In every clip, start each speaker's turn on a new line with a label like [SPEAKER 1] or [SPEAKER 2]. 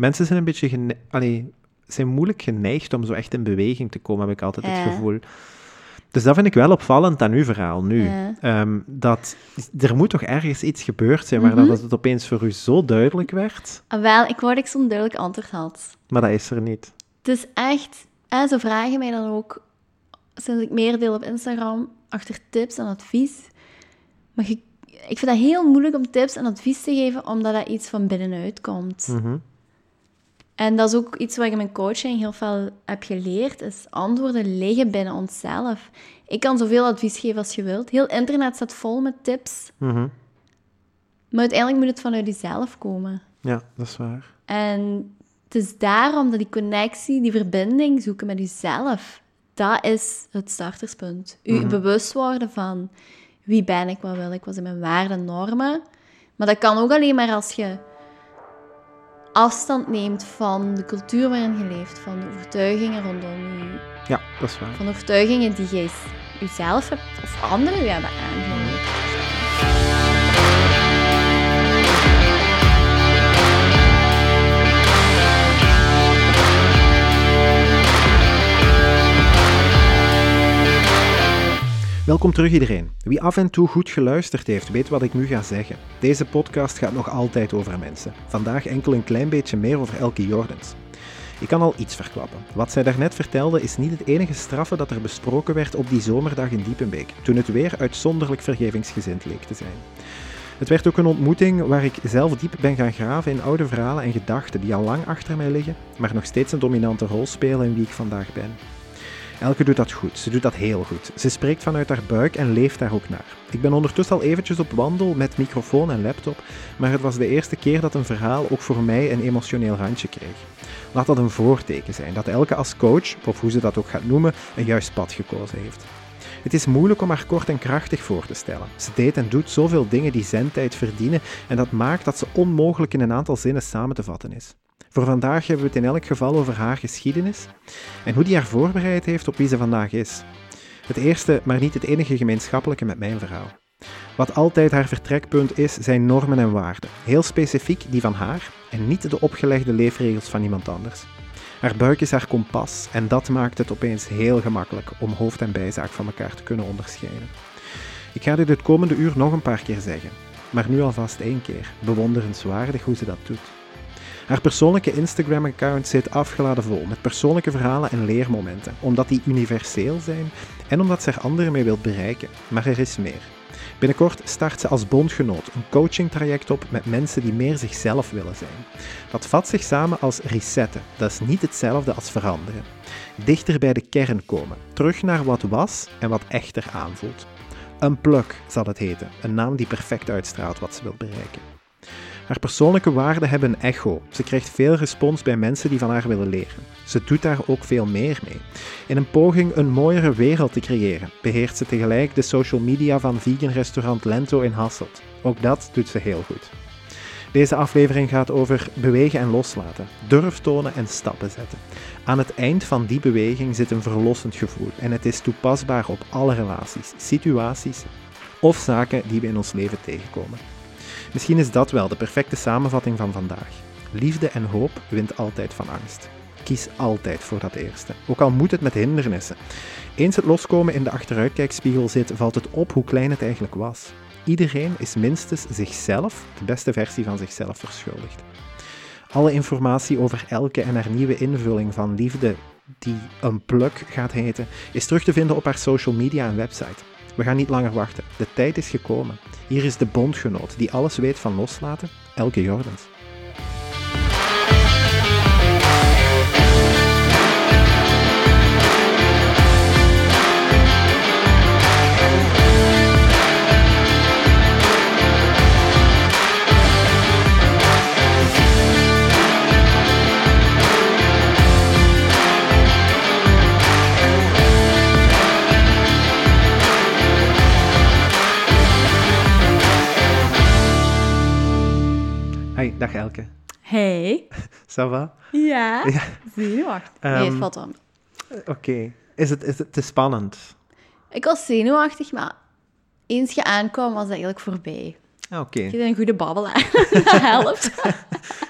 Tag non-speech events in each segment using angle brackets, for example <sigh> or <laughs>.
[SPEAKER 1] Mensen zijn een beetje gene- allee, zijn moeilijk geneigd om zo echt in beweging te komen, heb ik altijd
[SPEAKER 2] Ja.
[SPEAKER 1] het gevoel. Dus dat vind ik wel opvallend aan uw verhaal nu.
[SPEAKER 2] Ja.
[SPEAKER 1] Ehm, dat er moet toch ergens iets gebeurd zijn waar
[SPEAKER 2] Mhm.
[SPEAKER 1] dat het opeens voor u zo duidelijk werd,
[SPEAKER 2] Ah, wel, ik wou dat ik zo'n duidelijk antwoord had.
[SPEAKER 1] maar dat is er niet.
[SPEAKER 2] Het is echt... En ze vragen mij dan ook, sinds ik meer deel op Instagram, achter tips en advies. Maar je- ik vind dat heel moeilijk om tips en advies te geven, omdat dat iets van binnenuit komt.
[SPEAKER 1] Mhm.
[SPEAKER 2] En dat is ook iets wat ik in mijn coaching heel veel heb geleerd, is antwoorden liggen binnen onszelf. Ik kan zoveel advies geven als je wilt. Heel internet staat vol met tips.
[SPEAKER 1] Mhm.
[SPEAKER 2] Maar uiteindelijk moet het vanuit jezelf komen.
[SPEAKER 1] Ja, dat is waar.
[SPEAKER 2] En het is daarom dat die connectie, die verbinding zoeken met jezelf, dat is het starterspunt. U bewust worden van wie ben ik, wat wil ik, wat zijn mijn waarden en normen. Maar dat kan ook alleen maar als je afstand neemt van de cultuur waarin je leeft, van de overtuigingen rondom je,
[SPEAKER 1] Ja, dat is waar.
[SPEAKER 2] van de overtuigingen die je jezelf hebt of anderen u hebben aangeleerd.
[SPEAKER 1] Welkom terug iedereen. Wie af en toe goed geluisterd heeft, weet wat ik nu ga zeggen. Deze podcast gaat nog altijd over mensen. Vandaag enkel een klein beetje meer over Elke Jordens. Ik kan al iets verklappen. Wat zij daarnet vertelde is niet het enige straffe dat er besproken werd op die zomerdag in Diepenbeek, toen het weer uitzonderlijk vergevingsgezind leek te zijn. Het werd ook een ontmoeting waar ik zelf diep ben gaan graven in oude verhalen en gedachten die al lang achter mij liggen, maar nog steeds een dominante rol spelen in wie ik vandaag ben. Elke doet dat goed. Ze doet dat heel goed. Ze spreekt vanuit haar buik en leeft daar ook naar. Ik ben ondertussen al eventjes op wandel met microfoon en laptop, maar het was de eerste keer dat een verhaal ook voor mij een emotioneel randje kreeg. Laat dat een voorteken zijn dat Elke als coach, of hoe ze dat ook gaat noemen, een juist pad gekozen heeft. Het is moeilijk om haar kort en krachtig voor te stellen. Ze deed en doet zoveel dingen die zendtijd verdienen en dat maakt dat ze onmogelijk in een aantal zinnen samen te vatten is. Voor vandaag hebben we het in elk geval over haar geschiedenis en hoe die haar voorbereid heeft op wie ze vandaag is. Het eerste, maar niet het enige gemeenschappelijke met mijn verhaal. Wat altijd haar vertrekpunt is, zijn normen en waarden. Heel specifiek die van haar en niet de opgelegde leefregels van iemand anders. Haar buik is haar kompas en dat maakt het opeens heel gemakkelijk om hoofd en bijzaak van elkaar te kunnen onderscheiden. Ik ga dit het komende uur nog een paar keer zeggen, maar nu alvast één keer. Bewonderenswaardig hoe ze dat doet. Haar persoonlijke Instagram-account zit afgeladen vol met persoonlijke verhalen en leermomenten, omdat die universeel zijn en omdat ze er anderen mee wilt bereiken. Maar er is meer. Binnenkort start ze als bondgenoot een coachingtraject op met mensen die meer zichzelf willen zijn. Dat vat zich samen als resetten. Dat is niet hetzelfde als veranderen. Dichter bij de kern komen, terug naar wat was en wat echter aanvoelt. Unplug zal het heten, een naam die perfect uitstraalt wat ze wil bereiken. Haar persoonlijke waarden hebben een echo. Ze krijgt veel respons bij mensen die van haar willen leren. Ze doet daar ook veel meer mee. In een poging een mooiere wereld te creëren, beheert ze tegelijk de social media van vegan restaurant Lento in Hasselt. Ook dat doet ze heel goed. Deze aflevering gaat over bewegen en loslaten, durf tonen en stappen zetten. Aan het eind van die beweging zit een verlossend gevoel en het is toepasbaar op alle relaties, situaties of zaken die we in ons leven tegenkomen. Misschien is dat wel de perfecte samenvatting van vandaag. Liefde en hoop wint altijd van angst. Kies altijd voor dat eerste, ook al moet het met hindernissen. Eens het loskomen in de achteruitkijkspiegel zit, valt het op hoe klein het eigenlijk was. Iedereen is minstens zichzelf, de beste versie van zichzelf, verschuldigd. Alle informatie over elke en haar nieuwe invulling van liefde, die een pluk gaat heten, is terug te vinden op haar social media en website. We gaan niet langer wachten. De tijd is gekomen. Hier is de bondgenoot die alles weet van loslaten, Elke Jordens. Hi, dag Elke.
[SPEAKER 2] Hey. <laughs>
[SPEAKER 1] Ça va?
[SPEAKER 2] Ja.
[SPEAKER 1] Ja.
[SPEAKER 2] Zenuwachtig. nee,
[SPEAKER 1] Ehm,
[SPEAKER 2] het valt wel.
[SPEAKER 1] Oké. Is, het, is het te spannend?
[SPEAKER 2] Ik was zenuwachtig, maar eens je aankwam, was dat eigenlijk voorbij.
[SPEAKER 1] Ah, Oké,
[SPEAKER 2] Je bent een goede babbelaar. <laughs> <laughs> dat helpt.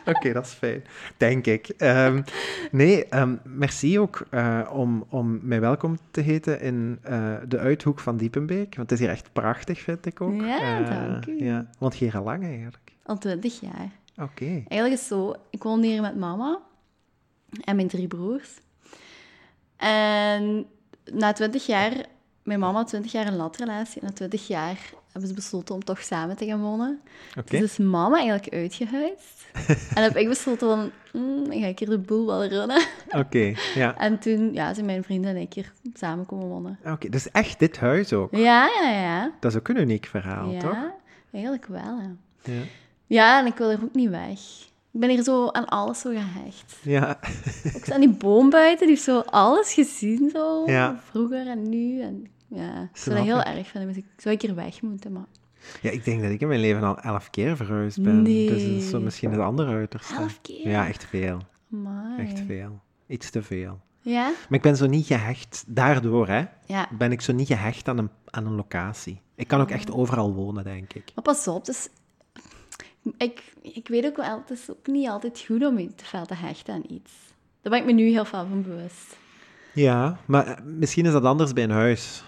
[SPEAKER 1] Oké, dat is fijn. Denk ik. Ehm, nee, ehm, merci ook eh, om, om mij welkom te heten in eh, de Uithoek van Diepenbeek. Want het is hier echt prachtig, vind ik ook.
[SPEAKER 2] Ja,
[SPEAKER 1] Eh,
[SPEAKER 2] dank u.
[SPEAKER 1] Ja, want hier al lang eigenlijk.
[SPEAKER 2] Al twintig jaar.
[SPEAKER 1] Oké.
[SPEAKER 2] Eigenlijk is het zo, ik woon hier met mama en mijn drie broers. En na twintig jaar, mijn mama had twintig jaar een latrelatie. En na twintig jaar hebben ze besloten om toch samen te gaan wonen.
[SPEAKER 1] Oké.
[SPEAKER 2] Dus is mama eigenlijk uitgehuisd. <laughs> en heb ik besloten van, mm, dan ga ik hier de boel wel runnen.
[SPEAKER 1] Oké, ja. <laughs>
[SPEAKER 2] En toen ja, zijn mijn vrienden en ik hier samen komen wonen.
[SPEAKER 1] Oké, dus echt dit huis ook.
[SPEAKER 2] Ja, ja, ja.
[SPEAKER 1] Dat is ook een uniek verhaal, toch?
[SPEAKER 2] Ja, eigenlijk wel, ja.
[SPEAKER 1] Ja.
[SPEAKER 2] Ja, en ik wil er ook niet weg. Ik ben hier zo aan alles zo gehecht.
[SPEAKER 1] Ja.
[SPEAKER 2] Ook aan die boom buiten, die heeft zo alles gezien, zo.
[SPEAKER 1] Ja.
[SPEAKER 2] Vroeger en nu. En ja, ik zou dat heel erg vinden. Dus ik zou ik hier weg moeten, maar...
[SPEAKER 1] ja, ik denk dat ik in mijn leven al elf keer verhuisd ben. Dus dat is zo
[SPEAKER 2] Nee.
[SPEAKER 1] misschien het andere uiterste.
[SPEAKER 2] Elf keer?
[SPEAKER 1] Ja, echt veel.
[SPEAKER 2] Amai.
[SPEAKER 1] Echt veel. Iets te veel.
[SPEAKER 2] Ja?
[SPEAKER 1] Maar ik ben zo niet gehecht, daardoor hè,
[SPEAKER 2] Ja.
[SPEAKER 1] ben ik zo niet gehecht aan een, aan een locatie. Ik kan ook echt overal wonen, denk ik.
[SPEAKER 2] Maar pas op, dus... Ik, ik weet ook wel, het is ook niet altijd goed om je te veel te hechten aan iets. Daar ben ik me nu heel veel van bewust.
[SPEAKER 1] Ja, maar eh, misschien is dat anders bij een huis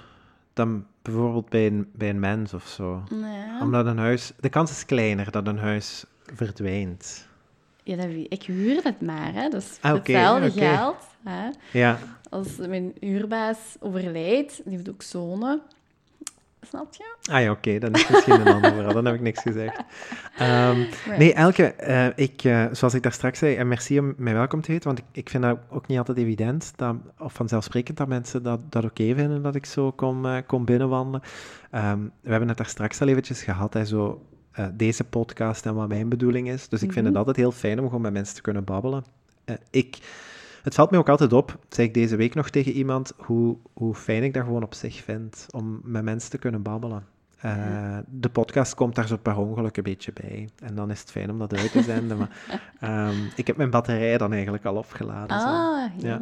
[SPEAKER 1] dan bijvoorbeeld bij een, bij een mens of zo.
[SPEAKER 2] Ja,
[SPEAKER 1] Omdat een huis, de kans is kleiner dat een huis verdwijnt.
[SPEAKER 2] ja dat weet, ik huur het maar, hè. Dus
[SPEAKER 1] Ah,
[SPEAKER 2] hetzelfde geld. Hè.
[SPEAKER 1] Ja,
[SPEAKER 2] Als mijn huurbaas overlijdt, die heeft ook zonen. Snap je?
[SPEAKER 1] ah ja, oké, dan is het misschien een ander verhaal. Dan heb ik niks gezegd. Ehm, nee, Elke, eh, ik, eh, zoals ik daar straks zei, en merci om mij welkom te heten, want ik, ik vind dat ook niet altijd evident, dat, of vanzelfsprekend dat mensen dat, dat oké vinden, dat ik zo kom, eh, kom binnenwandelen. Ehm, we hebben het daar straks al eventjes gehad, hè, zo, deze podcast en wat mijn bedoeling is. Dus ik vind het altijd heel fijn om gewoon met mensen te kunnen babbelen. Ik, het valt mij ook altijd op, zei ik deze week nog tegen iemand, hoe, hoe fijn ik dat gewoon op zich vind, om met mensen te kunnen babbelen. Eh, De podcast komt daar zo per ongeluk een beetje bij. En dan is het fijn om dat uit te zenden. maar <laughs> ehm, ik heb mijn batterij dan eigenlijk al opgeladen. zo.
[SPEAKER 2] Ah,
[SPEAKER 1] Ja.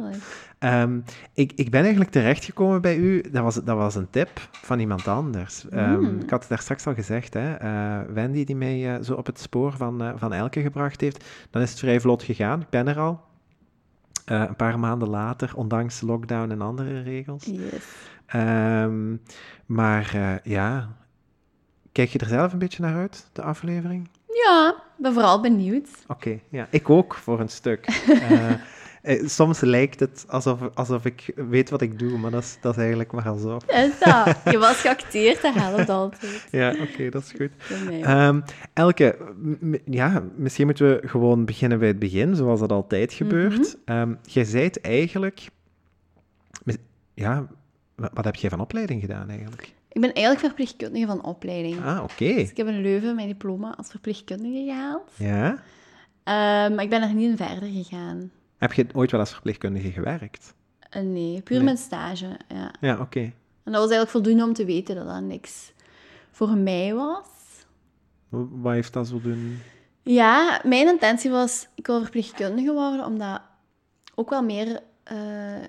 [SPEAKER 1] Ehm, ik, ik ben eigenlijk terechtgekomen bij u. Dat was, dat was een tip van iemand anders. Ehm,
[SPEAKER 2] Mm.
[SPEAKER 1] Ik had het daar straks al gezegd. Hè? eh, Wendy, die mij eh, zo op het spoor van, van Elke gebracht heeft. Dan is het vrij vlot gegaan. Ik ben er al. Eh, een paar maanden later, ondanks lockdown en andere regels.
[SPEAKER 2] Yes.
[SPEAKER 1] Ehm, maar eh, ja, kijk je er zelf een beetje naar uit, de aflevering?
[SPEAKER 2] Ja, ben vooral benieuwd.
[SPEAKER 1] Oké, ja, ik ook voor een stuk. <laughs> Eh, soms lijkt het alsof, alsof ik weet wat ik doe, maar dat is, dat is eigenlijk maar zo.
[SPEAKER 2] Is dat? <laughs> Je was geacteerd, dat helpt altijd.
[SPEAKER 1] Ja, oké, dat is goed. Ehm, Elke, ja, misschien moeten we gewoon beginnen bij het begin, zoals dat altijd gebeurt. Ehm, jij zei het eigenlijk... mis- Ja, wa- wat heb jij van opleiding gedaan eigenlijk?
[SPEAKER 2] Ik ben eigenlijk verpleegkundige van opleiding.
[SPEAKER 1] Ah, oké.
[SPEAKER 2] Dus ik heb in Leuven mijn diploma als verpleegkundige gehaald.
[SPEAKER 1] Ja.
[SPEAKER 2] Ehm, maar ik ben er niet in verder gegaan.
[SPEAKER 1] Heb je ooit wel als verpleegkundige gewerkt?
[SPEAKER 2] Eh, nee, puur
[SPEAKER 1] Nee.
[SPEAKER 2] mijn stage, ja.
[SPEAKER 1] Ja, oké.
[SPEAKER 2] En dat was eigenlijk voldoende om te weten dat dat niks voor mij was.
[SPEAKER 1] Wat heeft dat zo doen?
[SPEAKER 2] Ja, mijn intentie was, ik wil verpleegkundige worden, omdat ook wel meer... eh,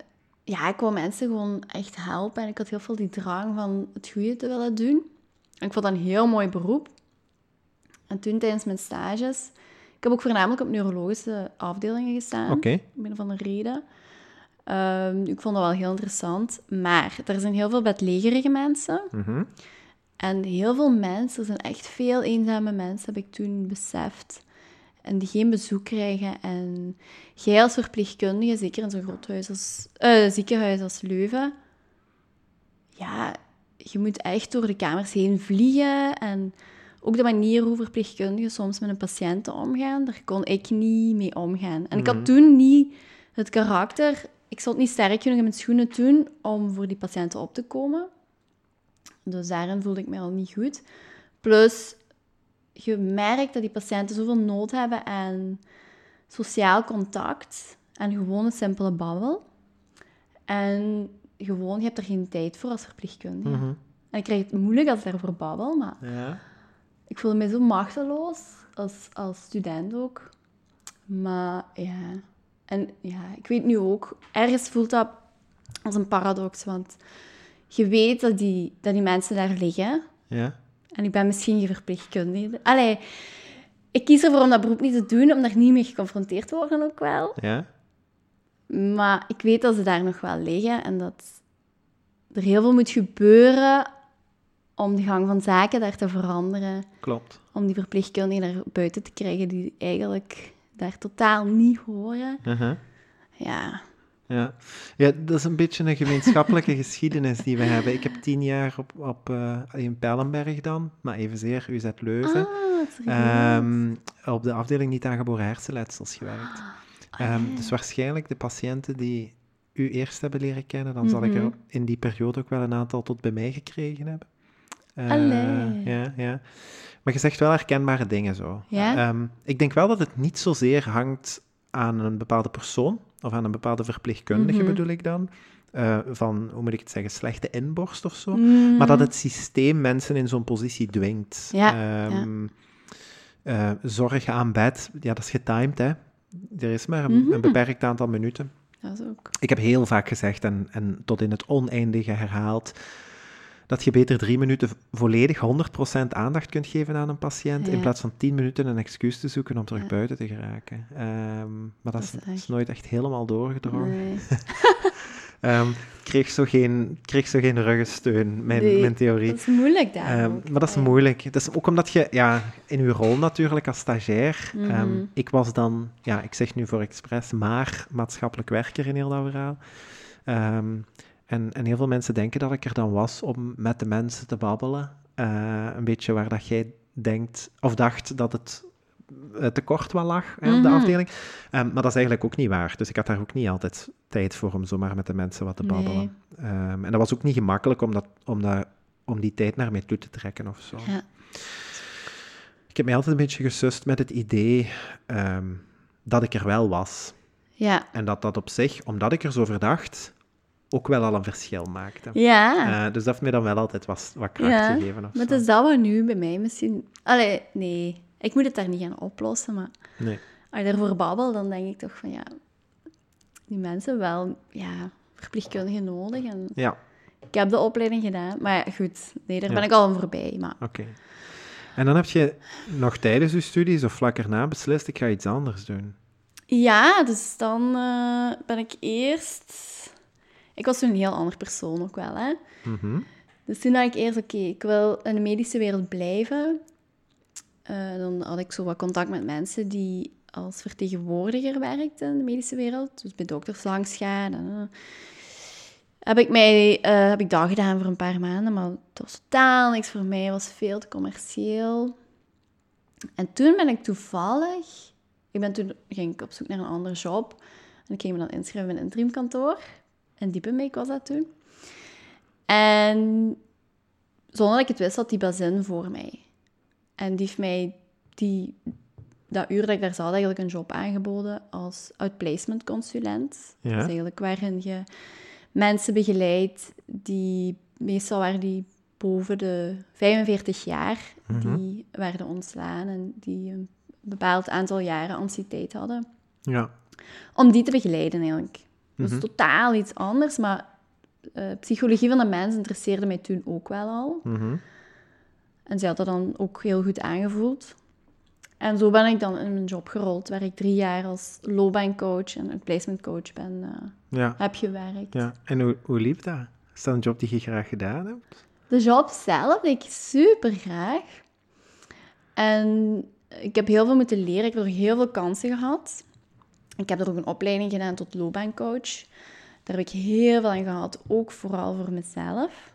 [SPEAKER 2] ja, ik wil mensen gewoon echt helpen. En ik had heel veel die drang van het goede te willen doen. En ik vond dat een heel mooi beroep. En toen tijdens mijn stages... Ik heb ook voornamelijk op neurologische afdelingen gestaan.
[SPEAKER 1] Oké.
[SPEAKER 2] Om een of andere reden. Ehm, ik vond dat wel heel interessant. Maar er zijn heel veel bedlegerige mensen.
[SPEAKER 1] Mhm.
[SPEAKER 2] En heel veel mensen, er zijn echt veel eenzame mensen, heb ik toen beseft. En die geen bezoek krijgen. En jij als verpleegkundige, zeker in zo'n groot huis als, eh, ziekenhuis als Leuven, ja, je moet echt door de kamers heen vliegen. En ook de manier hoe verpleegkundigen soms met een patiënten omgaan, daar kon ik niet mee omgaan. En ik had toen niet het karakter, ik stond niet sterk genoeg in mijn schoenen toen om voor die patiënten op te komen. Dus daarin voelde ik me al niet goed. Plus, je merkt dat die patiënten zoveel nood hebben aan sociaal contact en gewoon een simpele babbel. En gewoon, je hebt er geen tijd voor als verpleegkundige.
[SPEAKER 1] Mhm.
[SPEAKER 2] En ik krijg het moeilijk als ik daarvoor babbel, maar
[SPEAKER 1] Ja.
[SPEAKER 2] Ik voelde me zo machteloos, als, als student ook. Maar ja, en ja, ik weet nu ook, ergens voelt dat als een paradox, want je weet dat die, dat die mensen daar liggen
[SPEAKER 1] Ja.
[SPEAKER 2] En ik ben misschien geen verpleegkundige. Allee, ik kies ervoor om dat beroep niet te doen, om daar niet mee geconfronteerd te worden ook wel.
[SPEAKER 1] Ja?
[SPEAKER 2] Maar ik weet dat ze daar nog wel liggen en dat er heel veel moet gebeuren om de gang van zaken daar te veranderen.
[SPEAKER 1] Klopt.
[SPEAKER 2] Om die verpleegkundigen naar buiten te krijgen die eigenlijk daar totaal niet horen.
[SPEAKER 1] Uh-huh.
[SPEAKER 2] Ja,
[SPEAKER 1] Ja. ja, dat is een beetje een gemeenschappelijke <laughs> geschiedenis die we hebben. Ik heb tien jaar op, op, eh, in Pellenberg dan, maar evenzeer UZ Leuven,
[SPEAKER 2] ah,
[SPEAKER 1] ehm, op de afdeling niet aangeboren hersenletsels gewerkt.
[SPEAKER 2] Ah,
[SPEAKER 1] Ehm, dus waarschijnlijk de patiënten die u eerst hebben leren kennen, dan zal ik er
[SPEAKER 2] Mhm.
[SPEAKER 1] in die periode ook wel een aantal tot bij mij gekregen hebben.
[SPEAKER 2] Allee.
[SPEAKER 1] ja, ja. Maar je zegt wel herkenbare dingen zo.
[SPEAKER 2] Ja?
[SPEAKER 1] Ehm, ik denk wel dat het niet zozeer hangt aan een bepaalde persoon, of aan een bepaalde verpleegkundige
[SPEAKER 2] Mhm.
[SPEAKER 1] bedoel ik dan, eh, van, hoe moet ik het zeggen, slechte inborst of zo.
[SPEAKER 2] Mm,
[SPEAKER 1] Maar dat het systeem mensen in zo'n positie dwingt.
[SPEAKER 2] Ja,
[SPEAKER 1] Ehm, eh, zorg aan bed, ja, dat is getimed, hè. Er is maar een,
[SPEAKER 2] Mhm.
[SPEAKER 1] een beperkt aantal minuten.
[SPEAKER 2] Dat is ook...
[SPEAKER 1] Ik heb heel vaak gezegd en, en tot in het oneindige herhaald dat je beter drie minuten volledig 100% aandacht kunt geven aan een patiënt in plaats van 10 minuten een excuus te zoeken om terug
[SPEAKER 2] Ja.
[SPEAKER 1] buiten te geraken. Ehm, maar dat,
[SPEAKER 2] Dat
[SPEAKER 1] is, nooit echt helemaal doorgedrongen.
[SPEAKER 2] Nee. <laughs> <laughs>
[SPEAKER 1] Ehm, kreeg zo geen, kreeg zo geen ruggensteun, mijn,
[SPEAKER 2] Nee,
[SPEAKER 1] mijn theorie.
[SPEAKER 2] Dat is moeilijk daar
[SPEAKER 1] Ehm, maar dat is moeilijk. Dat is ook omdat je, ja, in uw rol natuurlijk als stagiair,
[SPEAKER 2] Mhm.
[SPEAKER 1] ik was dan, ja, ik zeg nu voor expres, maar maatschappelijk werker in heel dat verhaal. En, en heel veel mensen denken dat ik er dan was om met de mensen te babbelen. Eh, een beetje waar dat jij denkt, of dacht dat het tekort wel lag hè, op de
[SPEAKER 2] Mhm.
[SPEAKER 1] afdeling. Ehm, maar dat is eigenlijk ook niet waar. Dus ik had daar ook niet altijd tijd voor om zomaar met de mensen wat te
[SPEAKER 2] Nee.
[SPEAKER 1] babbelen. Ehm, en dat was ook niet gemakkelijk om, dat, om, dat, om die tijd naar mij toe te trekken of zo.
[SPEAKER 2] Ja.
[SPEAKER 1] Ik heb mij altijd een beetje gesust met het idee ehm, dat ik er wel was.
[SPEAKER 2] Ja.
[SPEAKER 1] En dat dat op zich, omdat ik er zo verdacht, ook wel al een verschil maakte.
[SPEAKER 2] Ja.
[SPEAKER 1] Eh, dus dat heeft mij dan wel altijd wat, wat kracht
[SPEAKER 2] Ja,
[SPEAKER 1] gegeven.
[SPEAKER 2] Maar het is dat wat nu bij mij misschien... Allee, nee. Ik moet het daar niet gaan oplossen, maar
[SPEAKER 1] Nee.
[SPEAKER 2] als je daarvoor babbelt, dan denk ik toch van ja... Die mensen wel, ja, verpleegkundigen nodig. En
[SPEAKER 1] Ja,
[SPEAKER 2] ik heb de opleiding gedaan, maar goed. Nee, daar
[SPEAKER 1] Ja.
[SPEAKER 2] ben ik al aan voorbij. Maar
[SPEAKER 1] oké. En dan heb je nog tijdens je studies of vlak erna beslist, ik ga iets anders doen.
[SPEAKER 2] ja, dus dan eh, ben ik eerst... Ik was toen een heel ander persoon ook wel, hè.
[SPEAKER 1] Mhm.
[SPEAKER 2] Dus toen dacht ik eerst, oké, ik wil in de medische wereld blijven. Eh, dan had ik zo wat contact met mensen die als vertegenwoordiger werkten in de medische wereld. Dus bij dokters langs gaan. En, eh, heb, ik mij, eh, heb ik dat gedaan voor een paar maanden, maar het was totaal niks voor mij. Het was veel te commercieel. En toen ben ik toevallig... Ik ben toen ging ik op zoek naar een andere job. En ik ging me dan inschrijven in een interimkantoor. In Diepenbeek was dat toen. En zonder dat ik het wist, had die bazin voor mij. En die heeft mij die, dat uur dat ik daar zat eigenlijk een job aangeboden als outplacement consulent.
[SPEAKER 1] Ja.
[SPEAKER 2] Dus eigenlijk waarin je mensen begeleidt die meestal waren die boven de 45 jaar,
[SPEAKER 1] Mhm.
[SPEAKER 2] die werden ontslaan en die een bepaald aantal jaren anciëteit hadden
[SPEAKER 1] Ja.
[SPEAKER 2] om die te begeleiden eigenlijk. Dus
[SPEAKER 1] Mhm.
[SPEAKER 2] totaal iets anders, maar eh, psychologie van de mens interesseerde mij toen ook wel al.
[SPEAKER 1] Mhm.
[SPEAKER 2] En zij had dat dan ook heel goed aangevoeld. En zo ben ik dan in mijn job gerold, waar ik drie jaar als loopbaancoach en placement coach ben,
[SPEAKER 1] Ja.
[SPEAKER 2] heb gewerkt.
[SPEAKER 1] ja. En hoe, hoe liep dat? Is dat een job die je graag gedaan hebt?
[SPEAKER 2] De job zelf deed ik super graag. En ik heb heel veel moeten leren. Ik heb er heel veel kansen gehad. Ik heb er ook een opleiding gedaan tot loopbaancoach. Daar heb ik heel veel aan gehad, ook vooral voor mezelf.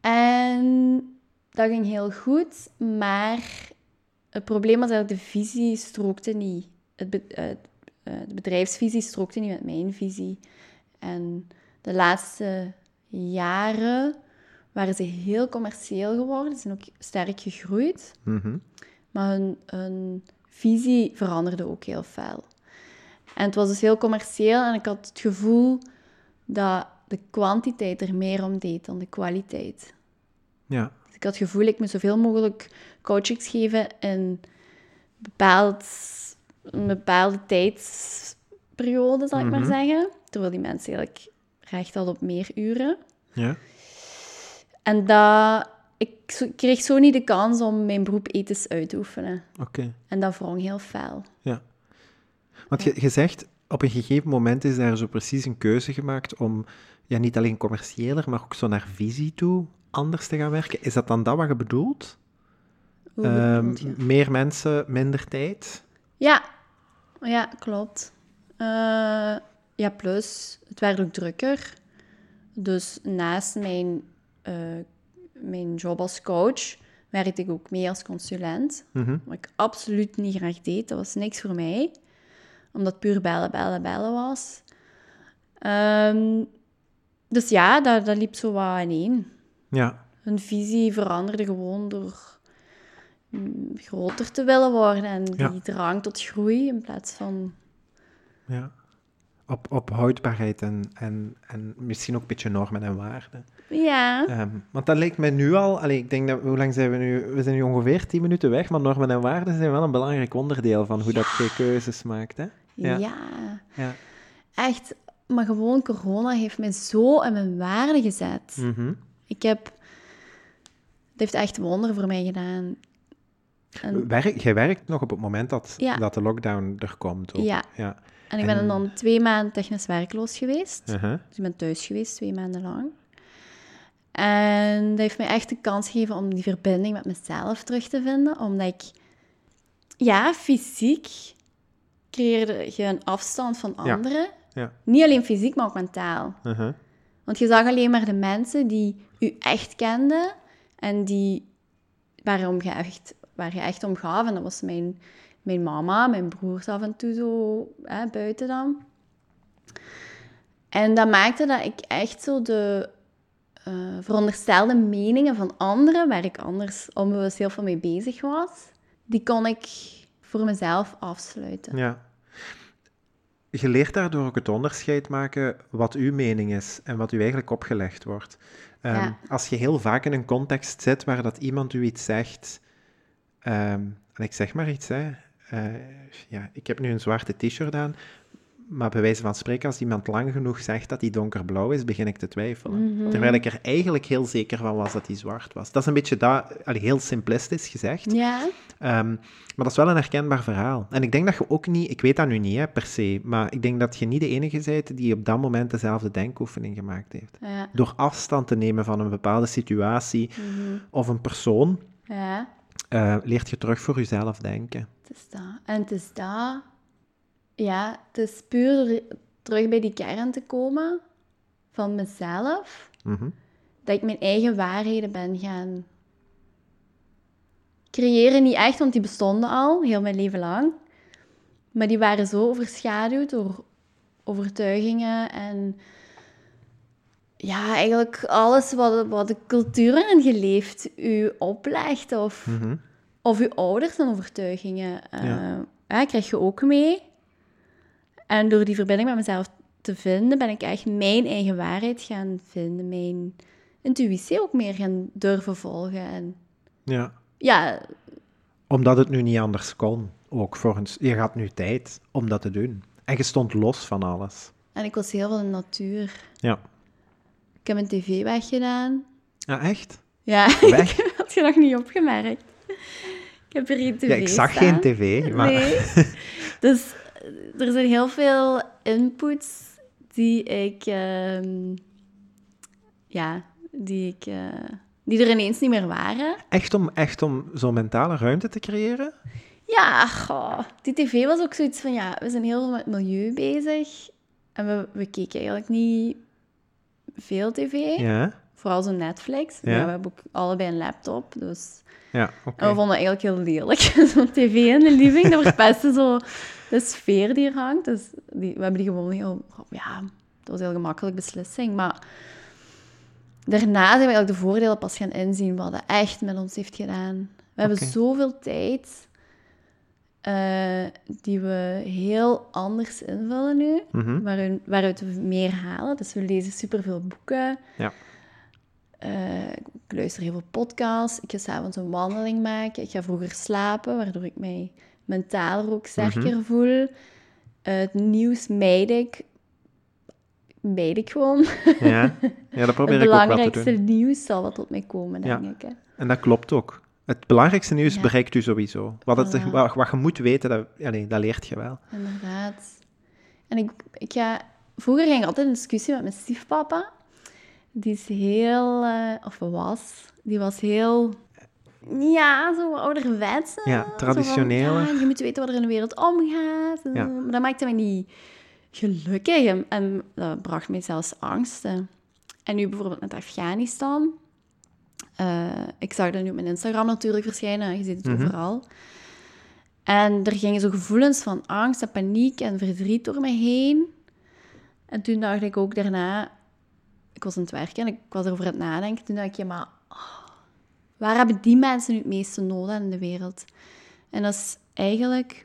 [SPEAKER 2] En dat ging heel goed, maar het probleem was eigenlijk de visie strookte niet. Het be- eh, de bedrijfsvisie strookte niet met mijn visie. En de laatste jaren waren ze heel commercieel geworden. Ze zijn ook sterk gegroeid.
[SPEAKER 1] Mhm.
[SPEAKER 2] Maar hun, hun visie veranderde ook heel fel. En het was dus heel commercieel en ik had het gevoel dat de kwantiteit er meer om deed dan de kwaliteit.
[SPEAKER 1] Ja.
[SPEAKER 2] Dus ik had het gevoel, ik moet zoveel mogelijk coachings geven in bepaald, een bepaalde tijdsperiode, zal ik maar
[SPEAKER 1] Mhm.
[SPEAKER 2] zeggen. Terwijl die mensen eigenlijk recht hadden op meer uren.
[SPEAKER 1] Ja.
[SPEAKER 2] En dat ik kreeg zo niet de kans om mijn beroep ethisch uit te oefenen.
[SPEAKER 1] Oké.
[SPEAKER 2] En dat wrong heel fel.
[SPEAKER 1] Ja. Want je, je zegt, op een gegeven moment is daar zo precies een keuze gemaakt om ja, niet alleen commerciëler, maar ook zo naar visie toe anders te gaan werken. Is dat dan dat wat je bedoelt?
[SPEAKER 2] Hoe
[SPEAKER 1] Ehm,
[SPEAKER 2] bedoelt je?
[SPEAKER 1] meer mensen, minder tijd?
[SPEAKER 2] Ja, ja klopt. Eh, ja, plus, het werd ook drukker. Dus naast mijn, eh, mijn job als coach werkte ik ook mee als consulent.
[SPEAKER 1] Mhm.
[SPEAKER 2] Wat ik absoluut niet graag deed. Dat was niks voor mij. Omdat puur bellen, bellen, bellen was. Ehm, dus ja, dat, dat liep zo wat ineen.
[SPEAKER 1] Ja,
[SPEAKER 2] Hun visie veranderde gewoon door mm, groter te willen worden en die
[SPEAKER 1] Ja.
[SPEAKER 2] drang tot groei in plaats van...
[SPEAKER 1] ja. Op, op houdbaarheid en, en, en misschien ook een beetje normen en waarden.
[SPEAKER 2] Ja,
[SPEAKER 1] Ehm, want dat lijkt mij nu al... Allee, ik denk dat... Hoe lang zijn we nu? We zijn nu ongeveer tien minuten weg, maar normen en waarden zijn wel een belangrijk onderdeel van hoe dat je keuzes maakt, hè?
[SPEAKER 2] ja,
[SPEAKER 1] Ja. Ja.
[SPEAKER 2] echt. Maar gewoon corona heeft mij zo in mijn waarde gezet.
[SPEAKER 1] Mhm.
[SPEAKER 2] Ik heb... Het heeft echt wonder voor mij gedaan. En,
[SPEAKER 1] Werk, jij werkt nog op het moment dat,
[SPEAKER 2] Ja.
[SPEAKER 1] dat de lockdown er komt. Ook.
[SPEAKER 2] Ja.
[SPEAKER 1] ja.
[SPEAKER 2] En ik ben
[SPEAKER 1] en-
[SPEAKER 2] dan twee maanden technisch werkloos geweest. Dus ik ben thuis geweest, twee maanden lang. En dat heeft mij echt de kans gegeven om die verbinding met mezelf terug te vinden. Omdat ik, ja, fysiek creëerde je een afstand van anderen.
[SPEAKER 1] Ja.
[SPEAKER 2] Niet alleen fysiek, maar ook mentaal. Want je zag alleen maar de mensen die u echt kenden en die, waarom je echt, waar je echt om gaf. En dat was mijn, mijn mama, mijn broers af en toe zo hè, buiten dan. En dat maakte dat ik echt zo de eh, veronderstelde meningen van anderen, waar ik anders onbewust heel veel mee bezig was, die kon ik voor mezelf afsluiten.
[SPEAKER 1] Ja. Je leert daardoor ook het onderscheid maken wat uw mening is en wat u eigenlijk opgelegd wordt. Ehm,
[SPEAKER 2] Ja.
[SPEAKER 1] Als je heel vaak in een context zit waar dat iemand u iets zegt, ehm, en ik zeg maar iets, hè, eh, ja, ik heb nu een zwarte t-shirt aan, maar bij wijze van spreken, als iemand lang genoeg zegt dat die donkerblauw is, begin ik te twijfelen.
[SPEAKER 2] Mhm.
[SPEAKER 1] Terwijl ik er eigenlijk heel zeker van was dat die zwart was. Dat is een beetje dat, heel simplistisch gezegd.
[SPEAKER 2] Ja,
[SPEAKER 1] Ehm, maar dat is wel een herkenbaar verhaal. En ik denk dat je ook niet, ik weet dat nu niet hè, per se, maar ik denk dat je niet de enige bent die op dat moment dezelfde denkoefening gemaakt heeft.
[SPEAKER 2] ja,
[SPEAKER 1] Door afstand te nemen van een bepaalde situatie of een persoon,
[SPEAKER 2] ja.
[SPEAKER 1] Eh, leert je terug voor jezelf denken.
[SPEAKER 2] Het is dat. En het is dat... Ja, het is puur terug bij die kern te komen van mezelf,
[SPEAKER 1] Mhm.
[SPEAKER 2] dat ik mijn eigen waarheden ben gaan creëren. Niet echt, want die bestonden al, heel mijn leven lang. Maar die waren zo overschaduwd door overtuigingen en... Ja, eigenlijk alles wat, wat de cultuur en geleefd u oplegt of...
[SPEAKER 1] Mhm.
[SPEAKER 2] Of uw ouders en overtuigingen. eh
[SPEAKER 1] Ja.
[SPEAKER 2] ja, krijg je ook mee. En door die verbinding met mezelf te vinden, ben ik echt mijn eigen waarheid gaan vinden. Mijn intuïtie ook meer gaan durven volgen. En
[SPEAKER 1] Ja.
[SPEAKER 2] ja,
[SPEAKER 1] Omdat het nu niet anders kon, ook voor een, s- je had nu tijd om dat te doen. En je stond los van alles.
[SPEAKER 2] en ik was heel veel in de natuur.
[SPEAKER 1] Ja.
[SPEAKER 2] Ik heb mijn tv weggedaan.
[SPEAKER 1] Ah, echt?
[SPEAKER 2] Ja, <laughs>
[SPEAKER 1] Weg?
[SPEAKER 2] ik had je nog niet opgemerkt. Ik heb er geen tv
[SPEAKER 1] Ja, ik zag
[SPEAKER 2] staan.
[SPEAKER 1] geen tv, maar...
[SPEAKER 2] Nee. <laughs> Dus er zijn heel veel inputs die ik, ehm, ja, die ik, eh, die er ineens niet meer waren.
[SPEAKER 1] Echt om, echt om zo'n mentale ruimte te creëren?
[SPEAKER 2] Ja, goh, die tv was ook zoiets van, ja, we zijn heel veel met milieu bezig. En we, we keken eigenlijk niet veel tv.
[SPEAKER 1] Ja,
[SPEAKER 2] Vooral zo Netflix.
[SPEAKER 1] Ja.
[SPEAKER 2] Ja. we hebben ook allebei een laptop, dus...
[SPEAKER 1] ja oké.
[SPEAKER 2] En we vonden het eigenlijk heel lelijk, <laughs> zo'n tv in de living. Dat verpestte zo de sfeer die er hangt. Dus die, we hebben die gewoon heel... Ja, dat was een heel gemakkelijk beslissing. Maar daarna zijn we eigenlijk de voordelen pas gaan inzien wat dat echt met ons heeft gedaan. We hebben zoveel tijd eh, die we heel anders invullen nu.
[SPEAKER 1] Mhm.
[SPEAKER 2] waaruit, waaruit we meer halen. Dus we lezen superveel boeken.
[SPEAKER 1] Ja.
[SPEAKER 2] Eh, ik luister heel veel podcasts. Ik ga s'avonds een wandeling maken. Ik ga vroeger slapen, waardoor ik mij mentaal ook sterker
[SPEAKER 1] Mhm.
[SPEAKER 2] voel. Eh, het nieuws mijd ik. Mijd ik gewoon.
[SPEAKER 1] Ja. ja, dat <laughs> probeer
[SPEAKER 2] het
[SPEAKER 1] ik ook wel te
[SPEAKER 2] belangrijkste
[SPEAKER 1] doen.
[SPEAKER 2] nieuws zal wat tot mij komen,
[SPEAKER 1] Ja.
[SPEAKER 2] denk ik. Hè.
[SPEAKER 1] En dat klopt ook. Het belangrijkste nieuws
[SPEAKER 2] Ja.
[SPEAKER 1] bereikt u sowieso. Wat, het, wat, wat je moet weten, dat, allee, dat leert je wel.
[SPEAKER 2] Inderdaad. En ik, ik ga... Vroeger ging ik altijd in discussie met mijn stiefpapa. Die is heel... eh, of was. Die was heel... Ja, zo ouderwets. hè.
[SPEAKER 1] Ja,
[SPEAKER 2] ja, je moet weten wat er in de wereld omgaat.
[SPEAKER 1] Ja.
[SPEAKER 2] Maar dat maakte mij niet gelukkig. En, en dat bracht mij zelfs angsten. En nu bijvoorbeeld met Afghanistan. Eh, ik zag dat nu op mijn Instagram natuurlijk verschijnen. Je ziet het
[SPEAKER 1] Mhm.
[SPEAKER 2] overal. En er gingen zo gevoelens van angst en paniek en verdriet door mij heen. En toen dacht ik ook daarna... Ik was aan het werken en ik was erover aan het nadenken. Toen dacht ik, ja, maar... oh, waar hebben die mensen nu het meeste aan in de wereld? En dat is eigenlijk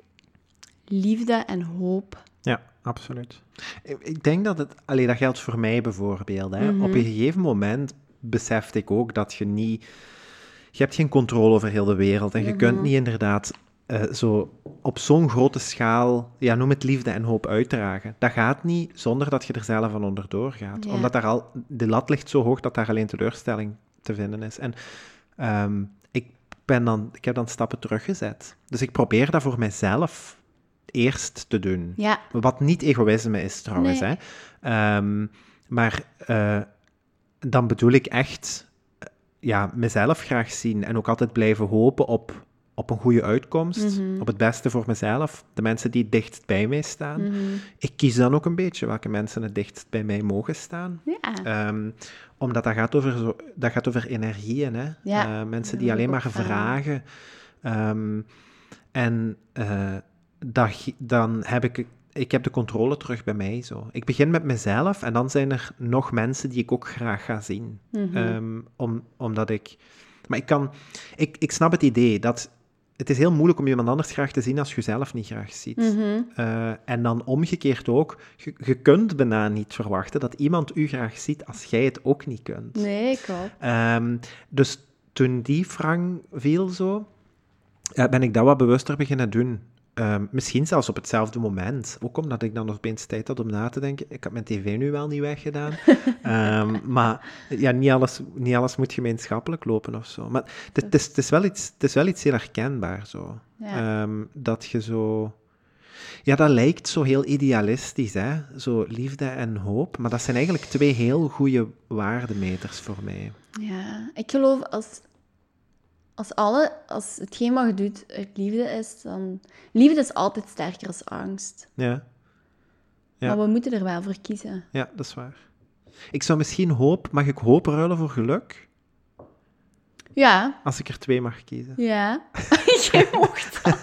[SPEAKER 2] liefde en hoop.
[SPEAKER 1] Ja, absoluut. Ik- denk dat het... Allee, dat geldt voor mij bijvoorbeeld. Hè.
[SPEAKER 2] Mhm.
[SPEAKER 1] Op een gegeven moment besefte ik ook dat je niet... Je hebt geen controle over heel de wereld. En je
[SPEAKER 2] Mhm.
[SPEAKER 1] kunt niet inderdaad eh, zo op zo'n grote schaal... Ja, noem het liefde en hoop uitdragen. Dat gaat niet zonder dat je er zelf van onderdoor gaat. Omdat daar al... De lat ligt zo hoog dat daar alleen teleurstelling te vinden is. En ehm, ik, ben dan, ik heb dan stappen teruggezet. Dus ik probeer dat voor mijzelf eerst te doen.
[SPEAKER 2] Ja,
[SPEAKER 1] Wat niet egoïsme is trouwens.
[SPEAKER 2] Nee.
[SPEAKER 1] Hè? Ehm, maar eh, dan bedoel ik echt eh, ja, mezelf graag zien en ook altijd blijven hopen op, op een goede uitkomst.
[SPEAKER 2] Mhm.
[SPEAKER 1] Op het beste voor mezelf. De mensen die dichtst bij mij staan.
[SPEAKER 2] Mhm.
[SPEAKER 1] Ik kies dan ook een beetje welke mensen het dichtst bij mij mogen staan.
[SPEAKER 2] ja.
[SPEAKER 1] Ehm, omdat dat gaat over, zo, dat gaat over energieën. Hè?
[SPEAKER 2] Ja,
[SPEAKER 1] Eh, mensen die alleen maar vragen. Ehm, en eh, dat, dan heb ik, ik heb de controle terug bij mij. Zo. Ik begin met mezelf en dan zijn er nog mensen die ik ook graag ga zien.
[SPEAKER 2] Mhm.
[SPEAKER 1] Ehm, om, omdat ik... Maar ik kan... Ik, ik snap het idee dat... Het is heel moeilijk om iemand anders graag te zien als je jezelf niet graag ziet.
[SPEAKER 2] Mhm.
[SPEAKER 1] Eh, en dan omgekeerd ook, je, je kunt bijna niet verwachten dat iemand u graag ziet als jij het ook niet kunt.
[SPEAKER 2] Nee, klopt.
[SPEAKER 1] Ehm, dus toen die frang viel zo, eh, ben ik dat wat bewuster beginnen doen. Ehm, misschien zelfs op hetzelfde moment. Ook omdat ik dan nog opeens tijd had om na te denken. Ik had mijn tv nu wel niet weggedaan. <laughs> Ehm, maar ja, niet alles, niet alles moet gemeenschappelijk lopen of zo. Maar het, het is, het, is wel iets, het is wel iets heel herkenbaar zo.
[SPEAKER 2] Ja.
[SPEAKER 1] Ehm, dat je zo... Ja, dat lijkt zo heel idealistisch, hè? Zo liefde en hoop. Maar dat zijn eigenlijk twee heel goede waardemeters voor mij.
[SPEAKER 2] Ja, ik geloof als, als, alle, als hetgeen wat je doet uit liefde is, dan... Liefde is altijd sterker als angst.
[SPEAKER 1] Ja, Ja.
[SPEAKER 2] Maar we moeten er wel voor kiezen.
[SPEAKER 1] ja, dat is waar. Ik zou misschien hoop... Mag ik hoop ruilen voor geluk?
[SPEAKER 2] Ja,
[SPEAKER 1] Als ik er twee mag kiezen.
[SPEAKER 2] ja. <laughs> <laughs> Jij mocht dat.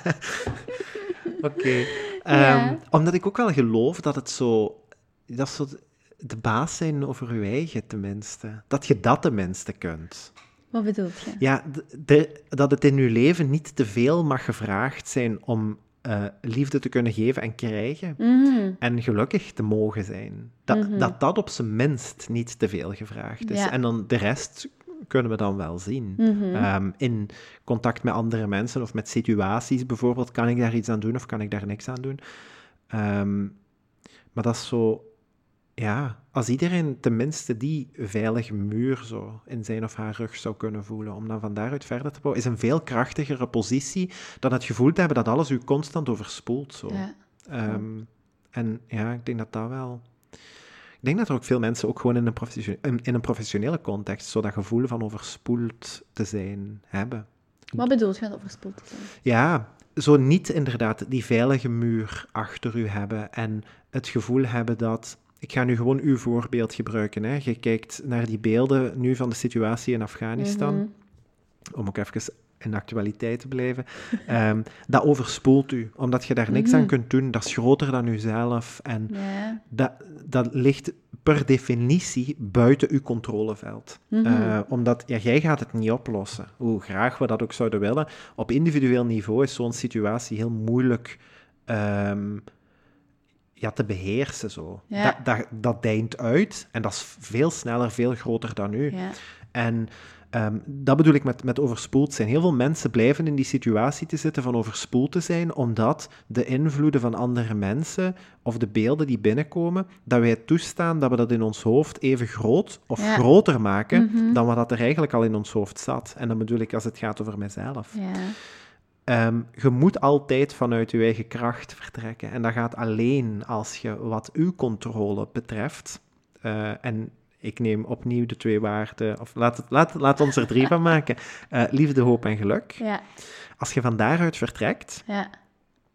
[SPEAKER 1] Oké.
[SPEAKER 2] Ja.
[SPEAKER 1] Ehm, omdat ik ook wel geloof dat het zo... Dat zo de- de baas zijn over je eigen, tenminste. Dat je dat tenminste kunt.
[SPEAKER 2] Wat bedoelt je?
[SPEAKER 1] Ja, de- dat het in je leven niet te veel mag gevraagd zijn om eh, liefde te kunnen geven en krijgen.
[SPEAKER 2] Mhm.
[SPEAKER 1] En gelukkig te mogen zijn. Dat,
[SPEAKER 2] Mhm.
[SPEAKER 1] dat dat op zijn minst niet te veel gevraagd is.
[SPEAKER 2] Ja.
[SPEAKER 1] En dan de rest kunnen we dan wel zien.
[SPEAKER 2] Mhm.
[SPEAKER 1] Ehm, in contact met andere mensen of met situaties bijvoorbeeld, kan ik daar iets aan doen of kan ik daar niks aan doen? Ehm, maar dat is zo, ja, als iedereen tenminste die veilige muur zo in zijn of haar rug zou kunnen voelen, om dan van daaruit verder te bouwen, is een veel krachtigere positie dan het gevoel te hebben dat alles u constant overspoelt. Zo.
[SPEAKER 2] Ja.
[SPEAKER 1] Ehm, en ja, ik denk dat dat wel. Ik denk dat er ook veel mensen ook gewoon in een, in een professionele context zo dat gevoel van overspoeld te zijn hebben.
[SPEAKER 2] Wat bedoelt je met overspoeld te zijn?
[SPEAKER 1] Ja, zo niet inderdaad die veilige muur achter u hebben en het gevoel hebben dat. Ik ga nu gewoon uw voorbeeld gebruiken. Hè. Je kijkt naar die beelden nu van de situatie in Afghanistan
[SPEAKER 2] Mhm.
[SPEAKER 1] om ook even in de actualiteit te blijven, <laughs> ehm, dat overspoelt u, omdat je daar niks
[SPEAKER 2] Mhm.
[SPEAKER 1] aan kunt doen. Dat is groter dan uzelf en dat, dat ligt per definitie buiten uw controleveld.
[SPEAKER 2] Mhm.
[SPEAKER 1] Eh, omdat ja, jij gaat het niet oplossen, hoe graag we dat ook zouden willen. Op individueel niveau is zo'n situatie heel moeilijk ehm, ja, te beheersen. Zo.
[SPEAKER 2] Ja.
[SPEAKER 1] Dat, dat, dat deint uit en dat is veel sneller, veel groter dan u.
[SPEAKER 2] Ja.
[SPEAKER 1] En Ehm, dat bedoel ik met, met overspoeld zijn. Heel veel mensen blijven in die situatie te zitten van overspoeld te zijn, omdat de invloeden van andere mensen of de beelden die binnenkomen, dat wij toestaan dat we dat in ons hoofd even groot of groter maken
[SPEAKER 2] Mhm.
[SPEAKER 1] dan wat dat er eigenlijk al in ons hoofd zat. En dan bedoel ik als het gaat over mezelf.
[SPEAKER 2] Ja.
[SPEAKER 1] Ehm, je moet altijd vanuit je eigen kracht vertrekken. En dat gaat alleen als je wat uw controle betreft. eh, en ik neem opnieuw de twee waarden, of laat, het, laat, laat ons er drie van <laughs> maken: Eh, liefde, hoop en geluk.
[SPEAKER 2] Ja.
[SPEAKER 1] Als je van daaruit vertrekt,
[SPEAKER 2] Ja.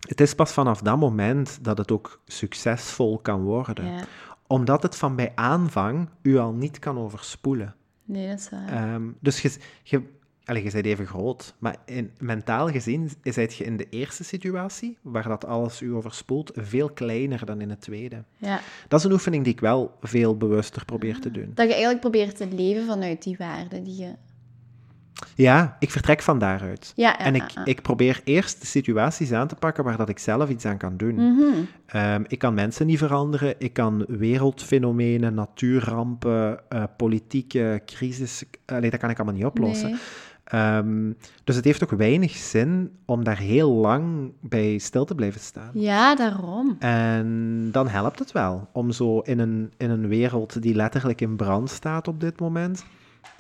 [SPEAKER 1] het is pas vanaf dat moment dat het ook succesvol kan worden.
[SPEAKER 2] Ja.
[SPEAKER 1] Omdat het van bij aanvang u al niet kan overspoelen.
[SPEAKER 2] Nee, dat is waar.
[SPEAKER 1] Ehm, dus je, je, allee, je bent even groot, maar in, mentaal gezien zijt je in de eerste situatie, waar dat alles u overspoelt, veel kleiner dan in het tweede.
[SPEAKER 2] ja.
[SPEAKER 1] Dat is een oefening die ik wel veel bewuster probeer te doen.
[SPEAKER 2] Dat je eigenlijk probeert te leven vanuit die waarden die je...
[SPEAKER 1] Ja, ik vertrek van daaruit.
[SPEAKER 2] Ja,
[SPEAKER 1] En ik,
[SPEAKER 2] ja, ja.
[SPEAKER 1] ik probeer eerst de situaties aan te pakken waar dat ik zelf iets aan kan doen.
[SPEAKER 2] Mhm.
[SPEAKER 1] Ehm, ik kan mensen niet veranderen, ik kan wereldfenomenen, natuurrampen, eh, politieke crisis, allee, dat kan ik allemaal niet oplossen.
[SPEAKER 2] Nee.
[SPEAKER 1] Ehm, dus het heeft ook weinig zin om daar heel lang bij stil te blijven staan.
[SPEAKER 2] Ja, daarom.
[SPEAKER 1] En dan helpt het wel om zo in een, in een wereld die letterlijk in brand staat op dit moment,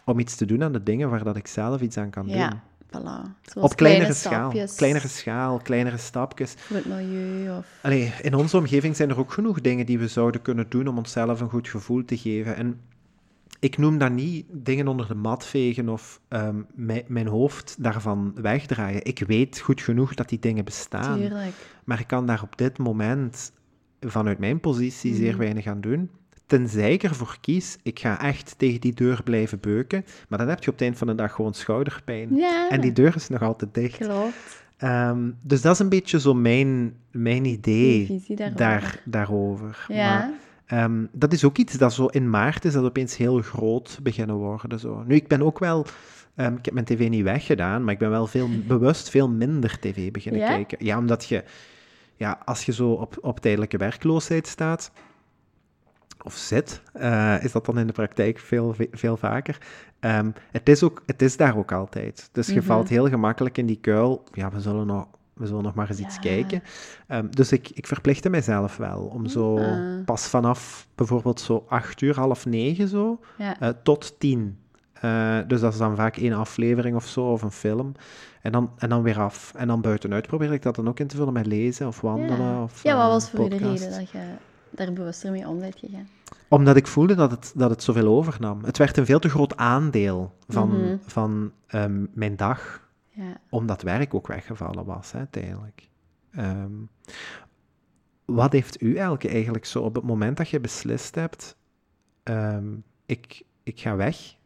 [SPEAKER 1] om iets te doen aan de dingen waar dat ik zelf iets aan kan
[SPEAKER 2] Ja,
[SPEAKER 1] doen.
[SPEAKER 2] voilà.
[SPEAKER 1] Op kleinere
[SPEAKER 2] kleine
[SPEAKER 1] schaal. Kleinere schaal, kleinere stapjes.
[SPEAKER 2] Het milieu of...
[SPEAKER 1] Allee, in onze omgeving zijn er ook genoeg dingen die we zouden kunnen doen om onszelf een goed gevoel te geven. En ik noem dat niet dingen onder de mat vegen of ehm, mijn, mijn hoofd daarvan wegdraaien. Ik weet goed genoeg dat die dingen bestaan.
[SPEAKER 2] Tuurlijk.
[SPEAKER 1] Maar ik kan daar op dit moment vanuit mijn positie zeer
[SPEAKER 2] Mhm.
[SPEAKER 1] weinig aan doen. Tenzij ik ervoor kies, ik ga echt tegen die deur blijven beuken. Maar dan heb je op het eind van de dag gewoon schouderpijn. En die deur is nog altijd dicht.
[SPEAKER 2] klopt.
[SPEAKER 1] Ehm, dus dat is een beetje zo mijn, mijn idee daar, daarover.
[SPEAKER 2] Ja.
[SPEAKER 1] Maar, ehm, dat is ook iets dat zo in maart is dat opeens heel groot beginnen worden. Zo. Nu, ik ben ook wel... ehm, ik heb mijn tv niet weggedaan, maar ik ben wel veel <laughs> bewust veel minder tv beginnen
[SPEAKER 2] Ja?
[SPEAKER 1] kijken. Ja, omdat je... Ja, als je zo op, op tijdelijke werkloosheid staat, of zit, eh, is dat dan in de praktijk veel, veel vaker. Ehm, het, is ook, het is daar ook altijd. Dus je
[SPEAKER 2] Mhm.
[SPEAKER 1] valt heel gemakkelijk in die kuil. Ja, we zullen nog, we zullen nog maar eens iets kijken. Ehm, dus ik, ik verplichtte mijzelf wel om zo
[SPEAKER 2] Ah.
[SPEAKER 1] pas vanaf bijvoorbeeld zo acht uur, half negen zo,
[SPEAKER 2] Ja.
[SPEAKER 1] eh, tot tien. Eh, dus dat is dan vaak één aflevering of zo, of een film. En dan, en dan weer af. En dan buitenuit probeer ik dat dan ook in te vullen met lezen of wandelen.
[SPEAKER 2] ja.
[SPEAKER 1] Of,
[SPEAKER 2] ja, wat
[SPEAKER 1] eh,
[SPEAKER 2] was voor de reden dat je daar bewuster mee om bent gegaan?
[SPEAKER 1] Omdat ik voelde dat het, dat het zoveel overnam. Het werd een veel te groot aandeel van,
[SPEAKER 2] Mhm.
[SPEAKER 1] van ehm, mijn dag,
[SPEAKER 2] Ja.
[SPEAKER 1] omdat werk ook weggevallen was, hè, uiteindelijk. Ehm, wat heeft u eigenlijk, eigenlijk zo op het moment dat je beslist hebt, ehm, ik, ik ga weg?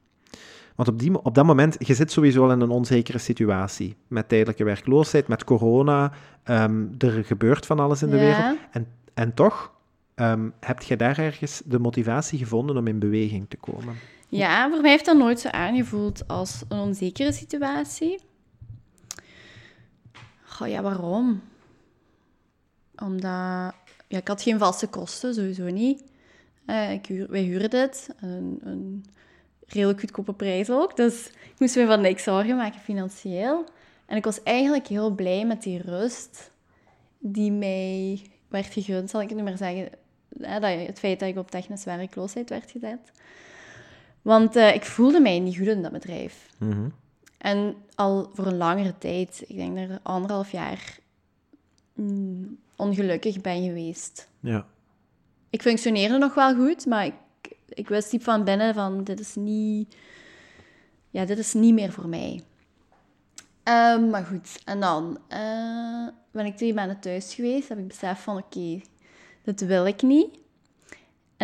[SPEAKER 1] Want op, die, op dat moment, je zit sowieso al in een onzekere situatie. Met tijdelijke werkloosheid, met corona. ehm, er gebeurt van alles in de
[SPEAKER 2] Ja.
[SPEAKER 1] wereld. En, en toch ehm, heb je daar ergens de motivatie gevonden om in beweging te komen.
[SPEAKER 2] Ja, voor mij heeft dat nooit zo aangevoeld als een onzekere situatie. Ja, waarom? Omdat... Ja, ik had geen vaste kosten, sowieso niet. Eh, ik huur, wij huurden dit. Een, een redelijk goedkope prijs ook. Dus ik moest me van niks zorgen maken financieel. En ik was eigenlijk heel blij met die rust die mij werd gegund, zal ik het nu maar zeggen. Dat, het feit dat ik op technische werkloosheid werd gezet. Want eh, ik voelde mij niet goed in dat bedrijf. En al voor een langere tijd, ik denk dat ik anderhalf jaar mm, ongelukkig ben geweest.
[SPEAKER 1] Ja.
[SPEAKER 2] Ik functioneerde nog wel goed, maar ik, ik wist diep van binnen van dit is niet, ja, dit is niet meer voor mij. Ehm, maar goed, en dan eh, ben ik twee maanden thuis geweest, heb ik beseft van oké, dit wil ik niet.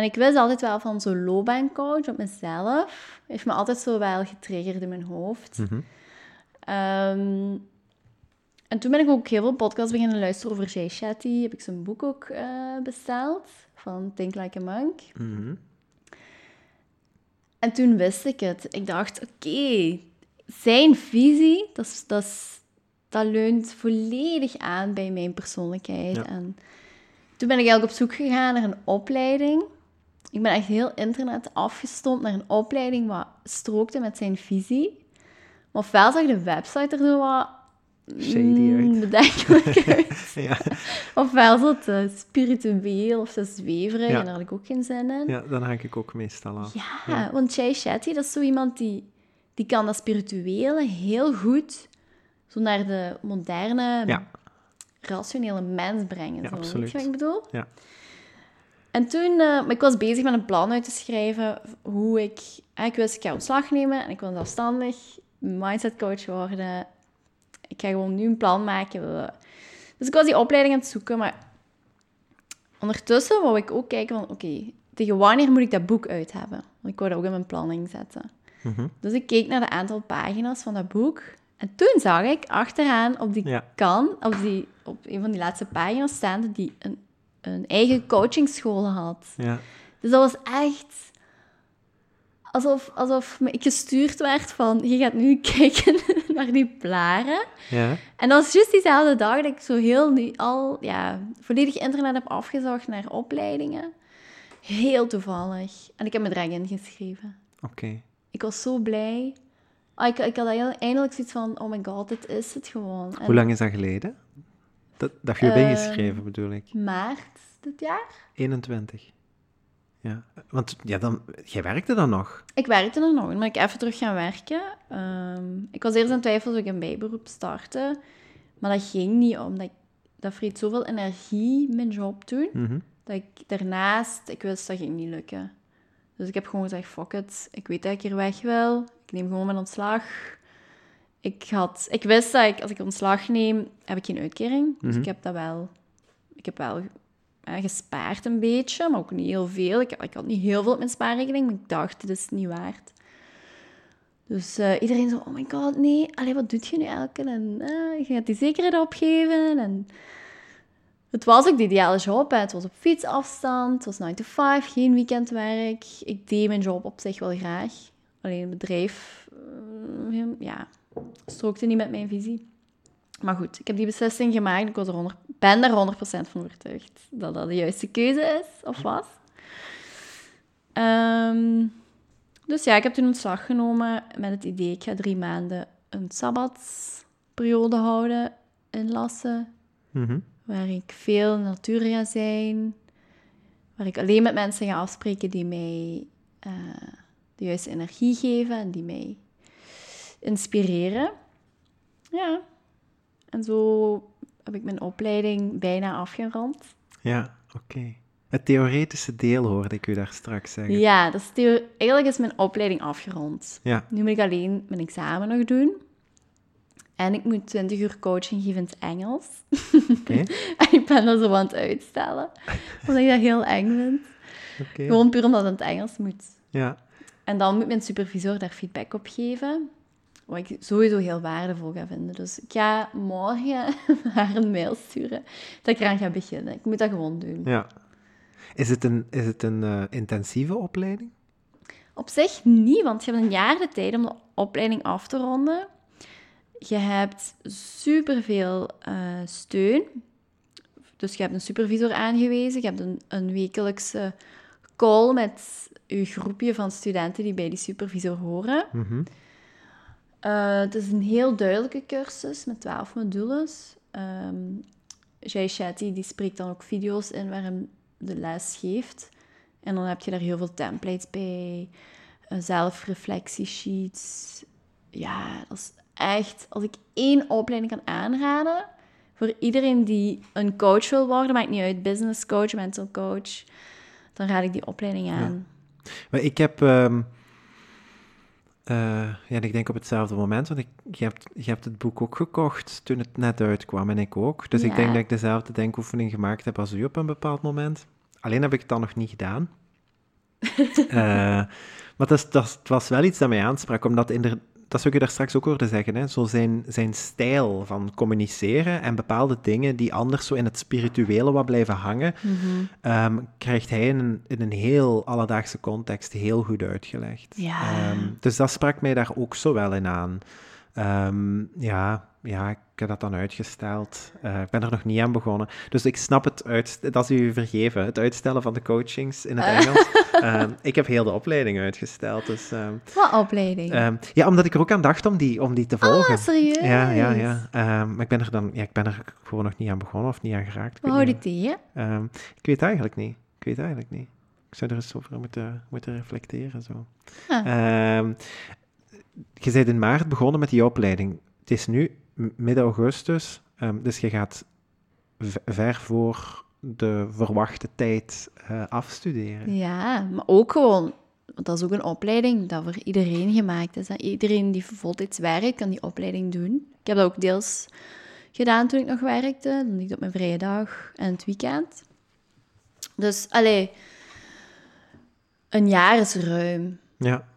[SPEAKER 2] En ik wist altijd wel van zo'n loopbaancoach op mezelf. Heeft me altijd zo wel getriggerd in mijn hoofd.
[SPEAKER 1] Mhm.
[SPEAKER 2] Ehm, en toen ben ik ook heel veel podcasts beginnen luisteren over Jay Shetty. Heb ik zijn boek ook eh, besteld, van Think Like a Monk.
[SPEAKER 1] Mhm.
[SPEAKER 2] En toen wist ik het. Ik dacht, oké, zijn visie, dat, dat, dat leunt volledig aan bij mijn persoonlijkheid.
[SPEAKER 1] Ja.
[SPEAKER 2] En toen ben ik eigenlijk op zoek gegaan naar een opleiding. Ik ben echt heel internet afgestompt naar een opleiding wat strookte met zijn visie. Maar ofwel zag de website er zo wat...
[SPEAKER 1] Shady
[SPEAKER 2] mm,
[SPEAKER 1] uit.
[SPEAKER 2] bedenkelijk <laughs> uit.
[SPEAKER 1] Ja,
[SPEAKER 2] Ofwel zo te spiritueel of te zweverig.
[SPEAKER 1] Ja.
[SPEAKER 2] En daar had ik ook geen zin in.
[SPEAKER 1] ja, dan hang ik ook meestal af.
[SPEAKER 2] Ja, want Jay Shetty, dat is zo iemand die, die kan dat spirituele heel goed zo naar de moderne, rationele mens brengen. Zo.
[SPEAKER 1] absoluut.
[SPEAKER 2] Weet je wat ik bedoel?
[SPEAKER 1] Ja.
[SPEAKER 2] En toen, eh, maar ik was bezig met een plan uit te schrijven hoe ik, eh, ik wist ik ga ontslag nemen en ik wil zelfstandig mindset coach worden. Ik ga gewoon nu een plan maken. Dus ik was die opleiding aan het zoeken, maar ondertussen wou ik ook kijken van, oké, tegen wanneer moet ik dat boek uit hebben? Want ik wou dat ook in mijn planning zetten.
[SPEAKER 1] Mhm.
[SPEAKER 2] Dus ik keek naar de aantal pagina's van dat boek. En toen zag ik achteraan op die
[SPEAKER 1] Ja.
[SPEAKER 2] kant, op, die, op een van die laatste pagina's staan, dat die een, een eigen coachingschool had.
[SPEAKER 1] Ja.
[SPEAKER 2] Dus dat was echt alsof, alsof ik gestuurd werd van, je gaat nu <laughs> kijken naar die blaren.
[SPEAKER 1] Ja.
[SPEAKER 2] En dat was juist diezelfde dag dat ik zo heel nu al, ja, volledig internet heb afgezocht naar opleidingen. Heel toevallig. En ik heb me direct ingeschreven.
[SPEAKER 1] Oké.
[SPEAKER 2] Ik was zo blij. Ah, ik, ik had eindelijk zoiets van, oh my god, dit is het gewoon. En
[SPEAKER 1] Hoe lang is dat geleden? Dat, dat je hebt
[SPEAKER 2] Ehm,
[SPEAKER 1] ingeschreven, bedoel ik.
[SPEAKER 2] Maart dit jaar.
[SPEAKER 1] 21. Ja. Want ja, dan, jij werkte dan nog?
[SPEAKER 2] Ik werkte er nog, maar ik even terug gaan werken. Ehm, ik was eerst in twijfel of ik een bijberoep starten. Maar dat ging niet, omdat ik, dat vreet zoveel energie, mijn job doen,
[SPEAKER 1] Mhm.
[SPEAKER 2] dat ik daarnaast, ik wist dat ging niet lukken. Dus ik heb gewoon gezegd, fuck it, ik weet dat ik hier weg wil. Ik neem gewoon mijn ontslag. Ik, had, ik wist dat ik, als ik ontslag neem, heb ik geen uitkering. Dus
[SPEAKER 1] Mhm.
[SPEAKER 2] ik heb dat wel... Ik heb wel eh, gespaard een beetje, maar ook niet heel veel. Ik, ik had niet heel veel op mijn spaarrekening, maar ik dacht, dit is het niet waard. Dus eh, iedereen zo, oh my god, nee, allee, wat doet je nu elke? En eh, je gaat die zekerheid opgeven. En het was ook de ideale job. Hè. Het was op fietsafstand, het was 9 to 5, geen weekendwerk. Ik deed mijn job op zich wel graag. Alleen het bedrijf, ja, strookte niet met mijn visie. Maar goed, ik heb die beslissing gemaakt. Ik was er 100, ben er 100% van overtuigd dat dat de juiste keuze is, of was. Ehm, dus ja, ik heb toen ontslag genomen met het idee, ik ga drie maanden een sabbatsperiode houden in Lassen
[SPEAKER 1] Mhm.
[SPEAKER 2] waar ik veel in natuur ga zijn, waar ik alleen met mensen ga afspreken die mij eh, de juiste energie geven en die mij inspireren. Ja, en zo heb ik mijn opleiding bijna afgerond.
[SPEAKER 1] Ja, oké. Het theoretische deel hoorde ik u daar straks zeggen.
[SPEAKER 2] Ja, dat is theo- eigenlijk is mijn opleiding afgerond.
[SPEAKER 1] Ja.
[SPEAKER 2] Nu moet ik alleen mijn examen nog doen. En ik moet 20 uur coaching geven in het Engels.
[SPEAKER 1] Oké. <laughs>
[SPEAKER 2] En ik ben dat zo aan het uitstellen. Omdat ik dat heel eng vind.
[SPEAKER 1] Oké.
[SPEAKER 2] Gewoon puur omdat het in het Engels moet.
[SPEAKER 1] Ja.
[SPEAKER 2] En dan moet mijn supervisor daar feedback op geven. Wat ik sowieso heel waardevol ga vinden. Dus ik ga morgen <laughs> haar een mail sturen dat ik eraan ga beginnen. Ik moet dat gewoon doen.
[SPEAKER 1] ja. Is het een, is het een eh, intensieve opleiding?
[SPEAKER 2] Op zich niet, want je hebt een jaar de tijd om de opleiding af te ronden. Je hebt superveel eh steun. Dus je hebt een supervisor aangewezen. Je hebt een, een wekelijkse call met je groepje van studenten die bij die supervisor horen.
[SPEAKER 1] Mhm.
[SPEAKER 2] Eh, het is een heel duidelijke cursus met 12 modules. Jay Shetty die spreekt dan ook video's in waar hem de les geeft. En dan heb je daar heel veel templates bij, eh, zelfreflectiesheets. Ja, dat is echt... Als ik één opleiding kan aanraden, voor iedereen die een coach wil worden, maakt niet uit, business coach, mental coach, dan raad ik die opleiding aan.
[SPEAKER 1] Maar ik heb... ehm, eh, ja, en ik denk op hetzelfde moment, want ik, je, hebt, je hebt het boek ook gekocht toen het net uitkwam en ik ook. Dus ik denk dat ik dezelfde denkoefening gemaakt heb als u op een bepaald moment. Alleen heb ik het dan nog niet gedaan. <laughs> Eh, maar dat, is- dat, was wel iets dat mij aansprak, omdat in de, dat zou ik je daar straks ook hoorde zeggen, hè, zo zijn, zijn stijl van communiceren en bepaalde dingen die anders zo in het spirituele wat blijven hangen,
[SPEAKER 2] Mhm.
[SPEAKER 1] ehm, krijgt hij in een, in een heel alledaagse context heel goed uitgelegd.
[SPEAKER 2] Ja.
[SPEAKER 1] Ehm, dus dat sprak mij daar ook zo wel in aan. Ehm, ja, ja, ik heb dat dan uitgesteld. Eh, ik ben er nog niet aan begonnen. Dus ik snap het, uit, dat is u vergeven, het uitstellen van de coachings in het Engels. <laughs> Ehm, ik heb heel de opleiding uitgesteld. Dus, ehm,
[SPEAKER 2] Wat opleiding?
[SPEAKER 1] Ja, omdat ik er ook aan dacht om die, om die te volgen.
[SPEAKER 2] Ah, serieus?
[SPEAKER 1] Ja, ja, ja. Maar ik ben er dan ja, ik ben er gewoon nog niet aan begonnen of niet aan geraakt.
[SPEAKER 2] Houd
[SPEAKER 1] niet.
[SPEAKER 2] ik?
[SPEAKER 1] Ehm, ik weet het eigenlijk niet. Ik weet eigenlijk niet. Ik zou er eens over moeten, moeten reflecteren. Zo.
[SPEAKER 2] Ah.
[SPEAKER 1] Je bent in maart begonnen met die opleiding. Het is nu midden augustus, ehm, dus je gaat ver voor de verwachte tijd eh, afstuderen.
[SPEAKER 2] Ja, maar ook gewoon, want dat is ook een opleiding dat voor iedereen gemaakt is. Iedereen die voltijds werkt, kan die opleiding doen. Ik heb dat ook deels gedaan toen ik nog werkte, dan niet op mijn vrije dag en het weekend. Dus, allee, een jaar is ruim.
[SPEAKER 1] Ja.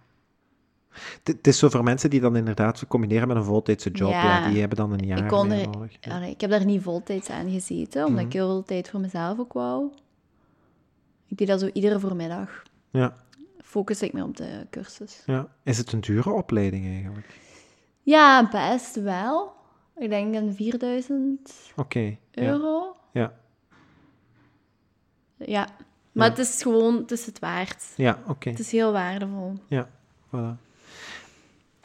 [SPEAKER 1] Het- is zo voor mensen die dan inderdaad combineren met een voltijdse job. Ja.
[SPEAKER 2] Ja.
[SPEAKER 1] die hebben dan een jaar
[SPEAKER 2] Ik, kon er,
[SPEAKER 1] nodig. Ja.
[SPEAKER 2] allee, ik heb daar niet voltijds aan gezeten, omdat
[SPEAKER 1] Mhm.
[SPEAKER 2] ik heel veel tijd voor mezelf ook wou. Ik deed dat zo iedere voormiddag.
[SPEAKER 1] Ja,
[SPEAKER 2] Focus ik me op de cursus.
[SPEAKER 1] ja. Is het een dure opleiding eigenlijk?
[SPEAKER 2] Ja, best wel. Ik denk een 4000
[SPEAKER 1] Oké. Ja.
[SPEAKER 2] euro.
[SPEAKER 1] Ja.
[SPEAKER 2] Ja. Maar het is gewoon, het is het waard.
[SPEAKER 1] Ja, oké.
[SPEAKER 2] Het is heel waardevol.
[SPEAKER 1] Ja, voilà.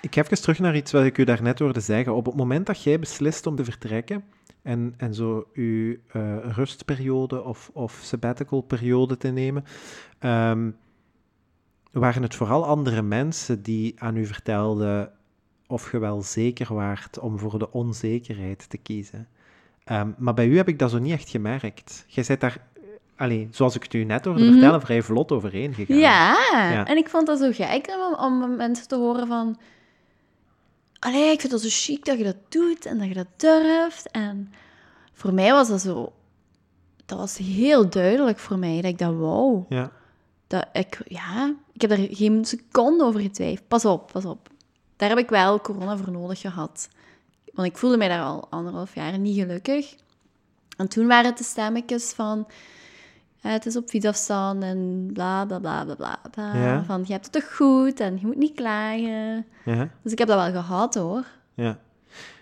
[SPEAKER 1] Ik ga even terug naar iets wat ik u daarnet hoorde zeggen. Op het moment dat jij beslist om te vertrekken en, en zo uw eh, rustperiode of, of sabbatical periode te nemen, ehm, waren het vooral andere mensen die aan u vertelden of je wel zeker waart om voor de onzekerheid te kiezen. Ehm, maar bij u heb ik dat zo niet echt gemerkt. Jij bent daar, eh, allee, zoals ik het u net hoorde
[SPEAKER 2] Mhm.
[SPEAKER 1] vertellen, vrij vlot overheen gegaan.
[SPEAKER 2] Ja.
[SPEAKER 1] Ja.
[SPEAKER 2] en ik vond dat zo gek om, om mensen te horen van... Allee, ik vind het zo chic dat je dat doet en dat je dat durft. En voor mij was dat zo... Dat was heel duidelijk voor mij dat ik dat wou.
[SPEAKER 1] Ja.
[SPEAKER 2] Dat ik, ja, ik heb daar geen seconde over getwijfeld. Pas op, pas op. Daar heb ik wel corona voor nodig gehad. Want ik voelde mij daar al anderhalf jaar niet gelukkig. En toen waren het de stemmetjes van... ja, het is op fietsafstand en bla, bla, bla, bla, bla. bla.
[SPEAKER 1] Ja.
[SPEAKER 2] Van, je hebt het toch goed en je moet niet klagen.
[SPEAKER 1] Ja.
[SPEAKER 2] Dus ik heb dat wel gehad, hoor.
[SPEAKER 1] Ja.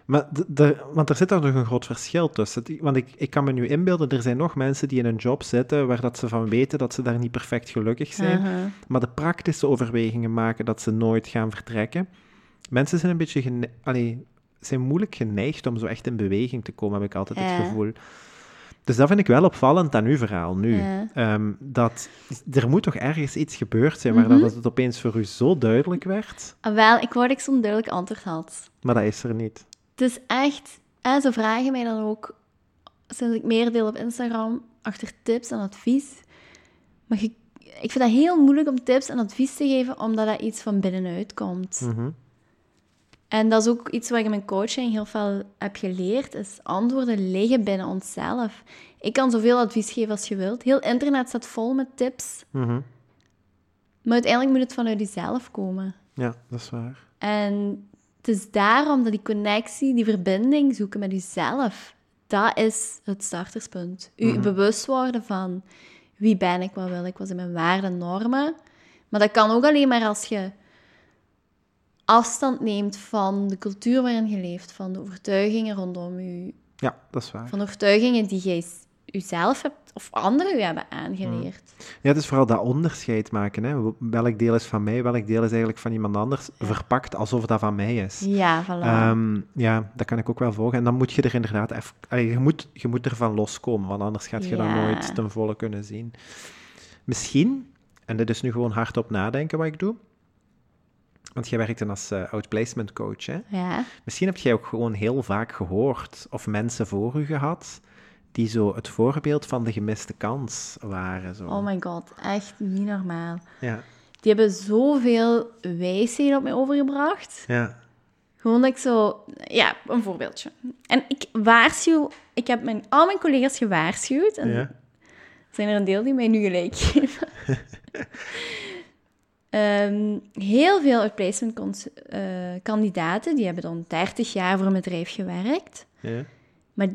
[SPEAKER 1] Maar de, de- want er zit daar nog een groot verschil tussen. Want ik, ik kan me nu inbeelden, er zijn nog mensen die in een job zitten waar dat ze van weten dat ze daar niet perfect gelukkig zijn, maar de praktische overwegingen maken dat ze nooit gaan vertrekken. Mensen zijn een beetje allee, zijn moeilijk geneigd om zo echt in beweging te komen, heb ik altijd het gevoel. Dus dat vind ik wel opvallend aan uw verhaal nu.
[SPEAKER 2] Ja.
[SPEAKER 1] Ehm, dat er moet toch ergens iets gebeurd zijn waar dat
[SPEAKER 2] Mhm.
[SPEAKER 1] het opeens voor u zo duidelijk werd,
[SPEAKER 2] Ah, wel, ik wou dat ik zo'n duidelijk antwoord had.
[SPEAKER 1] maar dat is er niet.
[SPEAKER 2] Het is echt... En ze vragen mij dan ook, sinds ik meer deel op Instagram, achter tips en advies. Maar je- ik vind dat heel moeilijk om tips en advies te geven, omdat dat iets van binnenuit komt.
[SPEAKER 1] Mhm.
[SPEAKER 2] En dat is ook iets wat ik in mijn coaching heel veel heb geleerd, is antwoorden liggen binnen onszelf. Ik kan zoveel advies geven als je wilt. Heel internet staat vol met tips.
[SPEAKER 1] Mhm.
[SPEAKER 2] Maar uiteindelijk moet het vanuit jezelf komen.
[SPEAKER 1] Ja, dat is waar.
[SPEAKER 2] En het is daarom dat die connectie, die verbinding zoeken met jezelf, dat is het starterspunt. U
[SPEAKER 1] Mhm.
[SPEAKER 2] bewust worden van wie ben ik, wat wil ik, wat zijn mijn waarden en normen. Maar dat kan ook alleen maar als je afstand neemt van de cultuur waarin je leeft, van de overtuigingen rondom je,
[SPEAKER 1] Ja, dat is waar.
[SPEAKER 2] van de overtuigingen die jij jezelf hebt of anderen u hebben aangeleerd.
[SPEAKER 1] Ja, het is vooral dat onderscheid maken. Hè. Welk deel is van mij, welk deel is eigenlijk van iemand anders, verpakt alsof dat van mij is.
[SPEAKER 2] Ja, voilà.
[SPEAKER 1] Ehm, ja, dat kan ik ook wel volgen. En dan moet je er inderdaad even... allee, je, moet, je moet ervan loskomen, want anders gaat je dat
[SPEAKER 2] Ja.
[SPEAKER 1] nooit ten volle kunnen zien. Misschien, en dit is nu gewoon hardop nadenken wat ik doe, want jij werkt dan als eh, outplacement coach, hè?
[SPEAKER 2] ja.
[SPEAKER 1] Misschien heb jij ook gewoon heel vaak gehoord, of mensen voor u gehad, die zo het voorbeeld van de gemiste kans waren. Zo.
[SPEAKER 2] Oh my god, echt niet normaal.
[SPEAKER 1] Ja,
[SPEAKER 2] Die hebben zoveel wijsheden op mij overgebracht.
[SPEAKER 1] ja,
[SPEAKER 2] Gewoon dat ik zo... Ja, een voorbeeldje. En ik waarschuw... Ik heb mijn, al mijn collega's gewaarschuwd. En
[SPEAKER 1] ja.
[SPEAKER 2] zijn er een deel die mij nu gelijk geven. <laughs> Ehm, heel veel outplacement cons- eh, kandidaten, die hebben dan 30 jaar voor een bedrijf gewerkt.
[SPEAKER 1] ja.
[SPEAKER 2] Maar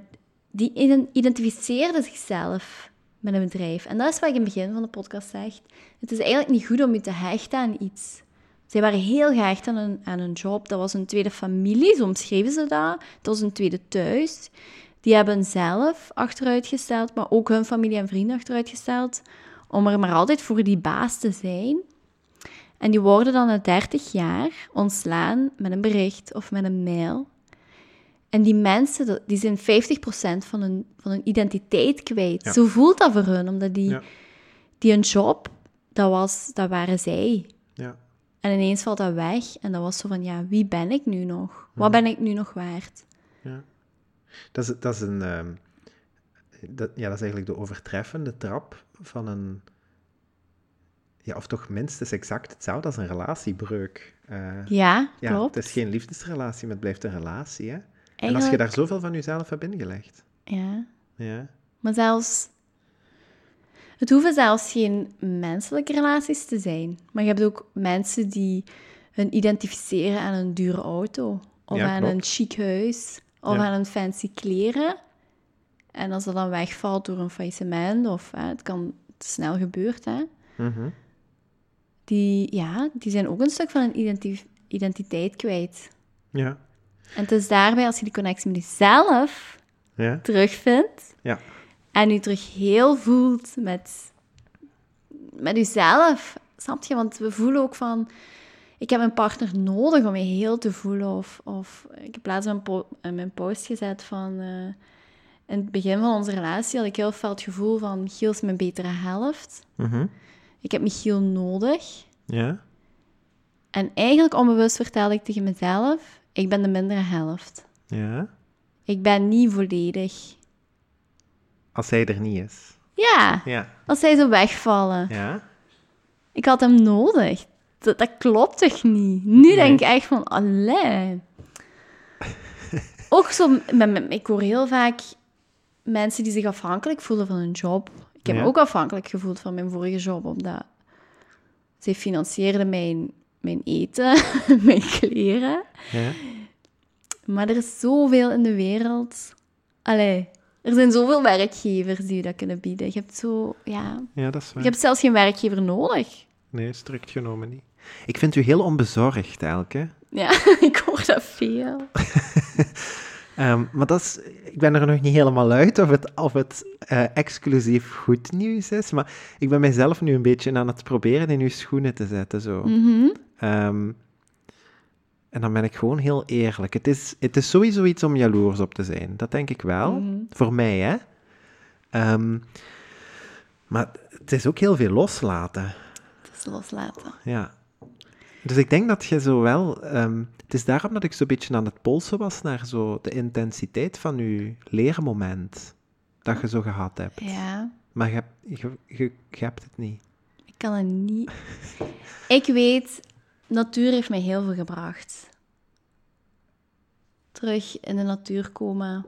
[SPEAKER 2] die ident- identificeerden zichzelf met een bedrijf. En dat is wat ik in het begin van de podcast zeg. Het is eigenlijk niet goed om je te hechten aan iets. Zij waren heel gehecht aan hun, aan job. Dat was een tweede familie, zo omschreven ze dat. Dat was een tweede thuis. Die hebben zelf achteruitgesteld, maar ook hun familie en vrienden achteruitgesteld, om er maar altijd voor die baas te zijn. En die worden dan na 30 jaar ontslaan met een bericht of met een mail. En die mensen, die zijn 50% van hun, van hun identiteit kwijt.
[SPEAKER 1] Ja.
[SPEAKER 2] Zo voelt dat voor hun, omdat die,
[SPEAKER 1] Ja.
[SPEAKER 2] die hun job, dat, was, dat waren zij.
[SPEAKER 1] Ja.
[SPEAKER 2] En ineens valt dat weg. En dat was zo van, ja, wie ben ik nu nog?
[SPEAKER 1] Mhm.
[SPEAKER 2] Wat ben ik nu nog waard?
[SPEAKER 1] Ja. Dat is, dat is een... ehm, dat, ja, dat is eigenlijk de overtreffende trap van een... Ja, of toch minstens exact hetzelfde als een relatiebreuk. Eh,
[SPEAKER 2] Ja,
[SPEAKER 1] ja,
[SPEAKER 2] klopt.
[SPEAKER 1] het is geen liefdesrelatie, maar het blijft een relatie, hè? En als je daar zoveel van jezelf hebt ingelegd.
[SPEAKER 2] Ja.
[SPEAKER 1] Ja.
[SPEAKER 2] Maar zelfs... Het hoeven zelfs geen menselijke relaties te zijn. Maar je hebt ook mensen die hun identificeren aan een dure auto. Of
[SPEAKER 1] Ja,
[SPEAKER 2] aan
[SPEAKER 1] klopt.
[SPEAKER 2] een chic huis. Of
[SPEAKER 1] Ja.
[SPEAKER 2] aan een fancy kleren. En als dat dan wegvalt door een faillissement, of hè, het kan snel gebeurd, hè.
[SPEAKER 1] Mhm.
[SPEAKER 2] Die, ja, die zijn ook een stuk van hun identi- identiteit kwijt.
[SPEAKER 1] Ja.
[SPEAKER 2] En het is daarbij, als je die connectie met jezelf
[SPEAKER 1] Ja.
[SPEAKER 2] terugvindt,
[SPEAKER 1] Ja.
[SPEAKER 2] en je terug heel voelt met, met jezelf, snap je? Want we voelen ook van, ik heb een partner nodig om me heel te voelen. Of, of ik heb laatst een, po- mijn post gezet van, eh, in het begin van onze relatie had ik heel veel het gevoel van, Giel is mijn betere helft.
[SPEAKER 1] Mhm.
[SPEAKER 2] Ik heb Michiel nodig.
[SPEAKER 1] Ja.
[SPEAKER 2] En eigenlijk onbewust vertelde ik tegen mezelf, ik ben de mindere helft.
[SPEAKER 1] Ja.
[SPEAKER 2] Ik ben niet volledig.
[SPEAKER 1] Als hij er niet is.
[SPEAKER 2] Ja,
[SPEAKER 1] Ja.
[SPEAKER 2] als zij zo wegvallen.
[SPEAKER 1] Ja.
[SPEAKER 2] Ik had hem nodig. Dat, dat klopt toch niet? Nu denk ik echt van, allee. <laughs> Ook zo, met, met- ik hoor heel vaak mensen die zich afhankelijk voelen van hun job. Ik heb
[SPEAKER 1] Ja.
[SPEAKER 2] me ook afhankelijk gevoeld van mijn vorige job, omdat zij financierde mijn, mijn eten, <laughs> mijn kleren.
[SPEAKER 1] Ja.
[SPEAKER 2] Maar er is zoveel in de wereld. Allee, er zijn zoveel werkgevers die je dat kunnen bieden. Je hebt zo, ja...
[SPEAKER 1] Ja, dat is waar.
[SPEAKER 2] Je hebt zelfs geen werkgever nodig.
[SPEAKER 1] Nee, strikt genomen niet. Ik vind u heel onbezorgd, Elke.
[SPEAKER 2] Ja, <laughs> ik hoor dat veel. <laughs>
[SPEAKER 1] Ehm, maar dat is, ik ben er nog niet helemaal uit of het, of het eh, exclusief goed nieuws is. Maar ik ben mijzelf nu een beetje aan het proberen in uw schoenen te zetten. Zo.
[SPEAKER 2] Mhm.
[SPEAKER 1] Ehm, en dan ben ik gewoon heel eerlijk. Het is, het is sowieso iets om jaloers op te zijn. Dat denk ik wel.
[SPEAKER 2] Mhm.
[SPEAKER 1] Voor mij, hè. Ehm, maar het is ook heel veel loslaten.
[SPEAKER 2] Het is loslaten.
[SPEAKER 1] Ja. Dus ik denk dat je zo wel... ehm, het is daarom dat ik zo'n beetje aan het polsen was naar zo de intensiteit van je leermoment dat je zo gehad hebt.
[SPEAKER 2] Ja,
[SPEAKER 1] Maar je, hebt- je, je, je hebt het niet.
[SPEAKER 2] ik kan het niet. Ik weet, natuur heeft mij heel veel gebracht. Terug in de natuur komen.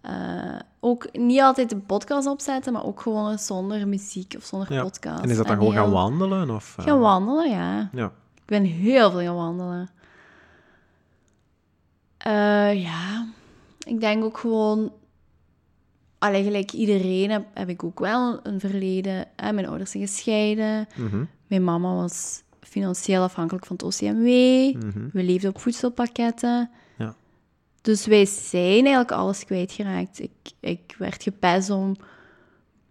[SPEAKER 2] Eh, ook niet altijd een podcast opzetten, maar ook gewoon zonder muziek of zonder
[SPEAKER 1] Ja.
[SPEAKER 2] podcast.
[SPEAKER 1] En is dat dan gewoon gaan wandelen? Of, eh,
[SPEAKER 2] Gaan wandelen, ja.
[SPEAKER 1] Ja.
[SPEAKER 2] Ik ben heel veel gaan wandelen. Eh, ja, ik denk ook gewoon... Allee, gelijk iedereen heb, heb ik ook wel een verleden. Hè? Mijn ouders zijn gescheiden.
[SPEAKER 1] Mhm,
[SPEAKER 2] Mijn mama was financieel afhankelijk van het OCMW.
[SPEAKER 1] mhm.
[SPEAKER 2] We leefden op voedselpakketten.
[SPEAKER 1] Ja.
[SPEAKER 2] Dus wij zijn eigenlijk alles kwijtgeraakt. Ik, ik werd gepest om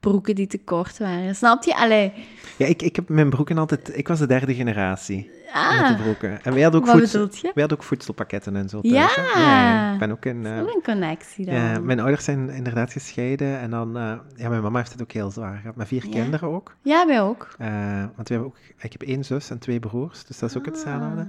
[SPEAKER 2] broeken die te kort waren. Snap je? Allee.
[SPEAKER 1] Ja, ik, ik heb mijn broeken altijd... Ik was de derde generatie met
[SPEAKER 2] Ah,
[SPEAKER 1] de broeken. En wij hadden ook, voedsel, wij hadden ook voedselpakketten en zo.
[SPEAKER 2] Ja.
[SPEAKER 1] ja. Ik ben ook in... eh,
[SPEAKER 2] Wat een connectie dan.
[SPEAKER 1] ja, mijn ouders zijn inderdaad gescheiden. En dan... eh, ja, mijn mama heeft het ook heel zwaar gehad. Met vier
[SPEAKER 2] Ja.
[SPEAKER 1] kinderen ook.
[SPEAKER 2] Ja, wij ook.
[SPEAKER 1] Eh, want we hebben ook... Ik heb één zus en twee broers. Dus dat is ook hetzelfde.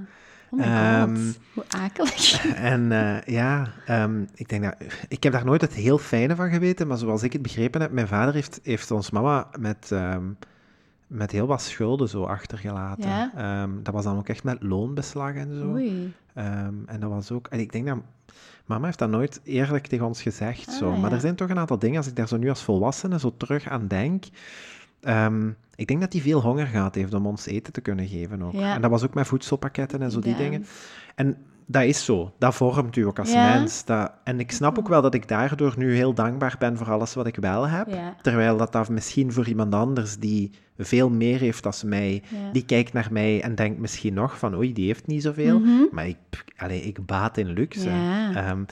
[SPEAKER 2] Oh god, hoe akelig. <laughs>
[SPEAKER 1] En eh, ja, ehm, ik denk dat... Ik heb daar nooit het heel fijne van geweten, maar zoals ik het begrepen heb, mijn vader heeft, heeft ons mama met, ehm, met heel wat schulden zo achtergelaten.
[SPEAKER 2] Ja?
[SPEAKER 1] Dat was dan ook echt met loonbeslag en zo.
[SPEAKER 2] Oei.
[SPEAKER 1] En dat was ook... En ik denk dat... Mama heeft dat nooit eerlijk tegen ons gezegd,
[SPEAKER 2] Ah,
[SPEAKER 1] zo. Maar
[SPEAKER 2] ja.
[SPEAKER 1] er zijn toch een aantal dingen, als ik daar zo nu als volwassene zo terug aan denk... ik denk dat hij veel honger gehad heeft om ons eten te kunnen geven ook.
[SPEAKER 2] Ja.
[SPEAKER 1] En dat was ook met voedselpakketten en zo die
[SPEAKER 2] Ja.
[SPEAKER 1] dingen. En dat is zo. Dat vormt u ook als
[SPEAKER 2] Ja.
[SPEAKER 1] mens. Dat, en ik snap ook wel dat ik daardoor nu heel dankbaar ben voor alles wat ik wel heb.
[SPEAKER 2] Ja.
[SPEAKER 1] Terwijl dat, dat misschien voor iemand anders die veel meer heeft als mij,
[SPEAKER 2] Ja.
[SPEAKER 1] die kijkt naar mij en denkt misschien nog van oei, die heeft niet zoveel. Maar ik, allee, ik baat in luxe.
[SPEAKER 2] Mhm.
[SPEAKER 1] Ehm,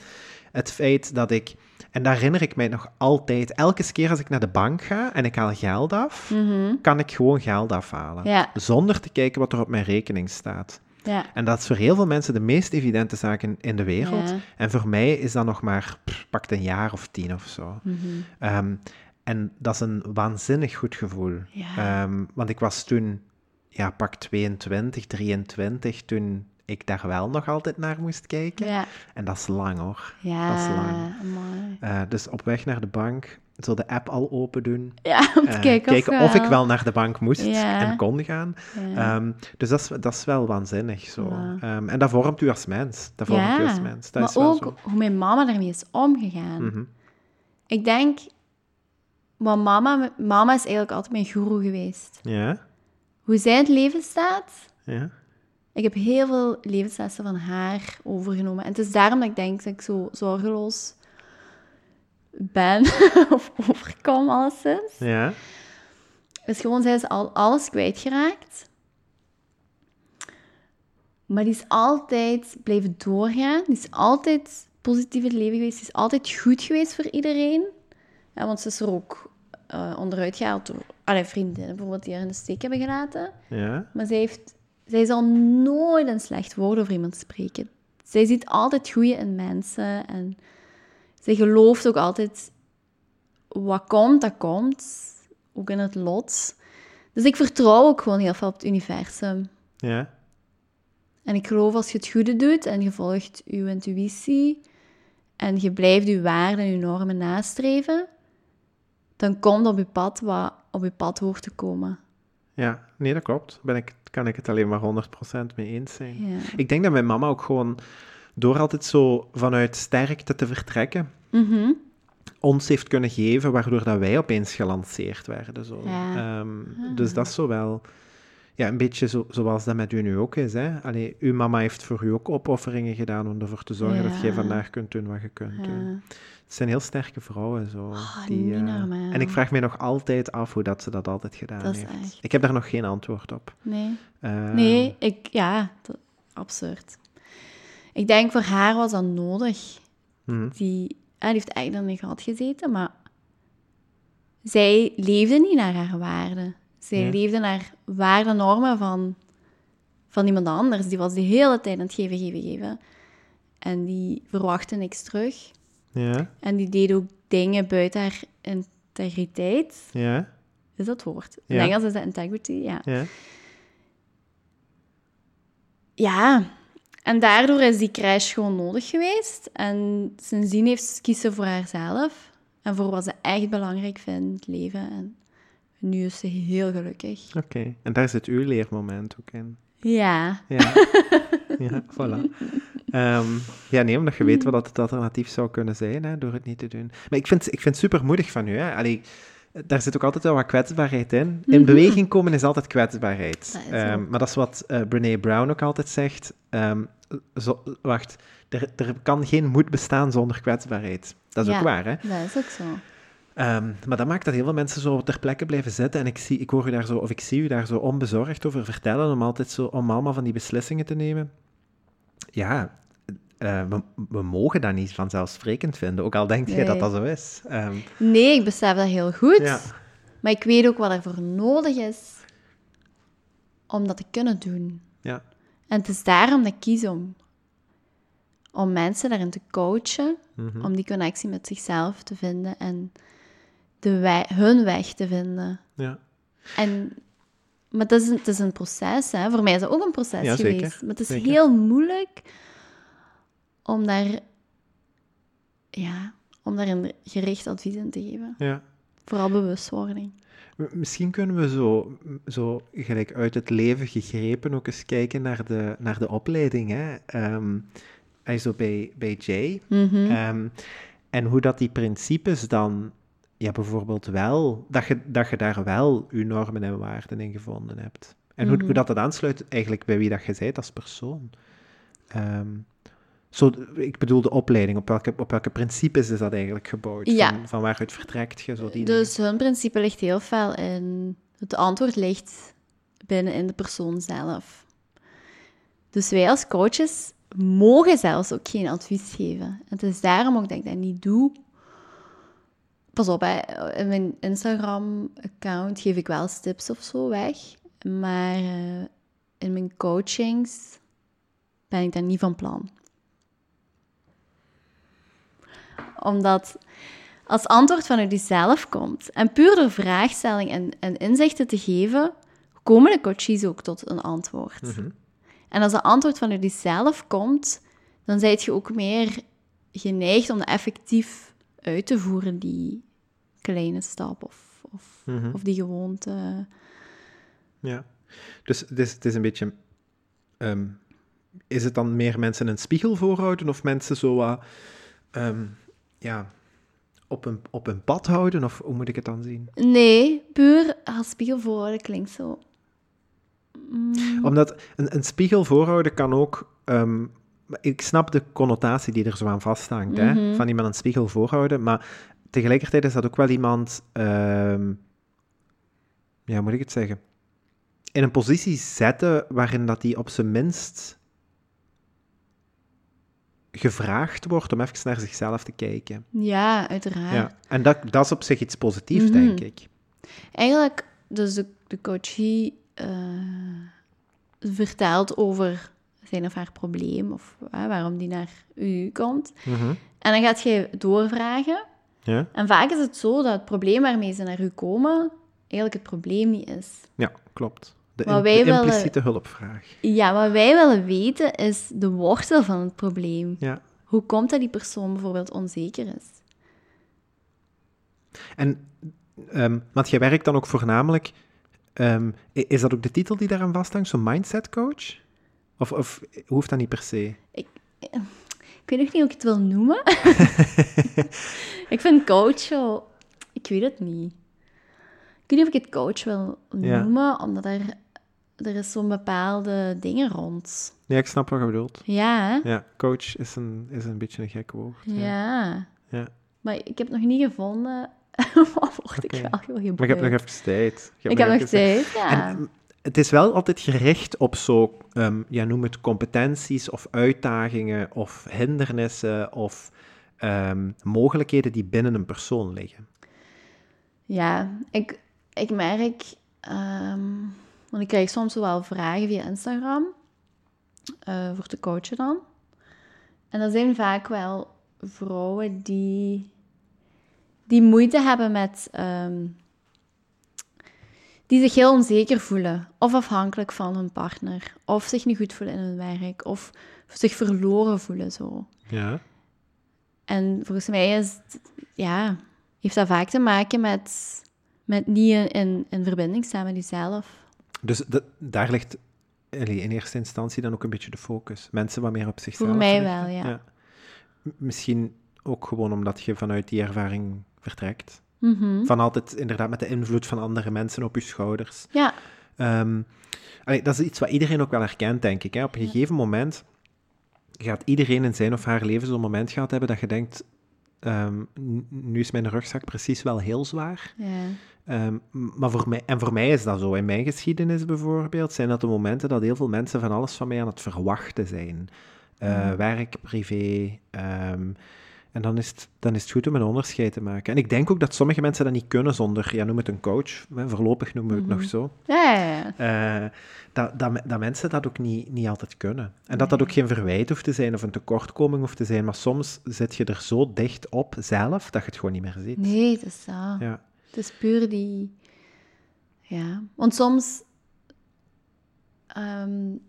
[SPEAKER 1] het feit dat ik, en daar herinner ik mij nog altijd, elke keer als ik naar de bank ga en ik haal geld af, kan ik gewoon geld afhalen.
[SPEAKER 2] Mhm. Ja.
[SPEAKER 1] Zonder te kijken wat er op mijn rekening staat.
[SPEAKER 2] Ja.
[SPEAKER 1] En dat is voor heel veel mensen de meest evidente zaak in, in de wereld.
[SPEAKER 2] Ja.
[SPEAKER 1] En voor mij is dat nog maar, pff, pakt een jaar of tien of zo.
[SPEAKER 2] Mhm.
[SPEAKER 1] Ehm, en dat is een waanzinnig goed gevoel. Ehm, want ik was toen, ja, pak 22, 23, toen ik daar wel nog altijd naar moest kijken.
[SPEAKER 2] Ja.
[SPEAKER 1] En dat is lang hoor.
[SPEAKER 2] Ja.
[SPEAKER 1] Dat is lang.
[SPEAKER 2] Amai.
[SPEAKER 1] Eh, dus op weg naar de bank, zo de app al open doen.
[SPEAKER 2] Ja, <laughs> om te
[SPEAKER 1] Eh,
[SPEAKER 2] kijken,
[SPEAKER 1] of, ik wel naar de bank moest
[SPEAKER 2] Ja.
[SPEAKER 1] en kon gaan. Ehm, dus dat is, dat is wel waanzinnig zo. Ehm, en dat vormt u als mens. Dat vormt u als mens. Dat
[SPEAKER 2] maar
[SPEAKER 1] is wel
[SPEAKER 2] ook
[SPEAKER 1] zo.
[SPEAKER 2] hoe mijn mama daarmee is omgegaan.
[SPEAKER 1] Mhm.
[SPEAKER 2] Ik denk, want mama, mama is eigenlijk altijd mijn guru geweest.
[SPEAKER 1] Ja,
[SPEAKER 2] Hoe zij in het leven staat,
[SPEAKER 1] ja,
[SPEAKER 2] ik heb heel veel levenslessen van haar overgenomen. En het is daarom dat ik denk dat ik zo zorgeloos ben, <laughs> of overkom alleszins.
[SPEAKER 1] ja.
[SPEAKER 2] Dus gewoon, zij is al alles kwijtgeraakt. Maar die is altijd blijven doorgaan. Die is altijd positief in het leven geweest. Die is altijd goed geweest voor iedereen. Ja, want ze is er ook eh, onderuit gehaald door allee, vriendinnen bijvoorbeeld die haar in de steek hebben gelaten.
[SPEAKER 1] ja.
[SPEAKER 2] Maar zij, heeft, zij zal nooit een slecht woord over iemand spreken. Zij ziet altijd het goede in mensen. En zij gelooft ook altijd... Wat komt, dat komt. Ook in het lot. Dus ik vertrouw ook gewoon heel veel op het universum.
[SPEAKER 1] ja.
[SPEAKER 2] En ik geloof als je het goede doet en je volgt je intuïtie en je blijft je waarden en je normen nastreven, dan komt op je pad wat op je pad hoort te komen.
[SPEAKER 1] Ja, nee, dat klopt. Ben ik, kan ik het alleen maar 100% mee eens zijn.
[SPEAKER 2] Ja.
[SPEAKER 1] Ik denk dat mijn mama ook gewoon, door altijd zo vanuit sterkte te vertrekken,
[SPEAKER 2] Mhm.
[SPEAKER 1] ons heeft kunnen geven, waardoor dat wij opeens gelanceerd werden. Zo.
[SPEAKER 2] Ja.
[SPEAKER 1] Ehm, Dus dat is zo wel... Ja, een beetje zo, zoals dat met u nu ook is. Hè? Allee, uw mama heeft voor u ook opofferingen gedaan om ervoor te zorgen dat jij vandaag kunt doen wat je kunt doen. Het zijn heel sterke vrouwen. Zo,
[SPEAKER 2] Oh,
[SPEAKER 1] die,
[SPEAKER 2] niet
[SPEAKER 1] eh, en ik vraag me nog altijd af hoe dat ze dat altijd gedaan
[SPEAKER 2] Dat
[SPEAKER 1] heeft.
[SPEAKER 2] echt-
[SPEAKER 1] Ik heb daar nog geen antwoord op.
[SPEAKER 2] Nee.
[SPEAKER 1] Ehm,
[SPEAKER 2] Nee, ik, ja, dat- absurd. Ik denk voor haar was dat nodig.
[SPEAKER 1] mhm.
[SPEAKER 2] Die, ah, die heeft eigenlijk in een gat gezeten, maar zij leefde niet naar haar waarden. Zij
[SPEAKER 1] Ja.
[SPEAKER 2] leefde naar waarden, normen van, van iemand anders. Die was de hele tijd aan het geven, geven, geven. En die verwachtte niks terug.
[SPEAKER 1] Ja,
[SPEAKER 2] En die deed ook dingen buiten haar integriteit.
[SPEAKER 1] ja,
[SPEAKER 2] Is dat woord? In
[SPEAKER 1] Ja.
[SPEAKER 2] Engels is dat integrity, ja.
[SPEAKER 1] ja.
[SPEAKER 2] Ja, en daardoor is die crash gewoon nodig geweest. En sindsdien heeft ze kiezen voor haarzelf. En voor wat ze echt belangrijk vindt leven. En nu is ze heel gelukkig.
[SPEAKER 1] Oké, en daar zit uw leermoment ook in.
[SPEAKER 2] Ja,
[SPEAKER 1] Ja, ja voilà. Ehm, ja, nee, omdat je weet wat dat het alternatief zou kunnen zijn, hè, door het niet te doen. Maar ik vind, ik vind het super moedig van u. Hè. Allee, daar zit ook altijd wel wat kwetsbaarheid in. In beweging komen is altijd kwetsbaarheid.
[SPEAKER 2] Dat is
[SPEAKER 1] Ehm, maar dat is wat eh Brene Brown ook altijd zegt. Ehm, zo, wacht, er, er kan geen moed bestaan zonder kwetsbaarheid. Dat is
[SPEAKER 2] Ja.
[SPEAKER 1] ook waar, hè?
[SPEAKER 2] dat is ook zo.
[SPEAKER 1] Ehm, maar dat maakt dat heel veel mensen zo ter plekke blijven zitten. En ik, zie, ik hoor u daar zo, of ik zie u daar zo onbezorgd over vertellen, om altijd zo, om allemaal van die beslissingen te nemen. Ja, eh, we, we mogen dat niet vanzelfsprekend vinden, ook al denkt jij dat
[SPEAKER 2] Nee.
[SPEAKER 1] dat zo is. Ehm,
[SPEAKER 2] Nee, ik besef dat heel goed.
[SPEAKER 1] ja,
[SPEAKER 2] Maar ik weet ook wat er voor nodig is om dat te kunnen doen.
[SPEAKER 1] ja,
[SPEAKER 2] En het is daarom dat ik kies om, om mensen daarin te coachen,
[SPEAKER 1] mhm,
[SPEAKER 2] om die connectie met zichzelf te vinden en de wij- hun weg te vinden.
[SPEAKER 1] ja.
[SPEAKER 2] En, maar het is, een, het is een proces, hè. voor mij is dat ook een proces
[SPEAKER 1] Ja, zeker,
[SPEAKER 2] geweest. Maar het is
[SPEAKER 1] zeker.
[SPEAKER 2] heel moeilijk om daar, ja, om daar een gericht advies in te geven.
[SPEAKER 1] ja.
[SPEAKER 2] Vooral bewustwording.
[SPEAKER 1] Misschien kunnen we zo, zo gelijk uit het leven gegrepen ook eens kijken naar de, naar de opleiding. Hè? Zo bij, bij Jay.
[SPEAKER 2] Mhm.
[SPEAKER 1] Ehm, en hoe dat die principes dan, ja, bijvoorbeeld wel, dat je, dat je daar wel je normen en waarden in gevonden hebt. En hoe,
[SPEAKER 2] Mhm.
[SPEAKER 1] hoe dat, dat aansluit eigenlijk bij wie dat je bent als persoon. Ehm, Zo, ik bedoel de opleiding, op welke, op welke principes is dat eigenlijk gebouwd?
[SPEAKER 2] Ja.
[SPEAKER 1] Van, van waaruit vertrekt je zo die
[SPEAKER 2] Dus hun principe ligt heel veel in... Het antwoord ligt binnen in de persoon zelf. Dus wij als coaches mogen zelfs ook geen advies geven. En het is daarom ook dat ik dat niet doe. Pas op, hè. in mijn Instagram-account geef ik wel tips of zo weg. Maar eh, in mijn coachings ben ik daar niet van plan. Omdat als antwoord vanuit jezelf komt en puur door vraagstelling en, en inzichten te geven, komen de coaches ook tot een antwoord.
[SPEAKER 1] Mhm.
[SPEAKER 2] En als dat antwoord vanuit jezelf komt, dan ben je ook meer geneigd om dat effectief uit te voeren, die kleine stap of, of,
[SPEAKER 1] Mhm.
[SPEAKER 2] of die gewoonte.
[SPEAKER 1] Ja. Dus het is, het is een beetje... ehm, is het dan meer mensen een spiegel voorhouden of mensen zo wat, ehm, ja, op een, op een pad houden? Of hoe moet ik het dan zien?
[SPEAKER 2] Nee, puur als spiegel voorhouden klinkt zo. Mm,
[SPEAKER 1] Omdat een, een spiegel voorhouden kan ook... ehm, ik snap de connotatie die er zo aan vasthangt, hè,
[SPEAKER 2] Mhm.
[SPEAKER 1] van iemand een spiegel voorhouden, maar tegelijkertijd is dat ook wel iemand... ehm, ja, hoe moet ik het zeggen? In een positie zetten waarin dat die op zijn minst gevraagd wordt om even naar zichzelf te kijken.
[SPEAKER 2] Ja, uiteraard.
[SPEAKER 1] Ja. En dat, dat is op zich iets positiefs,
[SPEAKER 2] Mhm.
[SPEAKER 1] denk ik.
[SPEAKER 2] Eigenlijk, dus de, de coachie eh, vertelt over zijn of haar probleem of waarom die naar u komt.
[SPEAKER 1] Mhm.
[SPEAKER 2] En dan gaat je doorvragen.
[SPEAKER 1] Ja?
[SPEAKER 2] En vaak is het zo dat het probleem waarmee ze naar u komen eigenlijk het probleem niet is.
[SPEAKER 1] ja, klopt. De,
[SPEAKER 2] willen-
[SPEAKER 1] impliciete hulpvraag.
[SPEAKER 2] Ja, wat wij willen weten is de wortel van het probleem.
[SPEAKER 1] Ja.
[SPEAKER 2] Hoe komt dat die persoon bijvoorbeeld onzeker is?
[SPEAKER 1] En, ehm, want jij werkt dan ook voornamelijk... ehm, is dat ook de titel die daaraan vasthangt? Zo'n mindset coach? Of, of hoeft dat niet per se?
[SPEAKER 2] Ik weet nog niet hoe ik het wil noemen. <laughs> ik vind coach wel... Ik weet het niet. Ik weet niet of ik het coach wil
[SPEAKER 1] Ja.
[SPEAKER 2] noemen, omdat er, er is zo'n bepaalde dingen rond.
[SPEAKER 1] Ja, ik snap wat je bedoelt.
[SPEAKER 2] Ja?
[SPEAKER 1] Ja, coach is een, is een beetje een gek woord. Ja.
[SPEAKER 2] Ja.
[SPEAKER 1] Ja.
[SPEAKER 2] Maar ik heb nog niet gevonden <laughs> wat woord ik wel wil gebruiken.
[SPEAKER 1] Maar je hebt nog even tijd.
[SPEAKER 2] Ik heb nog
[SPEAKER 1] tijd.
[SPEAKER 2] ja.
[SPEAKER 1] En, het is wel altijd gericht op zo, ehm, ja, noem het competenties of uitdagingen of hindernissen of ehm, mogelijkheden die binnen een persoon liggen.
[SPEAKER 2] Ja, ik, ik merk, ehm, want ik krijg soms wel vragen via Instagram eh, voor te coachen dan. En dat zijn vaak wel vrouwen die, die moeite hebben met, die zich heel onzeker voelen, of afhankelijk van hun partner, of zich niet goed voelen in hun werk, of zich verloren voelen zo.
[SPEAKER 1] Ja.
[SPEAKER 2] En volgens mij is het- ja, heeft dat vaak te maken met, met niet in, in, in verbinding staan met jezelf.
[SPEAKER 1] Dus de- daar ligt in eerste instantie dan ook een beetje de focus. Mensen wat meer op zichzelf
[SPEAKER 2] Voor mij
[SPEAKER 1] richten.
[SPEAKER 2] wel, ja.
[SPEAKER 1] Misschien ook gewoon omdat je vanuit die ervaring vertrekt.
[SPEAKER 2] Mhm.
[SPEAKER 1] Van altijd inderdaad met de invloed van andere mensen op je schouders.
[SPEAKER 2] Ja,
[SPEAKER 1] Ehm, allee, dat is iets wat iedereen ook wel herkent, denk ik. Hè. Op een gegeven moment gaat iedereen in zijn of haar leven zo'n moment gehad hebben dat je denkt, ehm, nu is mijn rugzak precies wel heel zwaar.
[SPEAKER 2] ja.
[SPEAKER 1] Ehm, maar voor mij, en voor mij is dat zo. In mijn geschiedenis bijvoorbeeld zijn dat de momenten dat heel veel mensen van alles van mij aan het verwachten zijn. Eh,
[SPEAKER 2] Mm.
[SPEAKER 1] Werk, privé. ehm, en dan is, het, dan is het goed om een onderscheid te maken. En ik denk ook dat sommige mensen dat niet kunnen zonder, ja, noem het een coach. Hè, voorlopig noemen we het
[SPEAKER 2] Mhm.
[SPEAKER 1] nog zo.
[SPEAKER 2] Ja, ja, ja.
[SPEAKER 1] Eh, dat, dat, dat mensen dat ook niet, niet altijd kunnen. En dat dat ook geen verwijt hoeft te zijn of een tekortkoming hoeft te zijn. Maar soms zit je er zo dicht op zelf dat je het gewoon niet meer ziet.
[SPEAKER 2] Nee, het is dat.
[SPEAKER 1] Ja.
[SPEAKER 2] Het is puur die... Ja, want soms... ehm, eh,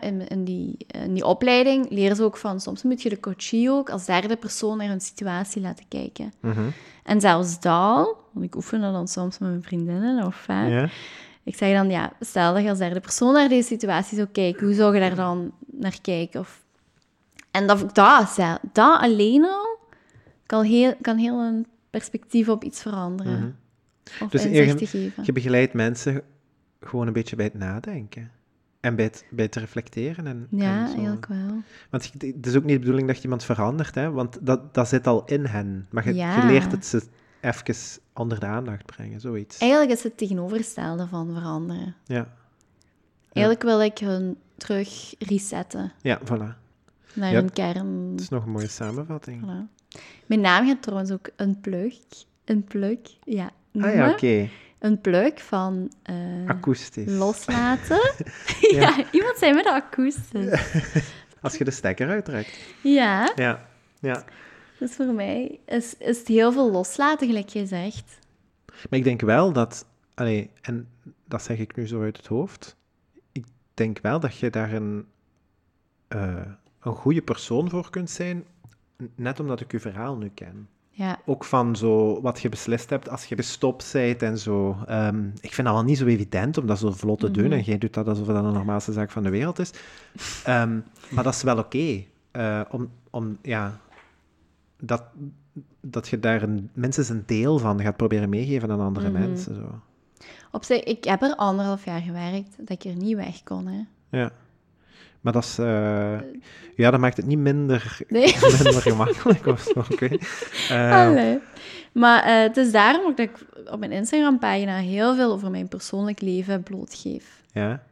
[SPEAKER 2] in, in, die, in die opleiding leren ze ook van... Soms moet je de coachie ook als derde persoon naar hun situatie laten kijken.
[SPEAKER 1] Mhm.
[SPEAKER 2] En zelfs dat... Want ik oefen dat dan soms met mijn vriendinnen of...
[SPEAKER 1] ja.
[SPEAKER 2] Ik zeg dan, ja, stel dat je als derde persoon naar deze situatie zou kijken, hoe zou je daar dan naar kijken? Of... En dat, dat, dat alleen al kan heel, kan heel een perspectief op iets veranderen.
[SPEAKER 1] Mhm.
[SPEAKER 2] Of
[SPEAKER 1] Dus eigen-
[SPEAKER 2] geven.
[SPEAKER 1] Je begeleidt mensen gewoon een beetje bij het nadenken. En bij het, bij het reflecteren en,
[SPEAKER 2] Ja,
[SPEAKER 1] en
[SPEAKER 2] eigenlijk wel.
[SPEAKER 1] Want het is ook niet de bedoeling dat je iemand verandert, hè? want dat, dat zit al in hen. Maar je, leert het ze even onder de aandacht brengen, zoiets.
[SPEAKER 2] Eigenlijk is het tegenovergestelde van veranderen.
[SPEAKER 1] Ja,
[SPEAKER 2] Eigenlijk wil ik hun terug resetten
[SPEAKER 1] ja voilà.
[SPEAKER 2] naar
[SPEAKER 1] Ja,
[SPEAKER 2] hun kern.
[SPEAKER 1] Dat is nog een mooie samenvatting.
[SPEAKER 2] Voilà. Mijn naam gaat trouwens ook een plug. Een plug, ja.
[SPEAKER 1] Ah ja,
[SPEAKER 2] noemen.
[SPEAKER 1] oké.
[SPEAKER 2] Een plug van eh,
[SPEAKER 1] Akoestisch.
[SPEAKER 2] loslaten. <laughs> <laughs> ja. iemand zei me dat akoestisch. <laughs>
[SPEAKER 1] Als je de stekker uittrekt.
[SPEAKER 2] ja,
[SPEAKER 1] Ja, ja.
[SPEAKER 2] dus voor mij is, is het heel veel loslaten, gelijk jij zegt.
[SPEAKER 1] Maar ik denk wel dat, allee, en dat zeg ik nu zo uit het hoofd, ik denk wel dat je daar een, eh, een goede persoon voor kunt zijn, net omdat ik je verhaal nu ken.
[SPEAKER 2] Ja,
[SPEAKER 1] Ook van zo wat je beslist hebt als je gestopt bent en zo. Ehm, ik vind dat wel niet zo evident om dat zo vlot te doen. En jij doet dat alsof dat de normaalste zaak van de wereld is. Ehm, maar dat is wel oké. eh, om, om, ja, dat, dat je daar een, minstens een deel van gaat proberen meegeven aan andere mensen. Zo.
[SPEAKER 2] op zich, ik heb er anderhalf jaar gewerkt dat ik er niet weg kon. Hè.
[SPEAKER 1] Ja. Maar dat is... eh, ja, dat maakt het niet minder, <laughs>
[SPEAKER 2] Nee. <laughs>
[SPEAKER 1] minder gemakkelijk of zo. Weet niet. <laughs> Eh.
[SPEAKER 2] Maar eh, het is daarom ook dat ik op mijn Instagram-pagina heel veel over mijn persoonlijk leven blootgeef.
[SPEAKER 1] ja.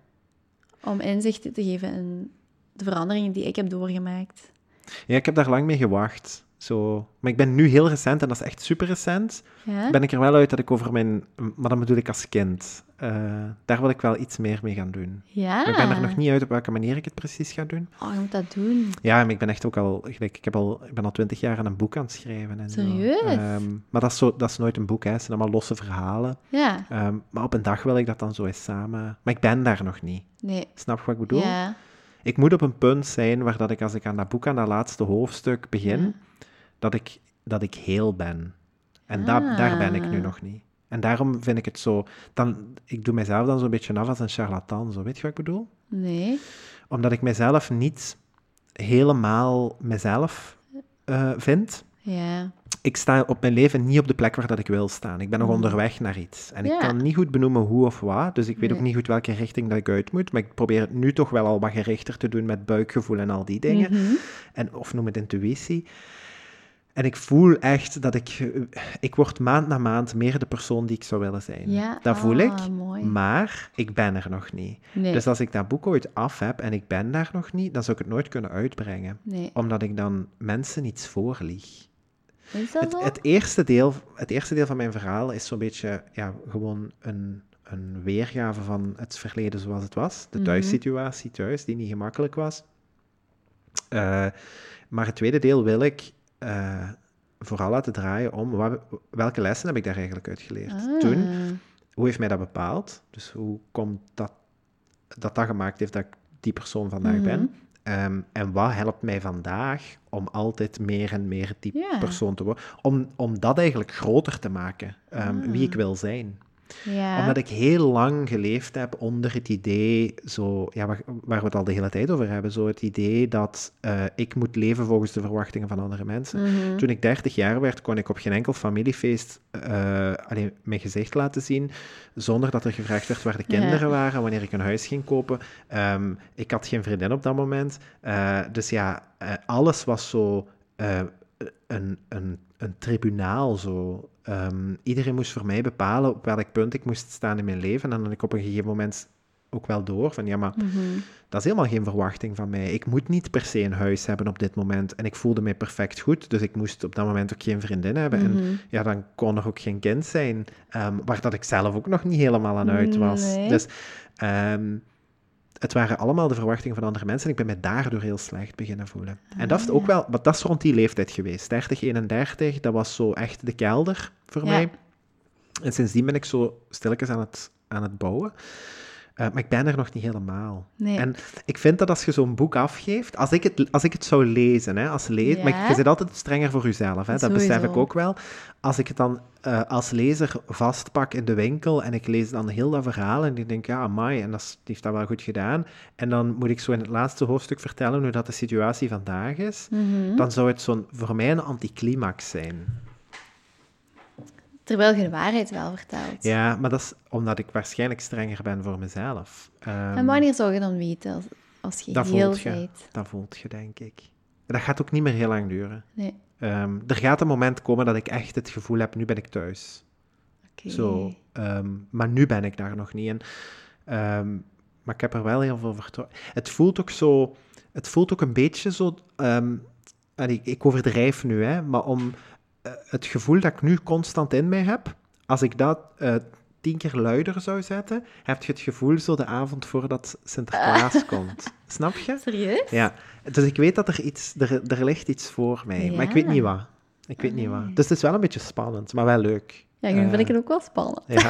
[SPEAKER 2] Om inzicht te geven in de veranderingen die ik heb doorgemaakt.
[SPEAKER 1] ja, ik heb daar lang mee gewacht. Zo. Maar ik ben nu heel recent, en dat is echt super recent,
[SPEAKER 2] Ja?
[SPEAKER 1] ben ik er wel uit dat ik over mijn... Maar dat bedoel ik als kind. Eh, daar wil ik wel iets meer mee gaan doen.
[SPEAKER 2] ja.
[SPEAKER 1] Maar ik ben er nog niet uit op welke manier ik het precies ga doen.
[SPEAKER 2] Oh, je moet dat doen.
[SPEAKER 1] Ja, maar ik ben echt ook al... gelijk, Ik, heb al, ik ben al twintig jaar aan een boek aan het schrijven. En zo.
[SPEAKER 2] Serieus?
[SPEAKER 1] Ehm, maar dat is, zo, dat is nooit een boek, hè. Het zijn allemaal losse verhalen.
[SPEAKER 2] Ja.
[SPEAKER 1] Ehm, maar op een dag wil ik dat dan zo eens samen... Maar ik ben daar nog niet.
[SPEAKER 2] Nee.
[SPEAKER 1] Snap je wat ik bedoel?
[SPEAKER 2] Ja.
[SPEAKER 1] Ik moet op een punt zijn waar dat ik, als ik aan dat boek, aan dat laatste hoofdstuk begin,
[SPEAKER 2] Ja.
[SPEAKER 1] dat, ik, dat ik heel ben. En da- daar ben ik nu
[SPEAKER 2] Ah.
[SPEAKER 1] nog niet. En daarom vind ik het zo... Dan, ik doe mezelf dan zo'n beetje af als een charlatan, zo. Weet je wat ik bedoel?
[SPEAKER 2] Nee.
[SPEAKER 1] Omdat ik mezelf niet helemaal mezelf eh, vind.
[SPEAKER 2] Ja.
[SPEAKER 1] Ik sta op mijn leven niet op de plek waar dat ik wil staan. Ik ben nog onderweg naar iets. En ik
[SPEAKER 2] Mm.
[SPEAKER 1] Kan niet goed benoemen hoe of wat. Dus ik weet ook niet goed welke richting dat ik uit moet. Maar ik probeer het nu toch wel al wat gerichter te doen met buikgevoel en al die dingen.
[SPEAKER 2] Mhm.
[SPEAKER 1] En, of noem het intuïtie. En ik voel echt dat ik... Ik word maand na maand meer de persoon die ik zou willen zijn.
[SPEAKER 2] Ja,
[SPEAKER 1] Dat voel ik.
[SPEAKER 2] ah, mooi.
[SPEAKER 1] Maar ik ben er nog niet.
[SPEAKER 2] Nee.
[SPEAKER 1] Dus als ik dat boek ooit af heb en ik ben daar nog niet, dan zou ik het nooit kunnen uitbrengen.
[SPEAKER 2] Nee.
[SPEAKER 1] Omdat ik dan mensen iets voorlieg.
[SPEAKER 2] Is dat
[SPEAKER 1] Het,
[SPEAKER 2] zo?
[SPEAKER 1] het, eerste deel, het eerste deel van mijn verhaal is zo'n beetje ja, gewoon een, een weergave van het verleden zoals het was. De
[SPEAKER 2] Mhm.
[SPEAKER 1] thuissituatie thuis, die niet gemakkelijk was. Eh, maar het tweede deel wil ik eh, vooral laten draaien om wat- welke lessen heb ik daar eigenlijk uit geleerd.
[SPEAKER 2] Ah.
[SPEAKER 1] Toen, hoe heeft mij dat bepaald? Dus hoe komt dat dat, dat gemaakt heeft dat ik die persoon vandaag
[SPEAKER 2] Mhm.
[SPEAKER 1] ben? Ehm, en wat helpt mij vandaag om altijd meer en meer die persoon te worden? Om, om dat eigenlijk groter te maken, ehm, wie
[SPEAKER 2] Ah.
[SPEAKER 1] ik wil zijn.
[SPEAKER 2] Ja.
[SPEAKER 1] Omdat ik heel lang geleefd heb onder het idee, zo, ja, waar, waar we het al de hele tijd over hebben, zo het idee dat eh, ik moet leven volgens de verwachtingen van andere mensen.
[SPEAKER 2] Mhm.
[SPEAKER 1] Toen ik 30 jaar werd, kon ik op geen enkel familiefeest eh, alleen mijn gezicht laten zien, zonder dat er gevraagd werd waar de
[SPEAKER 2] Ja.
[SPEAKER 1] kinderen waren, wanneer ik een huis ging kopen. Ehm, ik had geen vriendin op dat moment. Eh, dus ja, alles was zo een, een, een tribunaal. Zo. Ehm, iedereen moest voor mij bepalen op welk punt ik moest staan in mijn leven. En dan had ik op een gegeven moment ook wel door van, ja, maar
[SPEAKER 2] Mhm.
[SPEAKER 1] dat is helemaal geen verwachting van mij. Ik moet niet per se een huis hebben op dit moment. En ik voelde mij perfect goed, dus ik moest op dat moment ook geen vriendin hebben.
[SPEAKER 2] Mhm.
[SPEAKER 1] En ja, dan kon er ook geen kind zijn, ehm, waar dat ik zelf ook nog niet helemaal aan uit was.
[SPEAKER 2] Nee.
[SPEAKER 1] Dus ehm, het waren allemaal de verwachtingen van andere mensen en ik ben me daardoor heel slecht beginnen voelen. En dat is
[SPEAKER 2] Ah,
[SPEAKER 1] ook wel, maar dat is rond die leeftijd geweest. 30, 31, dat was zo echt de kelder voor
[SPEAKER 2] Ja.
[SPEAKER 1] mij. En sindsdien ben ik zo stilletjes aan het, aan het bouwen. Eh, maar ik ben er nog niet helemaal.
[SPEAKER 2] Nee.
[SPEAKER 1] En ik vind dat als je zo'n boek afgeeft, als ik het, als ik het zou lezen, hè, als lees, maar je zit altijd strenger voor jezelf, hè, dat besef ik ook wel. Als ik het dan eh, als lezer vastpak in de winkel en ik lees dan heel dat verhaal en ik denk, ja, amai, en dat heeft dat wel goed gedaan. En dan moet ik zo in het laatste hoofdstuk vertellen hoe dat de situatie vandaag is.
[SPEAKER 2] Mhm.
[SPEAKER 1] Dan zou het zo'n, voor mij een anticlimax zijn.
[SPEAKER 2] Terwijl je de waarheid wel vertelt.
[SPEAKER 1] Ja, maar dat is omdat ik waarschijnlijk strenger ben voor mezelf. Um,
[SPEAKER 2] en wanneer zou je dan weten als, als je
[SPEAKER 1] dat
[SPEAKER 2] heel
[SPEAKER 1] voelt je,
[SPEAKER 2] bent?
[SPEAKER 1] Dat voelt je, denk ik. Dat gaat ook niet meer heel lang duren.
[SPEAKER 2] Nee.
[SPEAKER 1] Um, er gaat een moment komen dat ik echt het gevoel heb, nu ben ik thuis.
[SPEAKER 2] Oké.
[SPEAKER 1] Zo, um, maar nu ben ik daar nog niet in. Maar ik heb er wel heel veel vertrouwen. Het voelt ook zo, het voelt ook een beetje zo. ik, ik overdrijf nu, hè, maar om het gevoel dat ik nu constant in mij heb, als ik dat uh, tien keer luider zou zetten, heb je het gevoel zo de avond voordat Sinterklaas uh. komt. Snap je?
[SPEAKER 2] Serieus?
[SPEAKER 1] Ja. Dus ik weet dat er iets, er, er ligt iets voor mij,
[SPEAKER 2] Ja.
[SPEAKER 1] maar ik weet niet wat. Ik weet niet wat. Dus het is wel een beetje spannend, maar wel leuk.
[SPEAKER 2] Ja, nu vind ik het ook wel spannend.
[SPEAKER 1] Ja,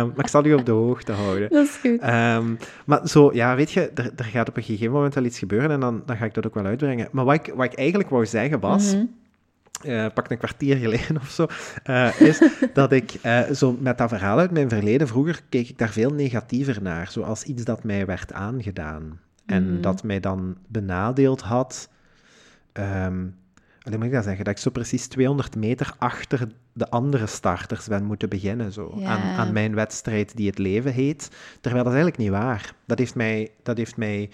[SPEAKER 1] um, maar ik zal u op de hoogte houden. <laughs>
[SPEAKER 2] Dat is goed.
[SPEAKER 1] Um, maar zo, ja, weet je, er, er, gaat op een gegeven moment wel iets gebeuren en dan, dan ga ik dat ook wel uitbrengen. Maar wat ik, wat ik eigenlijk wou zeggen was,
[SPEAKER 2] Mm -hmm.
[SPEAKER 1] Uh, pak een kwartier geleden <laughs> of zo, uh, is dat ik uh, zo met dat verhaal uit mijn verleden, vroeger keek ik daar veel negatiever naar, zoals iets dat mij werd aangedaan en
[SPEAKER 2] Mhm.
[SPEAKER 1] mm -hmm. dat mij dan benadeeld had. Um, hoe moet ik dat zeggen? Dat ik zo precies 200 meter achter de andere starters ben moeten beginnen. Zo, aan, aan mijn wedstrijd die het leven heet. Terwijl dat is eigenlijk niet waar. Dat heeft mij, dat heeft mij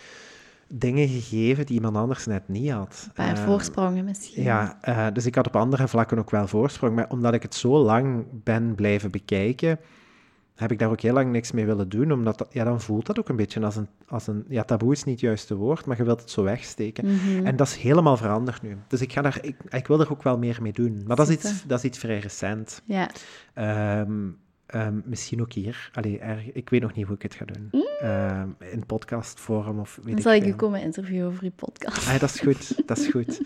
[SPEAKER 1] dingen gegeven die iemand anders net niet had.
[SPEAKER 2] Een paar
[SPEAKER 1] Uh,
[SPEAKER 2] voorsprongen misschien.
[SPEAKER 1] Ja, uh, dus ik had op andere vlakken ook wel voorsprong. Maar omdat ik het zo lang ben blijven bekijken, heb ik daar ook heel lang niks mee willen doen. Omdat, dat, ja, dan voelt dat ook een beetje als een, als een... Ja, taboe is niet het juiste woord, maar je wilt het zo wegsteken.
[SPEAKER 2] Mm -hmm.
[SPEAKER 1] En dat is helemaal veranderd nu. Dus ik, ga daar, ik, ik wil er ook wel meer mee doen. Maar dat is iets, dat is iets vrij recent.
[SPEAKER 2] Ja.
[SPEAKER 1] Um, um, misschien ook hier. Allee, er, ik weet nog niet hoe ik het ga doen.
[SPEAKER 2] Mm.
[SPEAKER 1] Um, in podcastvorm of weet
[SPEAKER 2] Dan
[SPEAKER 1] ik
[SPEAKER 2] zal ik u komen interviewen over uw podcast.
[SPEAKER 1] Ah, dat is goed, dat is goed.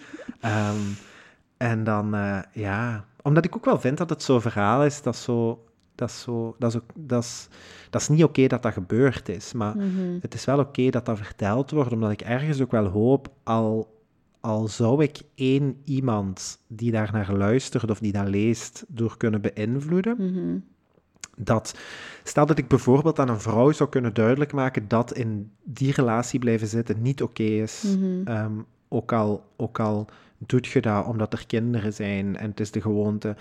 [SPEAKER 1] Um, <laughs> en dan, uh, ja... Omdat ik ook wel vind dat het zo'n verhaal is dat zo... Dat is, zo, dat is, ook, dat is, dat is niet oké okay dat dat gebeurd is, maar
[SPEAKER 2] Mm -hmm.
[SPEAKER 1] het is wel oké okay dat dat verteld wordt, omdat ik ergens ook wel hoop, al, al zou ik één iemand die daar naar luistert of die dat leest, door kunnen beïnvloeden,
[SPEAKER 2] Mm -hmm.
[SPEAKER 1] Dat, stel dat ik bijvoorbeeld aan een vrouw zou kunnen duidelijk maken dat in die relatie blijven zitten niet oké okay is,
[SPEAKER 2] mm -hmm.
[SPEAKER 1] um, ook, al, ook al doet je dat omdat er kinderen zijn en het is de gewoonte.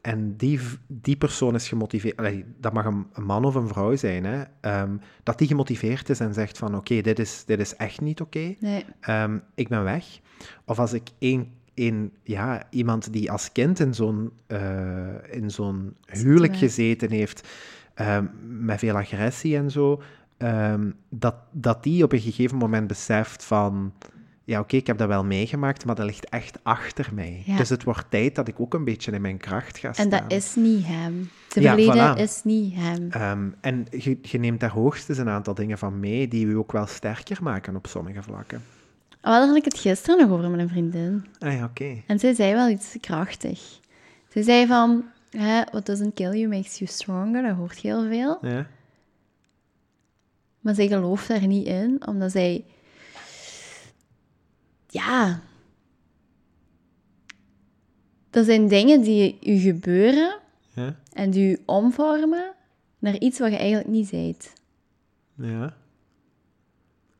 [SPEAKER 1] En die, die persoon is gemotiveerd, allee, dat mag een, een, man of een vrouw zijn, hè, um, dat die gemotiveerd is en zegt van oké, okay, dit, is, dit is echt niet oké, okay.
[SPEAKER 2] nee.
[SPEAKER 1] um, ik ben weg. Of als ik één, één, ja, iemand die als kind in zo'n, uh, in zo'n huwelijk gezeten heeft, um, met veel agressie en zo, dat, dat die op een gegeven moment beseft van ja, oké, okay, ik heb dat wel meegemaakt, maar dat ligt echt achter mij.
[SPEAKER 2] Ja.
[SPEAKER 1] Dus het wordt tijd dat ik ook een beetje in mijn kracht ga staan.
[SPEAKER 2] En dat is niet hem. Zijn
[SPEAKER 1] Ja,
[SPEAKER 2] verleden
[SPEAKER 1] voilà.
[SPEAKER 2] is niet hem.
[SPEAKER 1] Um, en je, je, neemt daar hoogstens een aantal dingen van mee die u ook wel sterker maken op sommige vlakken.
[SPEAKER 2] Oh, daar had ik het gisteren nog over met een vriendin.
[SPEAKER 1] Ah ja, oké.
[SPEAKER 2] En zij zei wel iets krachtig. Zij zei van, hè, what doesn't kill you makes you stronger. Dat hoort je heel veel.
[SPEAKER 1] Ja.
[SPEAKER 2] Maar zij gelooft daar niet in, omdat zij... Ja... Dat zijn dingen die u gebeuren
[SPEAKER 1] Ja.
[SPEAKER 2] en die u omvormen naar iets wat je eigenlijk niet zijt.
[SPEAKER 1] Ja.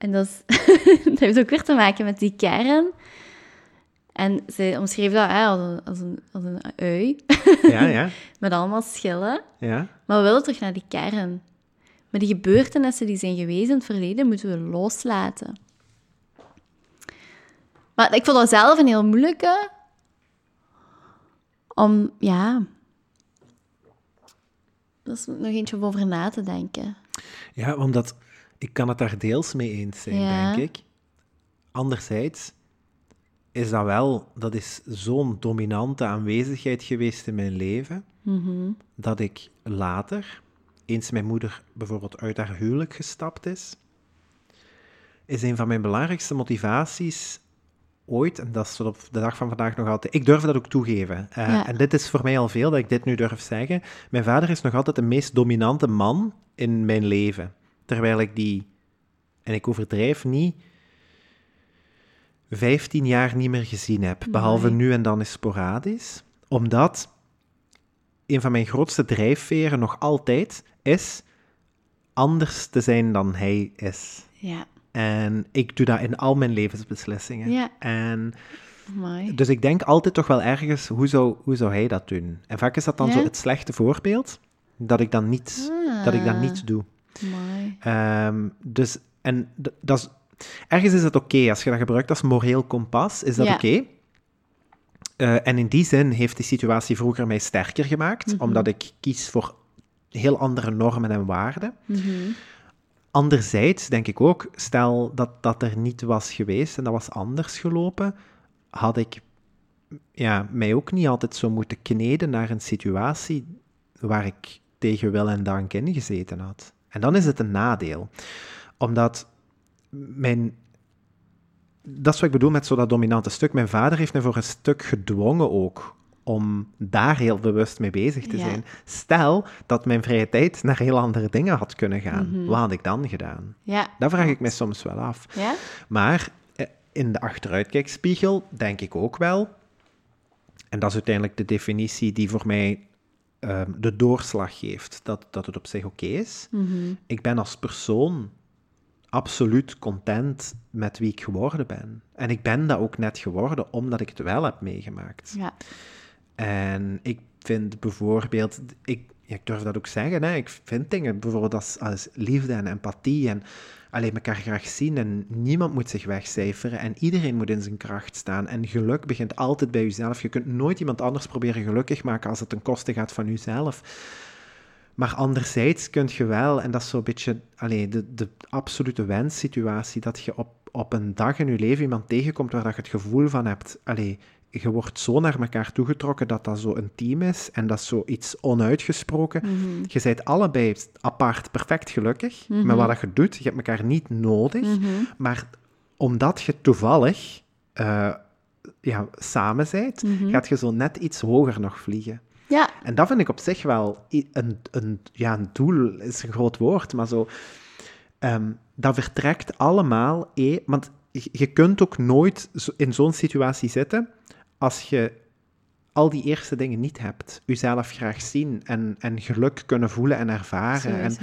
[SPEAKER 2] En dat, is, <laughs> dat heeft ook weer te maken met die kern. En ze omschreef dat hè, als, een, als, een, als een ui,
[SPEAKER 1] Ja, ja. <laughs>
[SPEAKER 2] met allemaal schillen.
[SPEAKER 1] Ja.
[SPEAKER 2] Maar we willen terug naar die kern. Maar die gebeurtenissen die zijn geweest in het verleden, moeten we loslaten. Maar ik vond dat zelf een heel moeilijke. Om, ja... Dat is nog eentje om over na te denken.
[SPEAKER 1] Ja, omdat ik kan het daar deels mee eens zijn,
[SPEAKER 2] Ja.
[SPEAKER 1] denk ik. Anderzijds is dat wel, dat is zo'n dominante aanwezigheid geweest in mijn leven,
[SPEAKER 2] Mhm.
[SPEAKER 1] dat ik later, eens mijn moeder bijvoorbeeld uit haar huwelijk gestapt is, is een van mijn belangrijkste motivaties ooit, en dat is tot op de dag van vandaag nog altijd, ik durf dat ook toegeven. Uh,
[SPEAKER 2] Ja.
[SPEAKER 1] En dit is voor mij al veel dat ik dit nu durf zeggen. Mijn vader is nog altijd de meest dominante man in mijn leven. Terwijl ik die, en ik overdrijf niet, 15 jaar niet meer gezien heb. Behalve nu en dan is sporadisch. Omdat een van mijn grootste drijfveren nog altijd is anders te zijn dan hij is.
[SPEAKER 2] Ja.
[SPEAKER 1] En ik doe dat in al mijn levensbeslissingen.
[SPEAKER 2] Ja.
[SPEAKER 1] En
[SPEAKER 2] Amai.
[SPEAKER 1] Dus ik denk altijd toch wel ergens, hoe zou, hoe zou hij dat doen? En vaak is dat dan
[SPEAKER 2] Ja?
[SPEAKER 1] zo het slechte voorbeeld, dat ik dan niet, dat ik
[SPEAKER 2] Ah.
[SPEAKER 1] niet doe. Ehm, dus, en dat is, ergens is het oké, als je dat gebruikt als moreel kompas, is dat
[SPEAKER 2] Ja.
[SPEAKER 1] oké. Eh, en in die zin heeft die situatie vroeger mij sterker gemaakt,
[SPEAKER 2] Mhm.
[SPEAKER 1] omdat ik kies voor heel andere normen en waarden.
[SPEAKER 2] Mhm.
[SPEAKER 1] Anderzijds denk ik ook, stel dat dat er niet was geweest en dat was anders gelopen, had ik ja, mij ook niet altijd zo moeten kneden naar een situatie waar ik tegen wil en dank in gezeten had. En dan is het een nadeel. Omdat mijn... Dat is wat ik bedoel met zo dat dominante stuk. Mijn vader heeft me voor een stuk gedwongen ook om daar heel bewust mee bezig te
[SPEAKER 2] Ja.
[SPEAKER 1] zijn. Stel dat mijn vrije tijd naar heel andere dingen had kunnen gaan.
[SPEAKER 2] Mhm.
[SPEAKER 1] Wat had ik dan gedaan?
[SPEAKER 2] Ja.
[SPEAKER 1] Dat vraag ik me soms wel af.
[SPEAKER 2] Ja?
[SPEAKER 1] Maar eh, in de achteruitkijkspiegel denk ik ook wel, en dat is uiteindelijk de definitie die voor mij ehm, de doorslag geeft, dat, dat het op zich oké is.
[SPEAKER 2] Mhm.
[SPEAKER 1] Ik ben als persoon absoluut content met wie ik geworden ben. En ik ben dat ook net geworden omdat ik het wel heb meegemaakt.
[SPEAKER 2] Ja.
[SPEAKER 1] En ik vind bijvoorbeeld, ik, ja, ik durf dat ook zeggen, hè, ik vind dingen bijvoorbeeld als, als liefde en empathie en alleen elkaar graag zien en niemand moet zich wegcijferen en iedereen moet in zijn kracht staan. En geluk begint altijd bij jezelf. Je kunt nooit iemand anders proberen gelukkig maken als het ten koste gaat van jezelf. Maar anderzijds kun je wel, en dat is zo'n beetje allee, de, de absolute wenssituatie, dat je op, op een dag in je leven iemand tegenkomt waar dat je het gevoel van hebt, allee, je wordt zo naar elkaar toegetrokken dat dat zo intiem is en dat is zoiets onuitgesproken.
[SPEAKER 2] Mhm.
[SPEAKER 1] Je bent allebei apart perfect gelukkig
[SPEAKER 2] Mhm.
[SPEAKER 1] met wat je doet. Je hebt elkaar niet nodig,
[SPEAKER 2] Mhm.
[SPEAKER 1] maar omdat je toevallig eh, ja, samen bent, gaat je zo net iets hoger nog vliegen.
[SPEAKER 2] Ja.
[SPEAKER 1] En dat vind ik op zich wel een, een, ja, een doel, is een groot woord, maar zo. ehm, dat vertrekt allemaal. eh, want je, kunt ook nooit zo- in zo'n situatie zitten als je al die eerste dingen niet hebt. Jezelf graag zien en, en geluk kunnen voelen en ervaren. En.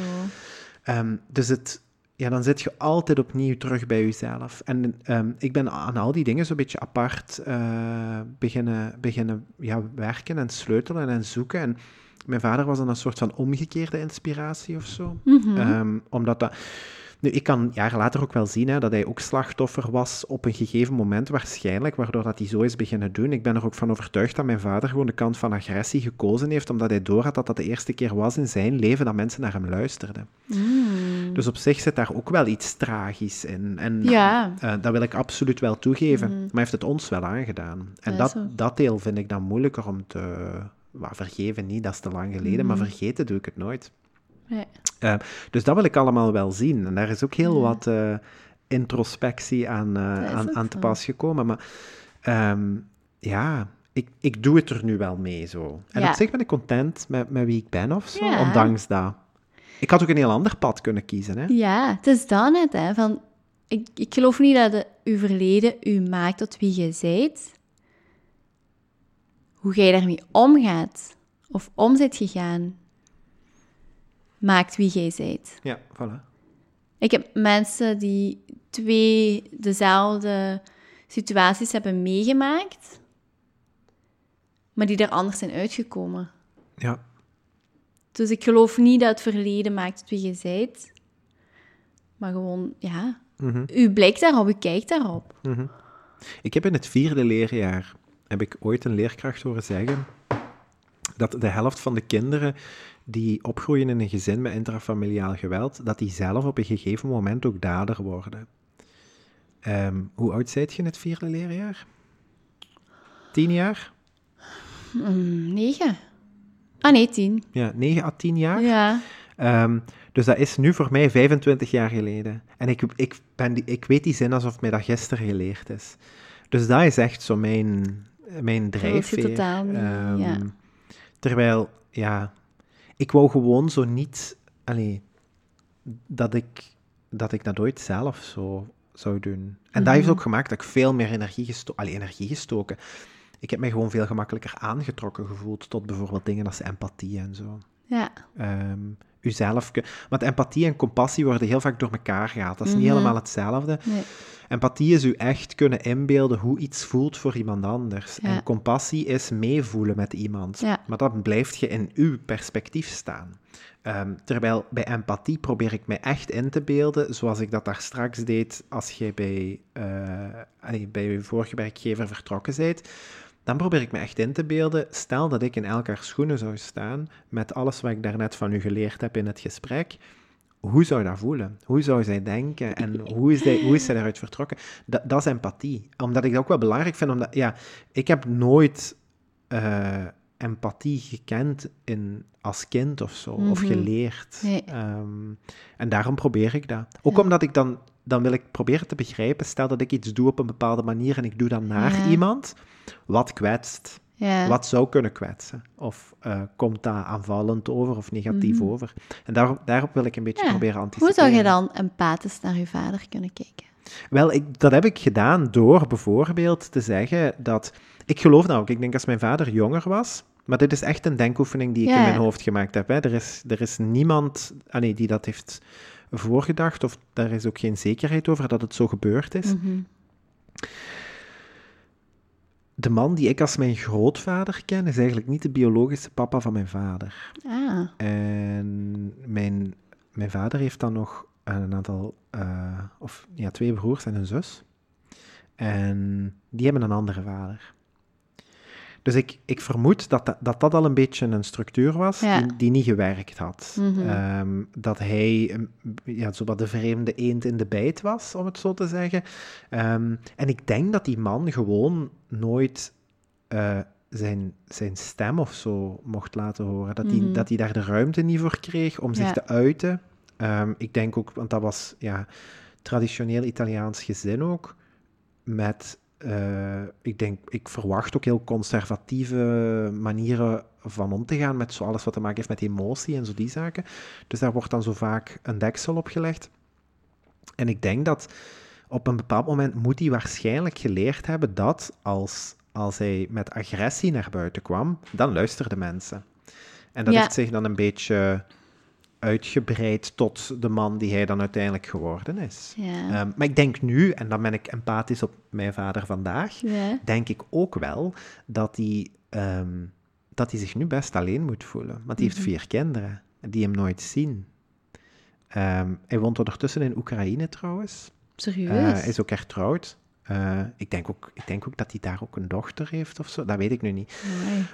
[SPEAKER 1] Ehm, dus het, ja, dan zit je altijd opnieuw terug bij jezelf. En ehm, ik ben aan al die dingen zo'n beetje apart eh, beginnen, beginnen ja, werken en sleutelen en zoeken. En mijn vader was dan een soort van omgekeerde inspiratie of zo.
[SPEAKER 2] Mhm.
[SPEAKER 1] Ehm, omdat dat... Nu, ik kan jaren later ook wel zien hè, dat hij ook slachtoffer was op een gegeven moment waarschijnlijk, waardoor dat hij zo is beginnen doen. Ik ben er ook van overtuigd dat mijn vader gewoon de kant van agressie gekozen heeft, omdat hij doorhad dat dat de eerste keer was in zijn leven dat mensen naar hem luisterden.
[SPEAKER 2] Mm.
[SPEAKER 1] Dus op zich zit daar ook wel iets tragisch in. En
[SPEAKER 2] Ja.
[SPEAKER 1] eh, dat wil ik absoluut wel toegeven.
[SPEAKER 2] Mhm.
[SPEAKER 1] Maar heeft het ons wel aangedaan. En
[SPEAKER 2] Ja,
[SPEAKER 1] dat,
[SPEAKER 2] zo.
[SPEAKER 1] dat deel vind ik dan moeilijker om te... Vergeven niet, dat is te lang geleden, maar
[SPEAKER 2] Mhm.
[SPEAKER 1] vergeten doe ik het nooit.
[SPEAKER 2] Ja.
[SPEAKER 1] Eh, dus dat wil ik allemaal wel zien. En daar is ook heel
[SPEAKER 2] Ja.
[SPEAKER 1] wat eh, introspectie aan, eh, aan, aan te pas gekomen. Maar ehm, ja, ik, ik doe het er nu wel mee zo. En
[SPEAKER 2] Ja.
[SPEAKER 1] op zich ben ik content met, met wie ik ben of zo,
[SPEAKER 2] Ja.
[SPEAKER 1] ondanks dat. Ik had ook een heel ander pad kunnen kiezen. Hè?
[SPEAKER 2] Ja, het is dan net, hè. Van, ik, ik geloof niet dat de, uw verleden u maakt tot wie je zijt. Hoe jij daarmee omgaat, of om zit gegaan, maakt wie jij zijt.
[SPEAKER 1] Ja, voilà.
[SPEAKER 2] Ik heb mensen die twee dezelfde situaties hebben meegemaakt, maar die er anders zijn uitgekomen.
[SPEAKER 1] Ja.
[SPEAKER 2] Dus ik geloof niet dat het verleden maakt wie je zijt, maar gewoon, ja,
[SPEAKER 1] Mhm.
[SPEAKER 2] u blijkt daarop, u kijkt daarop.
[SPEAKER 1] Ik heb in het vierde leerjaar, heb ik ooit een leerkracht horen zeggen, dat de helft van de kinderen die opgroeien in een gezin met intrafamiliaal geweld, dat die zelf op een gegeven moment ook dader worden. Ehm, hoe oud zijt je in het vierde leerjaar? Tien jaar?
[SPEAKER 2] Mm, negen. Ah nee, tien.
[SPEAKER 1] Ja, negen à tien jaar.
[SPEAKER 2] Ja.
[SPEAKER 1] Ehm, dus dat is nu voor mij 25 jaar geleden. En ik, ik, ben die, ik weet die zin alsof mij dat gisteren geleerd is. Dus dat is echt zo mijn, mijn drijfveer.
[SPEAKER 2] totaal niet,
[SPEAKER 1] Ehm,
[SPEAKER 2] ja.
[SPEAKER 1] Terwijl, ja, ik wou gewoon zo niet... Allee, dat ik, dat ik dat ooit zelf zo zou doen. En dat heeft
[SPEAKER 2] Mhm.
[SPEAKER 1] ook gemaakt dat ik veel meer energie, gesto allee, energie gestoken. Ik heb mij gewoon veel gemakkelijker aangetrokken gevoeld tot bijvoorbeeld dingen als empathie en zo
[SPEAKER 2] Ja.
[SPEAKER 1] ehm uzelf... Want empathie en compassie worden heel vaak door elkaar gehaald. Dat is niet
[SPEAKER 2] Mhm.
[SPEAKER 1] helemaal hetzelfde.
[SPEAKER 2] Nee.
[SPEAKER 1] Empathie is u echt kunnen inbeelden hoe iets voelt voor iemand anders.
[SPEAKER 2] Ja.
[SPEAKER 1] En compassie is meevoelen met iemand.
[SPEAKER 2] Ja.
[SPEAKER 1] Maar dat blijft je in uw perspectief staan. Ehm, terwijl bij empathie probeer ik mij echt in te beelden, zoals ik dat daar straks deed als jij bij, eh, bij je vorige werkgever vertrokken bent. Dan probeer ik me echt in te beelden, stel dat ik in elkaar schoenen zou staan, met alles wat ik daarnet van u geleerd heb in het gesprek, hoe zou dat voelen? Hoe zou zij denken? En hoe is, zij, hoe is zij daaruit vertrokken? Dat, dat is empathie. Omdat ik dat ook wel belangrijk vind, omdat, ja, ik heb nooit eh, empathie gekend in, als kind of zo, of
[SPEAKER 2] Mhm.
[SPEAKER 1] geleerd.
[SPEAKER 2] Nee.
[SPEAKER 1] Ehm, en daarom probeer ik dat. Ook
[SPEAKER 2] Ja.
[SPEAKER 1] omdat ik dan, dan wil ik proberen te begrijpen, stel dat ik iets doe op een bepaalde manier en ik doe dat naar
[SPEAKER 2] Ja.
[SPEAKER 1] iemand, wat kwetst?
[SPEAKER 2] Ja.
[SPEAKER 1] Wat zou kunnen kwetsen? Of eh, komt dat aanvallend over of negatief
[SPEAKER 2] Mhm.
[SPEAKER 1] over? En daarop, daarop wil ik een beetje
[SPEAKER 2] Ja.
[SPEAKER 1] proberen
[SPEAKER 2] Hoe
[SPEAKER 1] anticiperen.
[SPEAKER 2] zou je dan empathisch naar je vader kunnen kijken?
[SPEAKER 1] Wel, ik, dat heb ik gedaan door bijvoorbeeld te zeggen dat... Ik geloof nou ook, ik denk als mijn vader jonger was... Maar dit is echt een denkoefening die ik
[SPEAKER 2] Ja.
[SPEAKER 1] in mijn hoofd gemaakt heb. Hè. Er, is, er is niemand ah nee, die dat heeft voorgedacht, of daar is ook geen zekerheid over dat het zo gebeurd is.
[SPEAKER 2] Mhm.
[SPEAKER 1] De man die ik als mijn grootvader ken, is eigenlijk niet de biologische papa van mijn vader.
[SPEAKER 2] Ah,
[SPEAKER 1] En mijn, mijn vader heeft dan nog een aantal, eh, of ja, twee broers en een zus. En die hebben een andere vader. Dus ik, ik vermoed dat, dat dat dat al een beetje een structuur was
[SPEAKER 2] Ja.
[SPEAKER 1] die, die niet gewerkt had.
[SPEAKER 2] Mhm.
[SPEAKER 1] Ehm, dat hij een- ja, zo wat de vreemde eend in de bijt was, om het zo te zeggen. Ehm, en ik denk dat die man gewoon nooit eh, zijn, zijn stem of zo mocht laten horen. Dat hij
[SPEAKER 2] Mhm.
[SPEAKER 1] dat hij daar de ruimte niet voor kreeg om zich te uiten. Ehm, ik denk ook, want dat was ja, traditioneel Italiaans gezin ook, met, eh, ik denk, ik verwacht ook heel conservatieve manieren van om te gaan met zo alles wat te maken heeft met emotie en zo die zaken. Dus daar wordt dan zo vaak een deksel op gelegd. En ik denk dat op een bepaald moment moet hij waarschijnlijk geleerd hebben dat als, als hij met agressie naar buiten kwam, dan luisterden mensen. En dat
[SPEAKER 2] Ja.
[SPEAKER 1] heeft zich dan een beetje uitgebreid tot de man die hij dan uiteindelijk geworden is.
[SPEAKER 2] ja.
[SPEAKER 1] Ehm, maar ik denk nu, en dan ben ik empathisch op mijn vader vandaag,
[SPEAKER 2] ja.
[SPEAKER 1] denk ik ook wel dat hij, ehm, dat hij zich nu best alleen moet voelen. Want hij heeft
[SPEAKER 2] Mhm.
[SPEAKER 1] vier kinderen die hem nooit zien. Ehm, hij woont ondertussen in Oekraïne trouwens.
[SPEAKER 2] Serieus?
[SPEAKER 1] Eh, hij is ook hertrouwd. Eh, ik, denk ook, ik denk ook dat hij daar ook een dochter heeft of zo. Dat weet ik nu niet.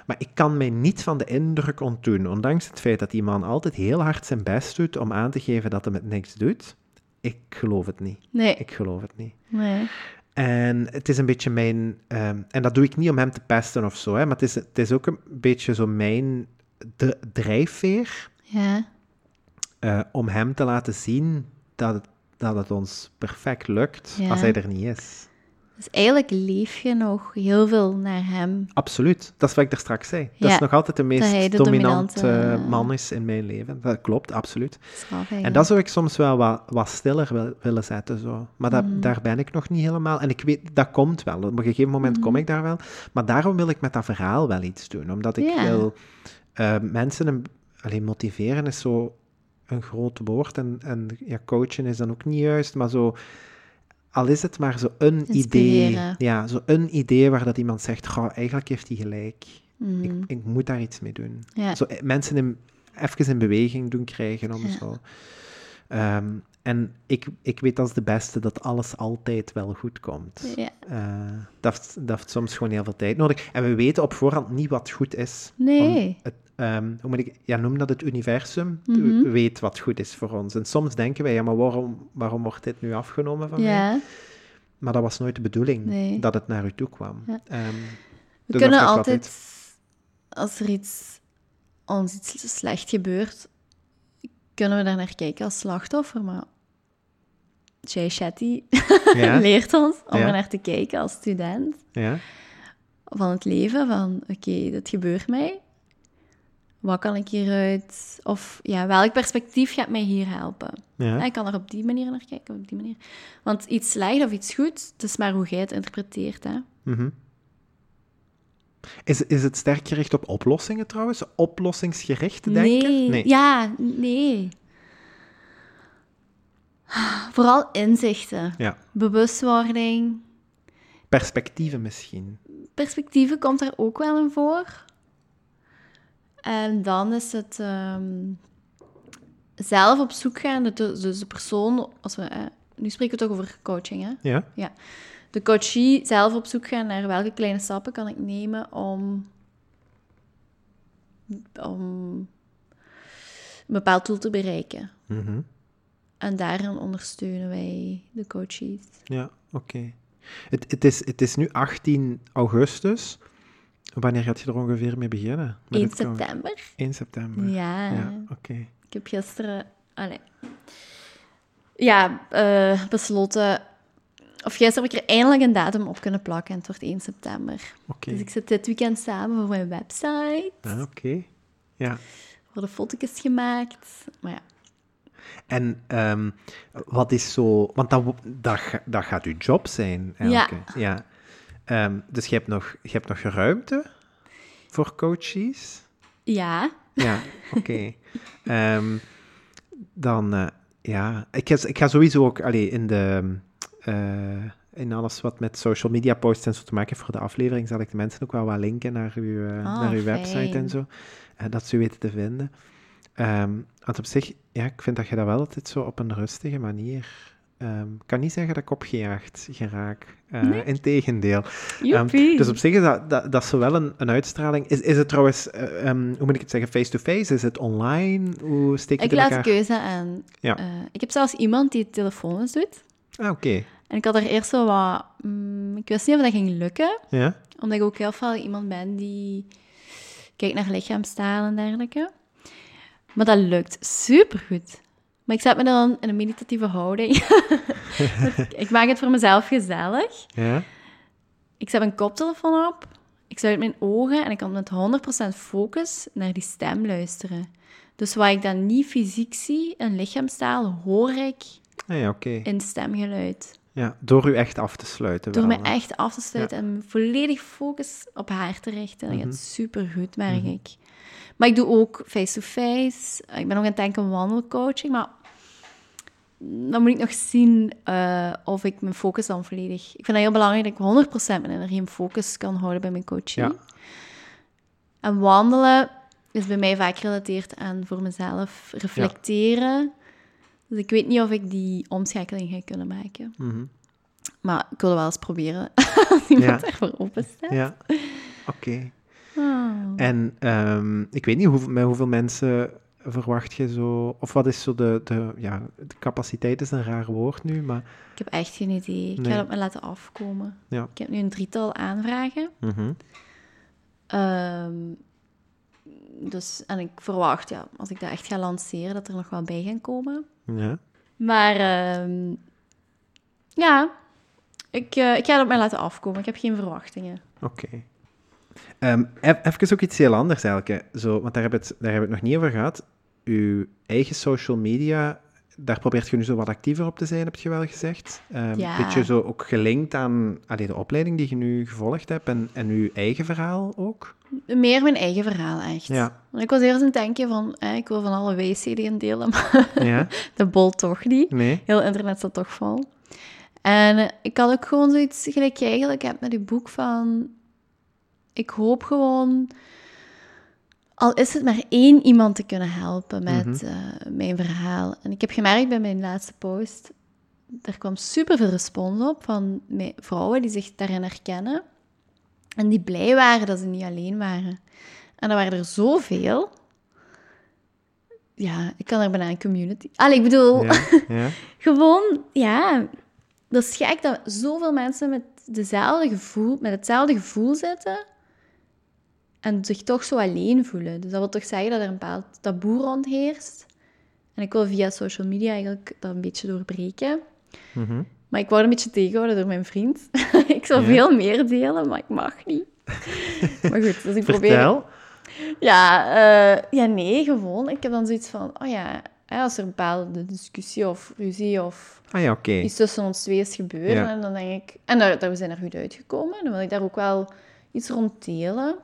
[SPEAKER 1] Maar ik kan mij niet van de indruk ontdoen, ondanks het feit dat die man altijd heel hard zijn best doet om aan te geven dat hij het niks doet. Ik geloof het niet.
[SPEAKER 2] Nee,
[SPEAKER 1] Ik geloof het niet.
[SPEAKER 2] nee.
[SPEAKER 1] En het is een beetje mijn... ehm, en dat doe ik niet om hem te pesten of zo, hè, maar het is, het is ook een beetje zo mijn drijfveer
[SPEAKER 2] Ja,
[SPEAKER 1] eh, om hem te laten zien dat het, dat het ons perfect lukt
[SPEAKER 2] Ja.
[SPEAKER 1] als hij er niet is.
[SPEAKER 2] Dus eigenlijk leef je nog heel veel naar hem.
[SPEAKER 1] Absoluut. Dat is wat ik er straks zei. Dat is nog altijd de meest
[SPEAKER 2] de
[SPEAKER 1] dominante
[SPEAKER 2] dominante,
[SPEAKER 1] eh, man is in mijn leven. Dat klopt, absoluut.
[SPEAKER 2] Straf
[SPEAKER 1] En dat zou ik soms wel wat, wat stiller wil- willen zetten. Zo. Maar dat,
[SPEAKER 2] Mhm.
[SPEAKER 1] daar ben ik nog niet helemaal. En ik weet, dat komt wel. Op een gegeven moment kom
[SPEAKER 2] Mhm.
[SPEAKER 1] ik daar wel. Maar daarom wil ik met dat verhaal wel iets doen. Omdat ik wil eh, mensen een, alleen motiveren is zo een groot woord. En, en ja, coachen is dan ook niet juist. Maar zo, al is het maar zo een idee. Ja, zo een idee waar dat iemand zegt, goh, eigenlijk heeft hij gelijk.
[SPEAKER 2] Mhm.
[SPEAKER 1] Ik, ik moet daar iets mee doen.
[SPEAKER 2] ja.
[SPEAKER 1] Zo, eh, mensen in, even in beweging doen krijgen om
[SPEAKER 2] Ja.
[SPEAKER 1] zo. Ehm, en ik, ik weet als de beste dat alles altijd wel goed komt.
[SPEAKER 2] ja.
[SPEAKER 1] Eh, dat, dat heeft soms gewoon heel veel tijd nodig. En we weten op voorhand niet wat goed is.
[SPEAKER 2] Nee.
[SPEAKER 1] Het, ehm, hoe moet ik, ja, noem dat het universum
[SPEAKER 2] Mhm.
[SPEAKER 1] weet wat goed is voor ons. En soms denken wij, ja, maar waarom, waarom wordt dit nu afgenomen van mij? Maar dat was nooit de bedoeling,
[SPEAKER 2] Nee.
[SPEAKER 1] dat het naar u toe kwam.
[SPEAKER 2] Ja.
[SPEAKER 1] Ehm,
[SPEAKER 2] We
[SPEAKER 1] Dus
[SPEAKER 2] kunnen
[SPEAKER 1] dat
[SPEAKER 2] altijd, als er iets, ons iets slecht gebeurt, kunnen we daar naar kijken als slachtoffer. Maar Jay Shetty <laughs>
[SPEAKER 1] Ja.
[SPEAKER 2] leert ons om
[SPEAKER 1] Ja.
[SPEAKER 2] er naar te kijken als student
[SPEAKER 1] ja,
[SPEAKER 2] van het leven. Van, oké, dit gebeurt mij. Wat kan ik hieruit... Of ja, welk perspectief gaat mij hier helpen?
[SPEAKER 1] ja.
[SPEAKER 2] Ik kan er op die manier naar kijken, op die manier. Want iets slecht of iets goed, het is maar hoe jij het interpreteert, hè.
[SPEAKER 1] Mhm. Is, is het sterk gericht op oplossingen trouwens? Oplossingsgericht denken?
[SPEAKER 2] Nee. Ja, nee. Vooral inzichten.
[SPEAKER 1] Ja.
[SPEAKER 2] Bewustwording.
[SPEAKER 1] Perspectieven misschien.
[SPEAKER 2] Perspectieven komt er ook wel in voor. En dan is het ehm, zelf op zoek gaan. de- Dus de persoon, als we, eh, nu spreken we toch over coaching, hè?
[SPEAKER 1] Ja?
[SPEAKER 2] De coachie zelf op zoek gaan naar welke kleine stappen kan ik nemen om, om een bepaald doel te bereiken.
[SPEAKER 1] Mhm.
[SPEAKER 2] En daarin ondersteunen wij de coaches.
[SPEAKER 1] Ja, oké. Het, het, is, het is nu 18 augustus. Wanneer gaat je er ongeveer mee beginnen? Met
[SPEAKER 2] 1
[SPEAKER 1] het coach?
[SPEAKER 2] september.
[SPEAKER 1] 1 september.
[SPEAKER 2] Ja.
[SPEAKER 1] Ja, oké.
[SPEAKER 2] Ik heb gisteren... Allee. Ja, eh, besloten... Of gisteren heb ik er eindelijk een datum op kunnen plakken en het wordt 1 september.
[SPEAKER 1] Oké.
[SPEAKER 2] Dus ik zit dit weekend samen voor mijn website.
[SPEAKER 1] Ah, oké. Ja.
[SPEAKER 2] Er worden foto's gemaakt. Maar ja,
[SPEAKER 1] En ehm, wat is zo... Want dat, dat, dat gaat uw job zijn, eigenlijk. hè? ja. Ehm, dus je hebt, nog, je hebt nog ruimte voor coaches?
[SPEAKER 2] ja
[SPEAKER 1] Ja, oké. <laughs> Ehm, dan, eh, ja, ik ga, ik ga sowieso ook allee, in, de, eh, in alles wat met social media posts en zo te maken heeft voor de aflevering, zal ik de mensen ook wel wat linken naar uw, eh,
[SPEAKER 2] Ah,
[SPEAKER 1] naar uw website en zo. dat ze u weten te vinden. Ehm, want op zich, ja, ik vind dat je dat wel altijd zo op een rustige manier... ehm, ik kan niet zeggen dat ik opgejaagd geraak. Uh,
[SPEAKER 2] Nee?
[SPEAKER 1] Integendeel. Ehm, dus op zich is dat, dat, dat is wel een, een uitstraling. Is, is het trouwens, eh, ehm, hoe moet ik het zeggen, face-to-face? Is het online? Hoe steek je
[SPEAKER 2] ik
[SPEAKER 1] het
[SPEAKER 2] laat
[SPEAKER 1] elkaar?
[SPEAKER 2] keuze aan.
[SPEAKER 1] Ja.
[SPEAKER 2] Eh, ik heb zelfs iemand die telefoons doet.
[SPEAKER 1] Ah, oké.
[SPEAKER 2] En ik had er eerst zo wat... mm, ik wist niet of dat ging lukken.
[SPEAKER 1] Ja?
[SPEAKER 2] Omdat ik ook heel veel iemand ben die kijkt naar lichaamstaal en dergelijke. Maar dat lukt supergoed. Maar ik zet me dan in een meditatieve houding. <laughs> ik maak het voor mezelf gezellig.
[SPEAKER 1] Ja?
[SPEAKER 2] Ik zet mijn koptelefoon op. Ik sluit mijn ogen en ik kan met 100% focus naar die stem luisteren. Dus wat ik dan niet fysiek zie, in lichaamstaal, hoor ik
[SPEAKER 1] Ah, ja, oké.
[SPEAKER 2] in stemgeluid.
[SPEAKER 1] Ja, door u echt af te sluiten
[SPEAKER 2] Door
[SPEAKER 1] hè?
[SPEAKER 2] echt af te sluiten en volledig focus op haar te richten. Dat
[SPEAKER 1] Mhm.
[SPEAKER 2] gaat supergoed, merk ik. Maar ik doe ook face-to-face. Ik ben ook aan het denken wandelcoaching, maar dan moet ik nog zien eh, of ik mijn focus dan volledig... Ik vind dat heel belangrijk dat ik 100% mijn energie en focus kan houden bij mijn coaching.
[SPEAKER 1] Ja.
[SPEAKER 2] En wandelen is bij mij vaak gerelateerd aan voor mezelf reflecteren. Dus ik weet niet of ik die omschakeling ga kunnen maken.
[SPEAKER 1] Mhm.
[SPEAKER 2] Maar ik wil wel eens proberen. <laughs> Als iemand
[SPEAKER 1] Ja.
[SPEAKER 2] ervoor open staat.
[SPEAKER 1] Ja, oké.
[SPEAKER 2] Ah.
[SPEAKER 1] En ehm, ik weet niet, hoe, met hoeveel mensen verwacht je zo... Of wat is zo de... de ja, de capaciteit is een raar woord nu, maar...
[SPEAKER 2] Ik heb echt geen idee. Ik
[SPEAKER 1] Nee.
[SPEAKER 2] ga het me laten afkomen.
[SPEAKER 1] Ja.
[SPEAKER 2] Ik heb nu een drietal aanvragen.
[SPEAKER 1] Mhm.
[SPEAKER 2] Ehm, dus, en ik verwacht, ja, als ik dat echt ga lanceren, dat er nog wel bij gaan komen.
[SPEAKER 1] Ja.
[SPEAKER 2] Maar ehm, ja, ik, eh, ik ga het op mij laten afkomen. Ik heb geen verwachtingen.
[SPEAKER 1] Oké. Ev- even ook iets heel anders eigenlijk. hè. Zo, want daar hebben we het, daar hebben we het nog niet over gehad. Uw eigen social media, daar probeert je nu zo wat actiever op te zijn, heb je wel gezegd. Ehm
[SPEAKER 2] Ja.
[SPEAKER 1] Beetje zo ook gelinkt aan allee, de opleiding die je nu gevolgd hebt en, en uw eigen verhaal ook.
[SPEAKER 2] Meer mijn eigen verhaal, echt.
[SPEAKER 1] Ja.
[SPEAKER 2] Want ik was eerst aan het denken van, eh, ik wil van alle WC delen, <laughs> maar
[SPEAKER 1] Ja?
[SPEAKER 2] de bol toch niet.
[SPEAKER 1] Nee?
[SPEAKER 2] Heel internet staat toch vol. En ik had ook gewoon zoiets gelijk je eigenlijk hebt met die boek van... Ik hoop gewoon... Al is het maar één iemand te kunnen helpen met
[SPEAKER 1] Mhm.
[SPEAKER 2] eh, mijn verhaal. En ik heb gemerkt bij mijn laatste post... Er kwam superveel respons op van vrouwen die zich daarin herkennen. En die blij waren dat ze niet alleen waren. En er waren er zoveel. Ja, ik kan er bijna een community... Allee, ik bedoel...
[SPEAKER 1] Ja? <laughs> ja?
[SPEAKER 2] Gewoon, ja, dat is gek dat zoveel mensen met, dezelfde gevoel, met hetzelfde gevoel zitten en zich toch zo alleen voelen. Dus dat wil toch zeggen dat er een bepaald taboe rondheerst. En ik wil via social media eigenlijk dat een beetje doorbreken.
[SPEAKER 1] Mhm.
[SPEAKER 2] Maar ik word een beetje tegengehouden door mijn vriend. <laughs> ik zou
[SPEAKER 1] Ja.
[SPEAKER 2] veel meer delen, maar ik mag niet. <laughs> maar goed, dus ik probeer...
[SPEAKER 1] Vertel.
[SPEAKER 2] Ja, eh, ja, nee, gewoon. Ik heb dan zoiets van, oh ja, als er een bepaalde discussie of ruzie of
[SPEAKER 1] Ah ja,
[SPEAKER 2] iets tussen ons twee is gebeuren.
[SPEAKER 1] Ja.
[SPEAKER 2] En dan denk ik... En daar, daar, we zijn er goed uitgekomen. Dan wil ik daar ook wel iets rond delen.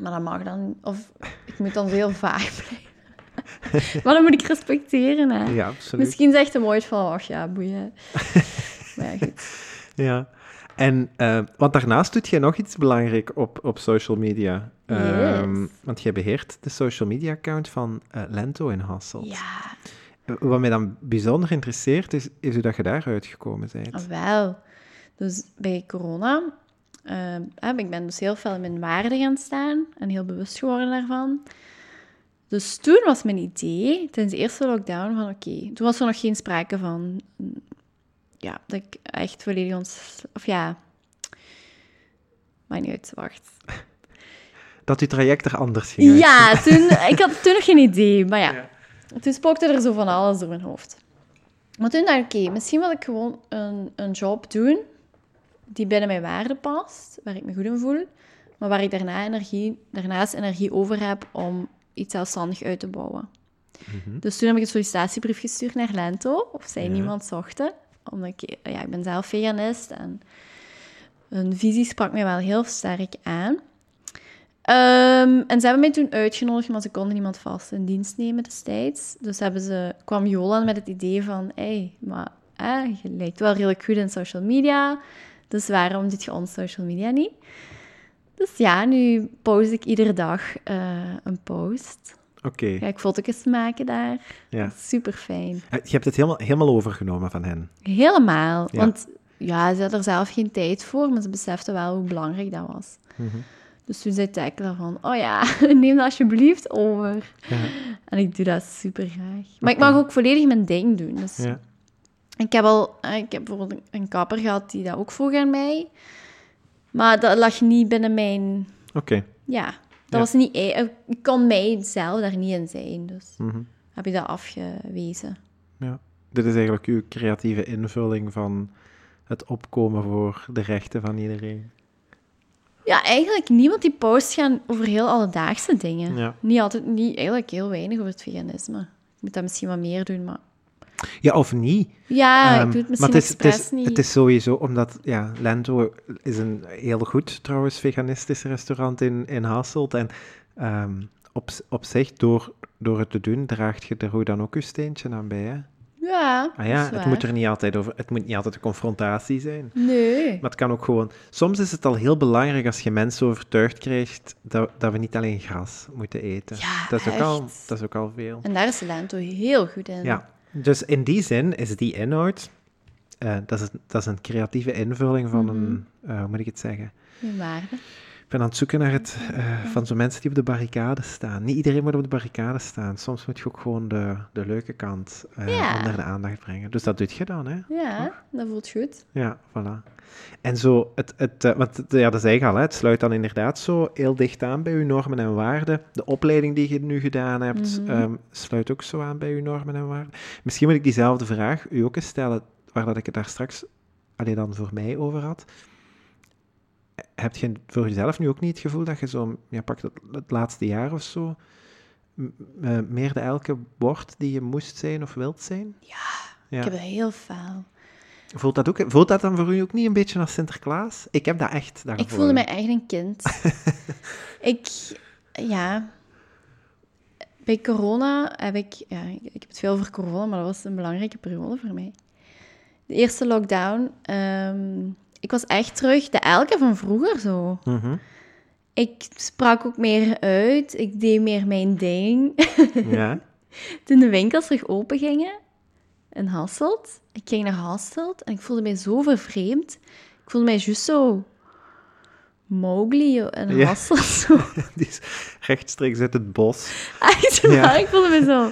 [SPEAKER 2] Maar dat mag dan... Of ik moet dan heel vaag blijven. maar dat moet ik respecteren, hè.
[SPEAKER 1] Ja, absoluut.
[SPEAKER 2] Misschien zegt hij ooit van, ach ja, boeien. <laughs> maar ja, goed.
[SPEAKER 1] Ja. En, uh, want daarnaast doet jij nog iets belangrijk op, op social media. Um,
[SPEAKER 2] Yes.
[SPEAKER 1] want jij beheert de social media account van uh, Lento in Hasselt.
[SPEAKER 2] Ja,
[SPEAKER 1] Wat mij dan bijzonder interesseert, is, is hoe dat je daaruit gekomen bent.
[SPEAKER 2] ah, wel. Dus bij corona, uh, ik ben dus heel veel in mijn waarde gaan staan en heel bewust geworden daarvan. Dus toen was mijn idee, tijdens de eerste lockdown, van oké, toen was er nog geen sprake van, ja, dat ik echt volledig ons... Of ja, maakt niet uit, wacht.
[SPEAKER 1] Dat uw traject er anders ging
[SPEAKER 2] Ja, toen, ik had toen nog geen idee, maar ja. ja. Toen spookte er zo van alles door mijn hoofd. Maar toen dacht ik, oké, misschien wil ik gewoon een, een job doen die binnen mijn waarde past, waar ik me goed in voel, maar waar ik daarna energie, daarnaast energie over heb om iets zelfstandig uit te bouwen. Mm -hmm. Dus toen heb ik een sollicitatiebrief gestuurd naar Lento, of zij ja. niemand zochten. Omdat ik, ja, ik ben zelf veganist en hun visie sprak mij wel heel sterk aan. Um, en ze hebben mij toen uitgenodigd, maar ze konden niemand vast in dienst nemen destijds. Dus hebben ze, kwam Jolan met het idee van, hé, hey, maar eh, je lijkt wel redelijk goed in social media, dus waarom doe je ons social media niet? Dus ja, nu post ik iedere dag uh, een post.
[SPEAKER 1] Oké. Okay.
[SPEAKER 2] Ga ik foto's maken daar.
[SPEAKER 1] Ja.
[SPEAKER 2] Super fijn.
[SPEAKER 1] Je hebt het helemaal, helemaal overgenomen van hen?
[SPEAKER 2] Helemaal. Ja. Want ja, ze had er zelf geen tijd voor, maar ze besefte wel hoe belangrijk dat was.
[SPEAKER 1] Mm -hmm.
[SPEAKER 2] Dus toen zei Tekla van, oh ja, <laughs> neem dat alsjeblieft over.
[SPEAKER 1] Ja.
[SPEAKER 2] En ik doe dat super graag. Maar ik mag ook volledig mijn ding doen. Dus
[SPEAKER 1] ja.
[SPEAKER 2] Ik heb al, ik heb bijvoorbeeld een kapper gehad die dat ook vroeg aan mij. Maar dat lag niet binnen mijn...
[SPEAKER 1] Oké. Okay.
[SPEAKER 2] Ja, dat was niet... Ik kon mij zelf daar niet in zijn. Dus
[SPEAKER 1] mm -hmm.
[SPEAKER 2] heb ik dat afgewezen.
[SPEAKER 1] Ja. Dit is eigenlijk uw creatieve invulling van het opkomen voor de rechten van iedereen.
[SPEAKER 2] Ja, eigenlijk niemand die post gaan over heel alledaagse dingen.
[SPEAKER 1] Ja.
[SPEAKER 2] Niet altijd, niet, eigenlijk heel weinig over het veganisme. Ik moet dat misschien wat meer doen, maar...
[SPEAKER 1] Ja, of niet.
[SPEAKER 2] Ja, um, ik doe het misschien
[SPEAKER 1] maar het is, het is,
[SPEAKER 2] niet.
[SPEAKER 1] Het is sowieso, omdat, ja, Lento is een heel goed, trouwens, veganistisch restaurant in, in Hasselt. En um, op, op zich, door, door het te doen, draagt je er hoe dan ook je steentje aan bij, hè?
[SPEAKER 2] Ja,
[SPEAKER 1] ah, ja het moet er niet altijd over, het moet niet altijd een confrontatie zijn.
[SPEAKER 2] Nee.
[SPEAKER 1] Maar het kan ook gewoon. Soms is het al heel belangrijk als je mensen overtuigd krijgt dat, dat we niet alleen gras moeten eten.
[SPEAKER 2] Ja,
[SPEAKER 1] dat is, ook
[SPEAKER 2] echt.
[SPEAKER 1] al, dat is ook al veel.
[SPEAKER 2] En daar is Lento heel goed in.
[SPEAKER 1] Ja, dus in die zin is die inhoud. Uh, dat, is, dat is een creatieve invulling van een. Uh, hoe moet ik het zeggen?
[SPEAKER 2] Je waarde.
[SPEAKER 1] Ik ben aan het zoeken naar het. Uh, van zo'n mensen die op de barricade staan. Niet iedereen moet op de barricade staan. Soms moet je ook gewoon de, de leuke kant uh,
[SPEAKER 2] Ja.
[SPEAKER 1] onder de aandacht brengen. Dus dat doet je dan, hè?
[SPEAKER 2] Ja, dat voelt goed.
[SPEAKER 1] Ja, voilà. En zo, het, het, uh, want ja, dat zei ik al, hè, het sluit dan inderdaad zo heel dicht aan bij uw normen en waarden. De opleiding die je nu gedaan hebt,
[SPEAKER 2] Mhm.
[SPEAKER 1] um, sluit ook zo aan bij uw normen en waarden. Misschien moet ik diezelfde vraag u ook eens stellen, waar dat ik het daar straks alleen dan voor mij over had. Heb je voor jezelf nu ook niet het gevoel dat je zo, ja, pak het, het laatste jaar of zo, uh, meer de elke wordt die je moest zijn of wilt zijn?
[SPEAKER 2] Ja, ja. ik heb het heel fel.
[SPEAKER 1] Voelt dat, ook, voelt dat dan voor u ook niet een beetje als Sinterklaas? Ik heb dat echt. Dat
[SPEAKER 2] ik voelde mij echt een kind. <laughs> ik, ja. Bij corona heb ik, ja, ik heb het veel over corona, maar dat was een belangrijke periode voor mij. De eerste lockdown, um, ik was echt terug de elke van vroeger zo.
[SPEAKER 1] Mm -hmm.
[SPEAKER 2] Ik sprak ook meer uit, ik deed meer mijn ding. <laughs>
[SPEAKER 1] Ja.
[SPEAKER 2] Toen de winkels terug open gingen, in Hasselt. Ik ging naar Hasselt en ik voelde mij zo vervreemd. Ik voelde mij juist zo Mowgli in
[SPEAKER 1] Ja.
[SPEAKER 2] Hasselt. Zo. <laughs>
[SPEAKER 1] Die is rechtstreeks uit het bos.
[SPEAKER 2] Echt
[SPEAKER 1] Ja.
[SPEAKER 2] waar, ik voelde me zo...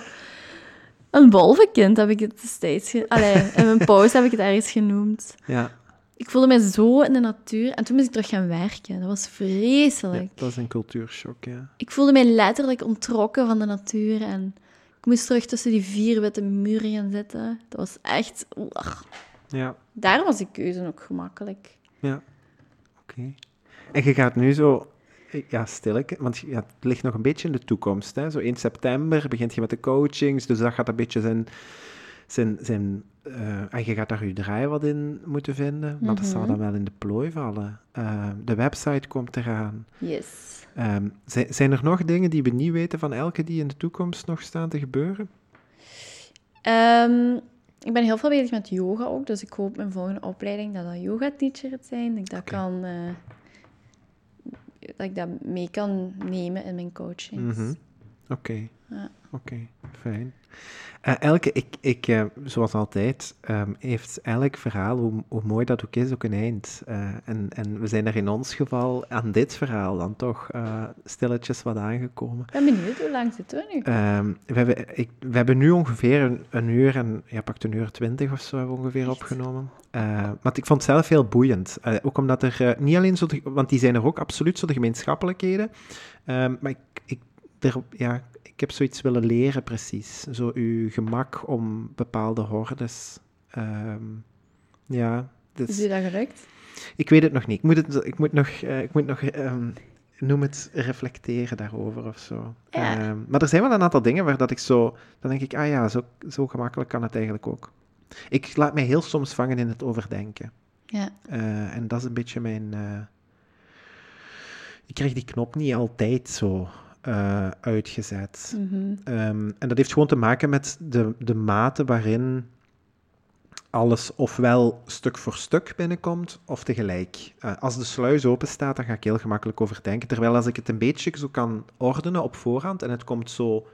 [SPEAKER 2] Een wolvenkind heb ik het. Ge... Allee, in mijn <laughs> pauze heb ik het ergens genoemd.
[SPEAKER 1] Ja,
[SPEAKER 2] Ik voelde mij zo in de natuur. En toen moest ik terug gaan werken. Dat was
[SPEAKER 1] ja,
[SPEAKER 2] vreselijk.
[SPEAKER 1] dat is een cultuurshock, ja.
[SPEAKER 2] Ik voelde mij letterlijk ontrokken van de natuur. En ik moest terug tussen die vier witte muren gaan zitten. Dat was echt...
[SPEAKER 1] Ja,
[SPEAKER 2] Daar was die keuze ook gemakkelijk.
[SPEAKER 1] ja. Oké. En je gaat nu zo... Ja, stilke, want ja, het ligt nog een beetje in de toekomst. Hè? Zo 1 september begint je met de coachings, dus dat gaat een beetje zijn, zijn, zijn eh, en je gaat daar je draai wat in moeten vinden, maar dat zal
[SPEAKER 2] Mhm.
[SPEAKER 1] dan wel in de plooi vallen. Eh, de website komt eraan.
[SPEAKER 2] Yes.
[SPEAKER 1] Ehm, zi- zijn er nog dingen die we niet weten van elke die in de toekomst nog staan te gebeuren?
[SPEAKER 2] Ehm, ik ben heel veel bezig met yoga ook, dus ik hoop mijn volgende opleiding dat dat yoga teacher het zijn. Dat ik dat kan... eh, dat ik dat mee kan nemen in mijn coachings.
[SPEAKER 1] Mhm. Oké,
[SPEAKER 2] Ja.
[SPEAKER 1] oké, fijn. Eh, elke, ik, ik, eh, zoals altijd, ehm, heeft elk verhaal, hoe, hoe mooi dat ook is, ook een eind. Eh, en, en we zijn er in ons geval aan dit verhaal dan toch stilletjes wat aangekomen.
[SPEAKER 2] Ik ben benieuwd, hoe lang zitten we nu?
[SPEAKER 1] Ehm, we, hebben, ik, we hebben nu ongeveer een, een uur en ja, pakt een uur twintig of zo hebben we ongeveer
[SPEAKER 2] Echt?
[SPEAKER 1] opgenomen. Maar ik vond het zelf heel boeiend. Ook omdat er niet alleen zo, de- want die zijn er ook absoluut zo de gemeenschappelijkheden. Ehm, maar ik, ik, er, ja, ik heb zoiets willen leren precies. Zo uw gemak om bepaalde hordes. ehm, ja, dus,
[SPEAKER 2] Is u dat gelukt?
[SPEAKER 1] ik weet het nog niet. Ik moet, het, ik moet nog, eh, ik moet nog ehm, noem het, reflecteren daarover of zo.
[SPEAKER 2] Ja.
[SPEAKER 1] Ehm, maar er zijn wel een aantal dingen waar dat ik zo... Dan denk ik, ah ja, zo, zo gemakkelijk kan het eigenlijk ook. Ik laat mij heel soms vangen in het overdenken.
[SPEAKER 2] Ja.
[SPEAKER 1] Eh, en dat is een beetje mijn... eh, ik krijg die knop niet altijd zo eh, uitgezet.
[SPEAKER 2] Mhm.
[SPEAKER 1] Ehm, en dat heeft gewoon te maken met de, de mate waarin alles ofwel stuk voor stuk binnenkomt of tegelijk. Eh, als de sluis open staat, dan ga ik heel gemakkelijk overdenken. Terwijl als ik het een beetje zo kan ordenen op voorhand en het komt zo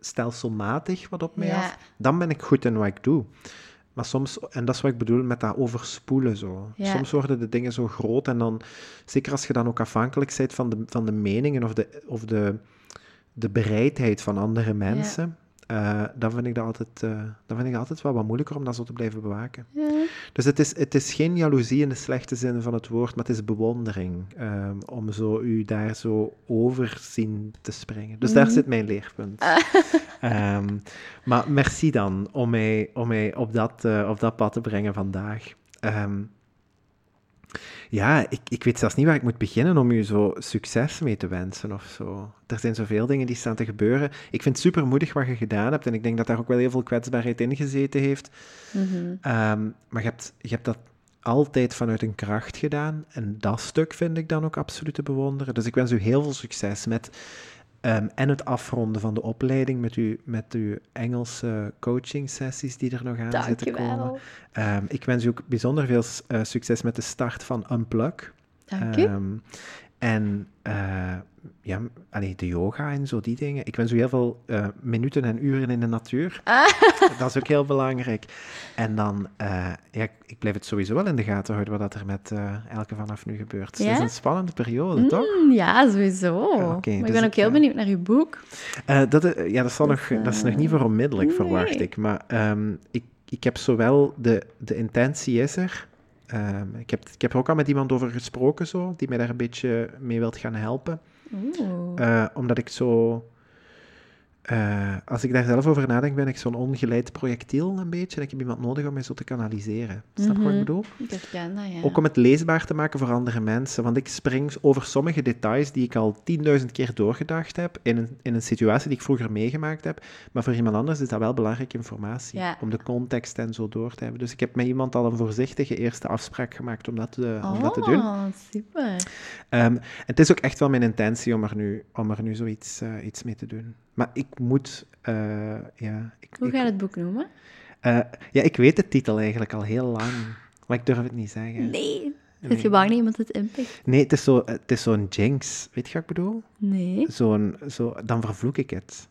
[SPEAKER 1] stelselmatig wat op mij
[SPEAKER 2] Ja.
[SPEAKER 1] af, dan ben ik goed in wat ik doe. Maar soms, en dat is wat ik bedoel met dat overspoelen zo.
[SPEAKER 2] Ja.
[SPEAKER 1] Soms worden de dingen zo groot en dan, zeker als je dan ook afhankelijk bent van de, van de meningen of de, of de, de bereidheid van andere mensen, eh, dan, vind ik dat altijd, eh, dan vind ik dat altijd wel wat moeilijker om dat zo te blijven bewaken.
[SPEAKER 2] Ja.
[SPEAKER 1] Dus het is, het is geen jaloezie in de slechte zin van het woord, maar het is bewondering ehm, om zo u daar zo over zien te springen. Dus daar
[SPEAKER 2] Mhm.
[SPEAKER 1] zit mijn leerpunt. <laughs> Ehm, maar merci dan om mij, om mij op, dat, eh, op dat pad te brengen vandaag. Ehm, ja, ik, ik weet zelfs niet waar ik moet beginnen om u zo succes mee te wensen of zo. Er zijn zoveel dingen die staan te gebeuren. Ik vind het super moedig wat je gedaan hebt en ik denk dat daar ook wel heel veel kwetsbaarheid in gezeten heeft.
[SPEAKER 2] Mhm.
[SPEAKER 1] Ehm, maar je hebt, je hebt dat altijd vanuit een kracht gedaan. En dat stuk vind ik dan ook absoluut te bewonderen. Dus ik wens u heel veel succes met ehm, en het afronden van de opleiding met, uw met uw Engelse coaching sessies die er nog aan zitten komen. Ehm, ik wens u ook bijzonder veel eh, succes met de start van Unplug.
[SPEAKER 2] Dank u.
[SPEAKER 1] Ehm, en eh, ja, allee, de yoga en zo, die dingen. Ik wens u heel veel eh, minuten en uren in de natuur.
[SPEAKER 2] Ah. <laughs>
[SPEAKER 1] Dat is ook heel belangrijk. En dan, eh, ja, ik- blijf het sowieso wel in de gaten houden wat er met eh, elke vanaf nu gebeurt. Het is een spannende periode, toch?
[SPEAKER 2] Mm, ja, sowieso. Maar ik
[SPEAKER 1] dus
[SPEAKER 2] ben ook
[SPEAKER 1] ik,
[SPEAKER 2] heel benieuwd naar uw boek.
[SPEAKER 1] Dat, ja, dat, zal
[SPEAKER 2] Dus,
[SPEAKER 1] nog, dat is nog niet voor onmiddellijk, verwacht ik. Maar ehm, ik, ik heb zowel de, de intentie is er. Ehm, ik, heb, ik heb er ook al met iemand over gesproken, zo, die mij daar een beetje mee wilt gaan helpen. Eh, omdat ik zo. Eh, als ik daar zelf over nadenk, ben ik zo'n ongeleid projectiel een beetje. En ik heb iemand nodig om mij zo te kanaliseren. Snap je wat ik
[SPEAKER 2] Mhm.
[SPEAKER 1] bedoel?
[SPEAKER 2] ik herken dat, ja.
[SPEAKER 1] Ook om het leesbaar te maken voor andere mensen. Want ik spring over sommige details die ik al 10.000 keer doorgedacht heb. In een, in een situatie die ik vroeger meegemaakt heb. Maar voor iemand anders is dat wel belangrijke informatie.
[SPEAKER 2] Ja.
[SPEAKER 1] Om de context en zo door te hebben. Dus ik heb met iemand al een voorzichtige eerste afspraak gemaakt om dat te, om dat te doen.
[SPEAKER 2] Oh, super.
[SPEAKER 1] Ehm, het is ook echt wel mijn intentie om er nu, om er nu zoiets eh, iets mee te doen. Maar ik moet. eh, ja, ik,
[SPEAKER 2] Hoe
[SPEAKER 1] ik-
[SPEAKER 2] gaat het boek noemen?
[SPEAKER 1] eh, ja, ik weet de titel eigenlijk al heel lang. Maar ik durf het niet zeggen.
[SPEAKER 2] Nee.
[SPEAKER 1] Nee.
[SPEAKER 2] Je bang dat iemand het inpikt?
[SPEAKER 1] Nee, het is zo- het is zo'n jinx. Weet je wat ik bedoel?
[SPEAKER 2] Nee.
[SPEAKER 1] Zo'n, zo, dan vervloek ik het.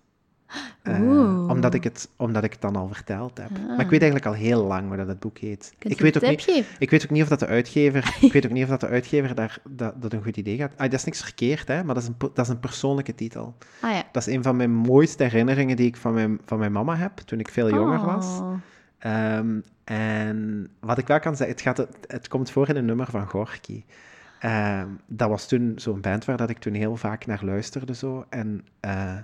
[SPEAKER 1] Eh, omdat, ik het omdat ik het dan al verteld heb. Maar ik
[SPEAKER 2] Ah.
[SPEAKER 1] weet eigenlijk al heel lang hoe dat het boek heet.
[SPEAKER 2] Kunt
[SPEAKER 1] Ik weet, ook niet,
[SPEAKER 2] geven?
[SPEAKER 1] ik weet ook niet of dat de uitgever, <laughs> ik weet ook niet of dat de uitgever daar, dat, dat een goed idee gaat. Ah, dat is niks verkeerd, hè, maar dat is, een, dat is een persoonlijke titel.
[SPEAKER 2] Ah ja.
[SPEAKER 1] Dat is een van mijn mooiste herinneringen die ik van mijn, van mijn mama heb, toen ik veel jonger was.
[SPEAKER 2] Oh.
[SPEAKER 1] Ehm, en wat ik wel kan zeggen, het, gaat, het, het komt voor in een nummer van Gorky. Ehm, dat was toen zo'n band waar dat ik toen heel vaak naar luisterde. Zo. En eh,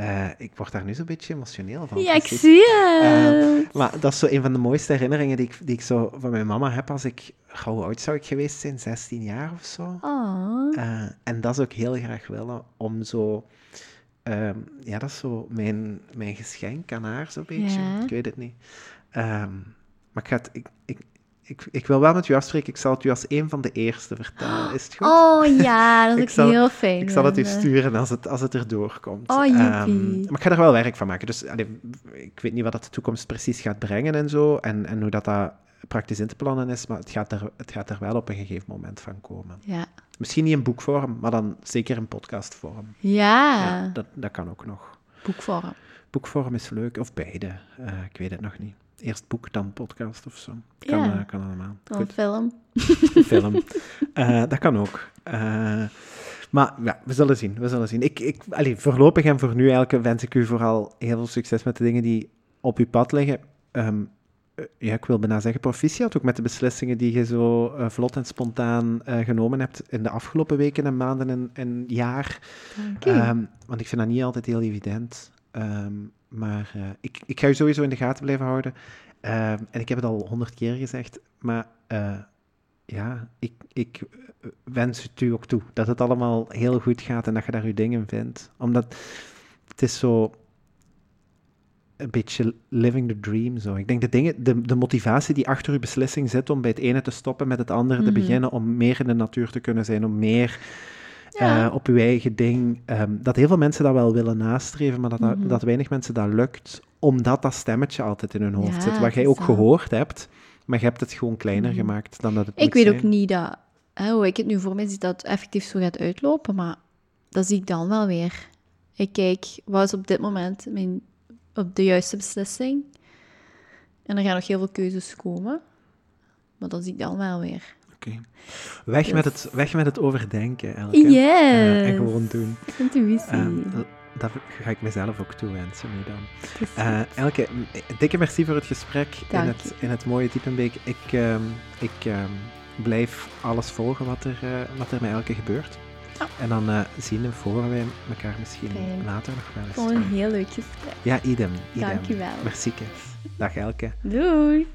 [SPEAKER 1] eh, ik word daar nu zo'n beetje emotioneel van.
[SPEAKER 2] Ja, ik zie het.
[SPEAKER 1] Eh, maar dat is zo een van de mooiste herinneringen die ik, die ik zo van mijn mama heb als ik... Hoe oud zou ik geweest zijn? 16 jaar of zo?
[SPEAKER 2] oh.
[SPEAKER 1] Eh, en dat is ook heel graag willen om zo... ehm, ja, dat is zo mijn, mijn geschenk aan haar, zo'n beetje.
[SPEAKER 2] Ja.
[SPEAKER 1] Ik weet het niet. Ehm, maar ik, ga het, ik, ik, ik, ik wil wel met u afspreken. Ik zal het u als een van de eerste vertellen. Is het goed?
[SPEAKER 2] Oh ja, dat <laughs> is heel fijn.
[SPEAKER 1] Ik zal het u sturen als het, als het erdoor komt.
[SPEAKER 2] Oh, joepie.
[SPEAKER 1] maar ik ga er wel werk van maken. Dus allee, ik weet niet wat dat de toekomst precies gaat brengen en zo. En, en hoe dat, dat praktisch in te plannen is. Maar het gaat, er, het gaat er wel op een gegeven moment van komen.
[SPEAKER 2] Ja.
[SPEAKER 1] Misschien niet in boekvorm, maar dan zeker in podcastvorm.
[SPEAKER 2] Ja,
[SPEAKER 1] Ja, dat, dat kan ook nog.
[SPEAKER 2] boekvorm.
[SPEAKER 1] Boekvorm is leuk, of beide. Eh, ik weet het nog niet. Eerst boek, dan podcast of zo. Kan,
[SPEAKER 2] Ja.
[SPEAKER 1] eh, kan allemaal. Goed.
[SPEAKER 2] film.
[SPEAKER 1] film. Eh, dat kan ook. Eh, maar ja, we zullen zien. We zullen zien. Ik, ik, voorlopig en voor nu eigenlijk wens ik u vooral heel veel succes met de dingen die op uw pad liggen. Ehm, eh, ja, ik wil bijna zeggen proficiat ook met de beslissingen die je zo vlot en spontaan genomen hebt in de afgelopen weken en maanden en, en jaar. Ehm, want ik vind dat niet altijd heel evident. Ehm, maar eh, ik, ik ga u sowieso in de gaten blijven houden. Ehm, en ik heb het al honderd keer gezegd, maar eh, ja, ik, ik eh, wens het u ook toe. Dat het allemaal heel goed gaat en dat je daar uw dingen vindt. Omdat het is zo een beetje living the dream. Zo. Ik denk de, dingen, de, de motivatie die achter uw beslissing zit om bij het ene te stoppen, met het andere te
[SPEAKER 2] Mhm.
[SPEAKER 1] beginnen, om meer in de natuur te kunnen zijn, om meer
[SPEAKER 2] Ja.
[SPEAKER 1] eh, op uw eigen ding. ehm, dat heel veel mensen dat wel willen nastreven, maar dat, dat,
[SPEAKER 2] Mhm.
[SPEAKER 1] dat weinig mensen dat lukt, omdat dat stemmetje altijd in hun hoofd
[SPEAKER 2] Ja,
[SPEAKER 1] zit, wat jij ook
[SPEAKER 2] dat.
[SPEAKER 1] gehoord hebt, maar je hebt het gewoon kleiner
[SPEAKER 2] Mhm.
[SPEAKER 1] gemaakt dan dat het
[SPEAKER 2] Ik weet
[SPEAKER 1] zijn.
[SPEAKER 2] ook niet dat, hè, hoe ik het nu voor me zie, dat het effectief zo gaat uitlopen, maar dat zie ik dan wel weer. Ik kijk, wat is op dit moment mijn, op de juiste beslissing? En er gaan nog heel veel keuzes komen, maar dat zie ik dan wel weer.
[SPEAKER 1] Oké. Weg, met het, weg met het overdenken, Elke.
[SPEAKER 2] Yes!
[SPEAKER 1] Eh, en gewoon doen.
[SPEAKER 2] Intuïtie.
[SPEAKER 1] Ehm, dat ga ik mezelf ook toewensen nu dan. Eh, Elke, dikke merci voor het gesprek in het, in het mooie Diepenbeek. Ik, ehm, ik ehm, blijf alles volgen wat er, eh, wat er met Elke gebeurt.
[SPEAKER 2] Ja.
[SPEAKER 1] En dan zien en horen wij elkaar misschien
[SPEAKER 2] Fijn.
[SPEAKER 1] later nog wel eens.
[SPEAKER 2] het een heel leuk gesprek.
[SPEAKER 1] Ja, idem. idem.
[SPEAKER 2] Dankjewel.
[SPEAKER 1] Merci. Dag Elke.
[SPEAKER 2] Doei!